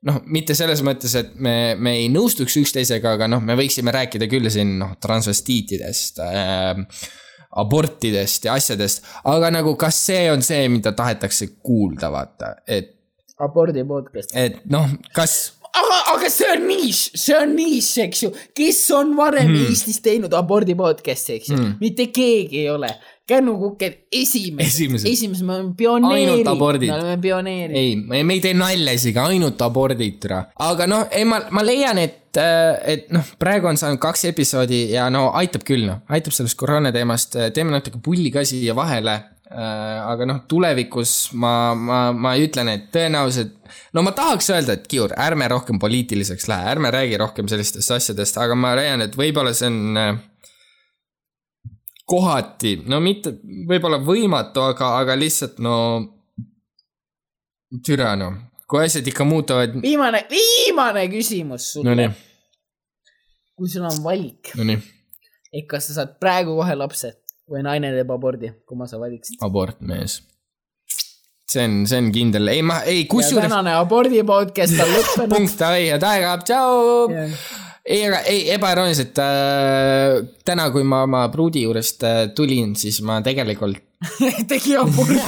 Noh, mitte selles mõttes, et me, me ei nõustuks üksteisega, aga noh, me võiksime rääkida küll siin noh, transvestiitidest äh,, abortidest ja asjadest, aga nagu kas see on see, mida tahetakse kuulda, vaata, et, abordi podcast. et noh, kas aga, aga see on nišš, see on nišš, eks ju. kes on varem mm. Eestis teinud abordi podcast'i, eks ju mm., mitte keegi ei ole. kännukuked esimesed, Esimesed. esimesed, me oleme pioneerid, me oleme pioneerid. ei, me ei tee nalja isegi, ainult abordid, aga noh, ei ma, ma leian, et, et noh, praegu on saanud kaks episoodi ja no aitab küll noh, aitab sellest koroona teemast, teeme natuke pulli ka siia vahele. aga noh, tulevikus ma, ma, ma ütlen, et tõenäoliselt, no ma tahaks öelda, et Kiur, ärme rohkem poliitiliseks lähe, ärme räägi rohkem sellistest asjadest, aga ma leian, et võib-olla see on äh, kohati, no mitte võib-olla võimatu, aga, aga lihtsalt no türa noh, kui asjad ikka muutuvad, viimane, viimane küsimus sulle no kui sul on valik, no et kas sa saad praegu kohe lapse või naine teeb abordi, kumma sa valiksid? abort mees. see on, see on kindel, ei ma, ei kusjuures, tänane abordi podcast on lõppenud. punkt, head aega, tšau. ei, aga ei, ebaironiselt äh,, täna, kui ma oma pruudi juurest äh, tulin, siis ma tegelikult, tegi abordi.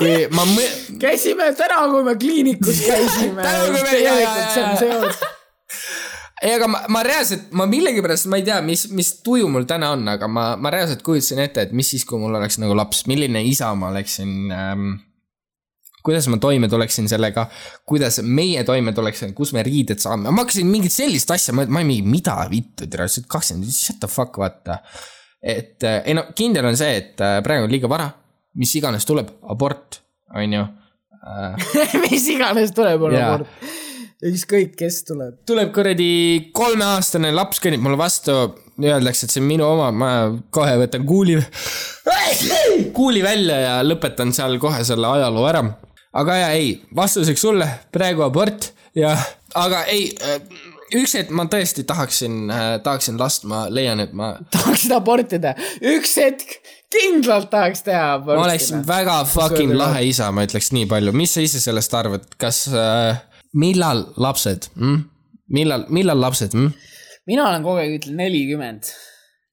kui ma mõ-, käisime täna, kui me kliinikus käisime. Täna, kui me- tegelikult see on seos. ei, aga ma, ma reaalselt, ma millegipärast, ma ei tea, mis, mis tuju mul täna on, aga ma, ma reaalselt kujutasin ette, et mis siis, kui mul oleks nagu laps, milline isa ma oleksin ähm,. kuidas ma toime tuleksin sellega, kuidas meie toime tuleksime, kus me riided saame, ma hakkasin mingit sellist asja mõtlema, ma olin mingi, mida vittu, tere, sa oled kakskümmend, shut the fuck, vaata. et äh, ei no kindel on see, et äh, praegu on liiga vara, mis iganes tuleb, abort, on ju mis iganes tuleb, Jaa. abort. ükskõik, kes tuleb. tuleb kuradi kolmeaastane laps kõnnib mulle vastu, öeldakse, et see on minu oma, ma kohe võtan kuuli, kuuli välja ja lõpetan seal kohe selle ajaloo ära. aga ja ei, vastuseks sulle praegu abort ja, aga ei, üks hetk ma tõesti tahaksin, tahaksin last, ma leian, et ma, tahaksid abortida, üks hetk kindlalt tahaks teha ma oleksin abortida. väga fucking lahe isa, ma ütleks nii palju, mis sa ise sellest arvad, kas äh,, millal lapsed mm?, millal, millal lapsed mm?? mina olen kogu aeg ütlen nelikümmend.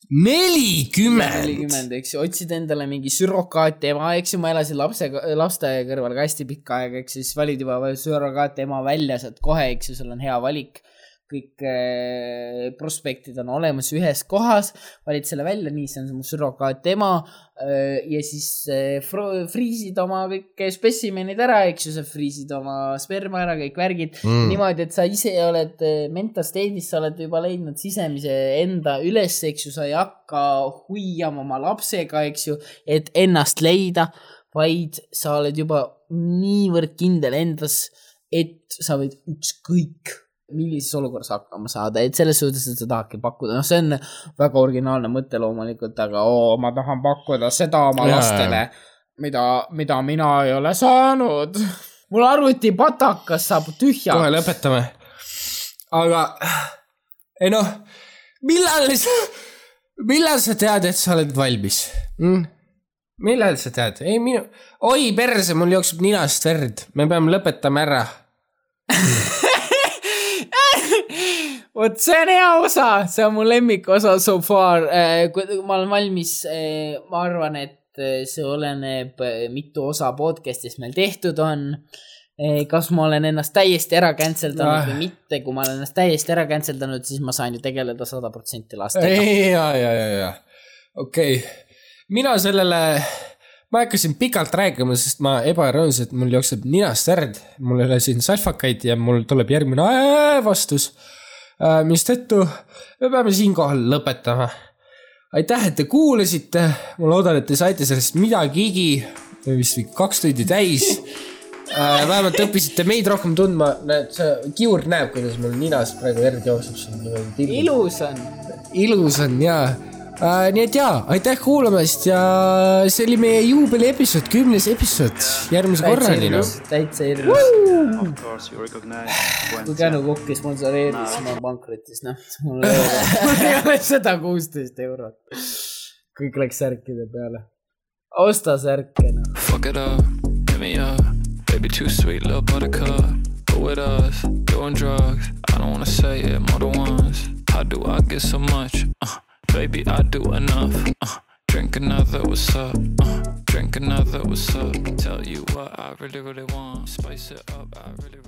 nelikümmend, nelikümmend, eks ju, otsid endale mingi sürrogaatema, eks ju, ma elasin lapsega, laste kõrval ka hästi pikka aega, eks ju, siis valid juba sürrogaatema välja, saad kohe, eks ju, sul on hea valik. Kõik äh, prospektid on olemas ühes kohas, valid selle välja, nii, see on mu sürrogaatema äh, ja siis äh, friisid oma kõik spessimenid ära, eks ju, sa friisid oma sperma ära, kõik värgid mm.. niimoodi, et sa ise oled mental state'is, sa oled juba leidnud sisemise enda üles, eks ju, sa ei hakka hoiama oma lapsega, eks ju, et ennast leida, vaid sa oled juba niivõrd kindel endas, et sa võid ükskõik millises olukorras hakkama saada, et selles suhtes, et sa tahadki pakkuda, noh, see on väga originaalne mõte loomulikult, aga oo, ma tahan pakkuda seda oma Jaa, lastele, mida, mida mina ei ole saanud. mul arvutipatakas saab tühjaks kohe. lõpetame. aga ei noh, millal sa, millal sa tead, et sa oled valmis mm?? millal sa tead? ei minu, oi perse, mul jookseb ninast verd, me peame lõpetama ära. vot see on hea osa, see on mu lemmikosa so far. kui ma olen valmis, ma arvan, et eh, see oleneb, mitu osa podcast'ist meil tehtud on. kas ma olen ennast täiesti ära cancel danud Ah. või mitte, kui ma olen ennast täiesti ära cancel danud, siis ma saan ju tegeleda sada protsenti lastega. ja, ja, ja, ja okei okay., mina sellele, ma hakkasin pikalt rääkima, sest ma ebaironiselt, mul jookseb ninast verd, mul ei ole siin salfakaid ja mul tuleb järgmine vastus. Mistõttu me peame siinkohal lõpetama. aitäh, et te kuulasite, ma loodan, et te saite sellest midagigi, vist kaks tundi täis. Vähemalt õppisite meid rohkem tundma, näed, see Kiur näeb, kuidas mul ninast praegu verd jookseb ilus on. ilus on ja äh,. nii et jaa, aitäh kuulamast ja see oli meie juubeliepisood, kümnes episood, järgmise korrani noh. täitsa ilus. Of course, you recognize when kui Känu Kokk ei sponsoreeri, siis ma olen pankrotis, noh. mul ei ole seda kuusteist eurot. kõik läks särkide peale. osta särke, noh. Fuck it up, hit me up. Baby, too sweet, little buttercup. With us, doing drugs. I don't wanna say it more than once. How do I get so much? Uh, baby, I do enough. Uh, drink another, what's up? Uh, drink another, what's up? Tell you what I really, really want. Spice it up, I really, really.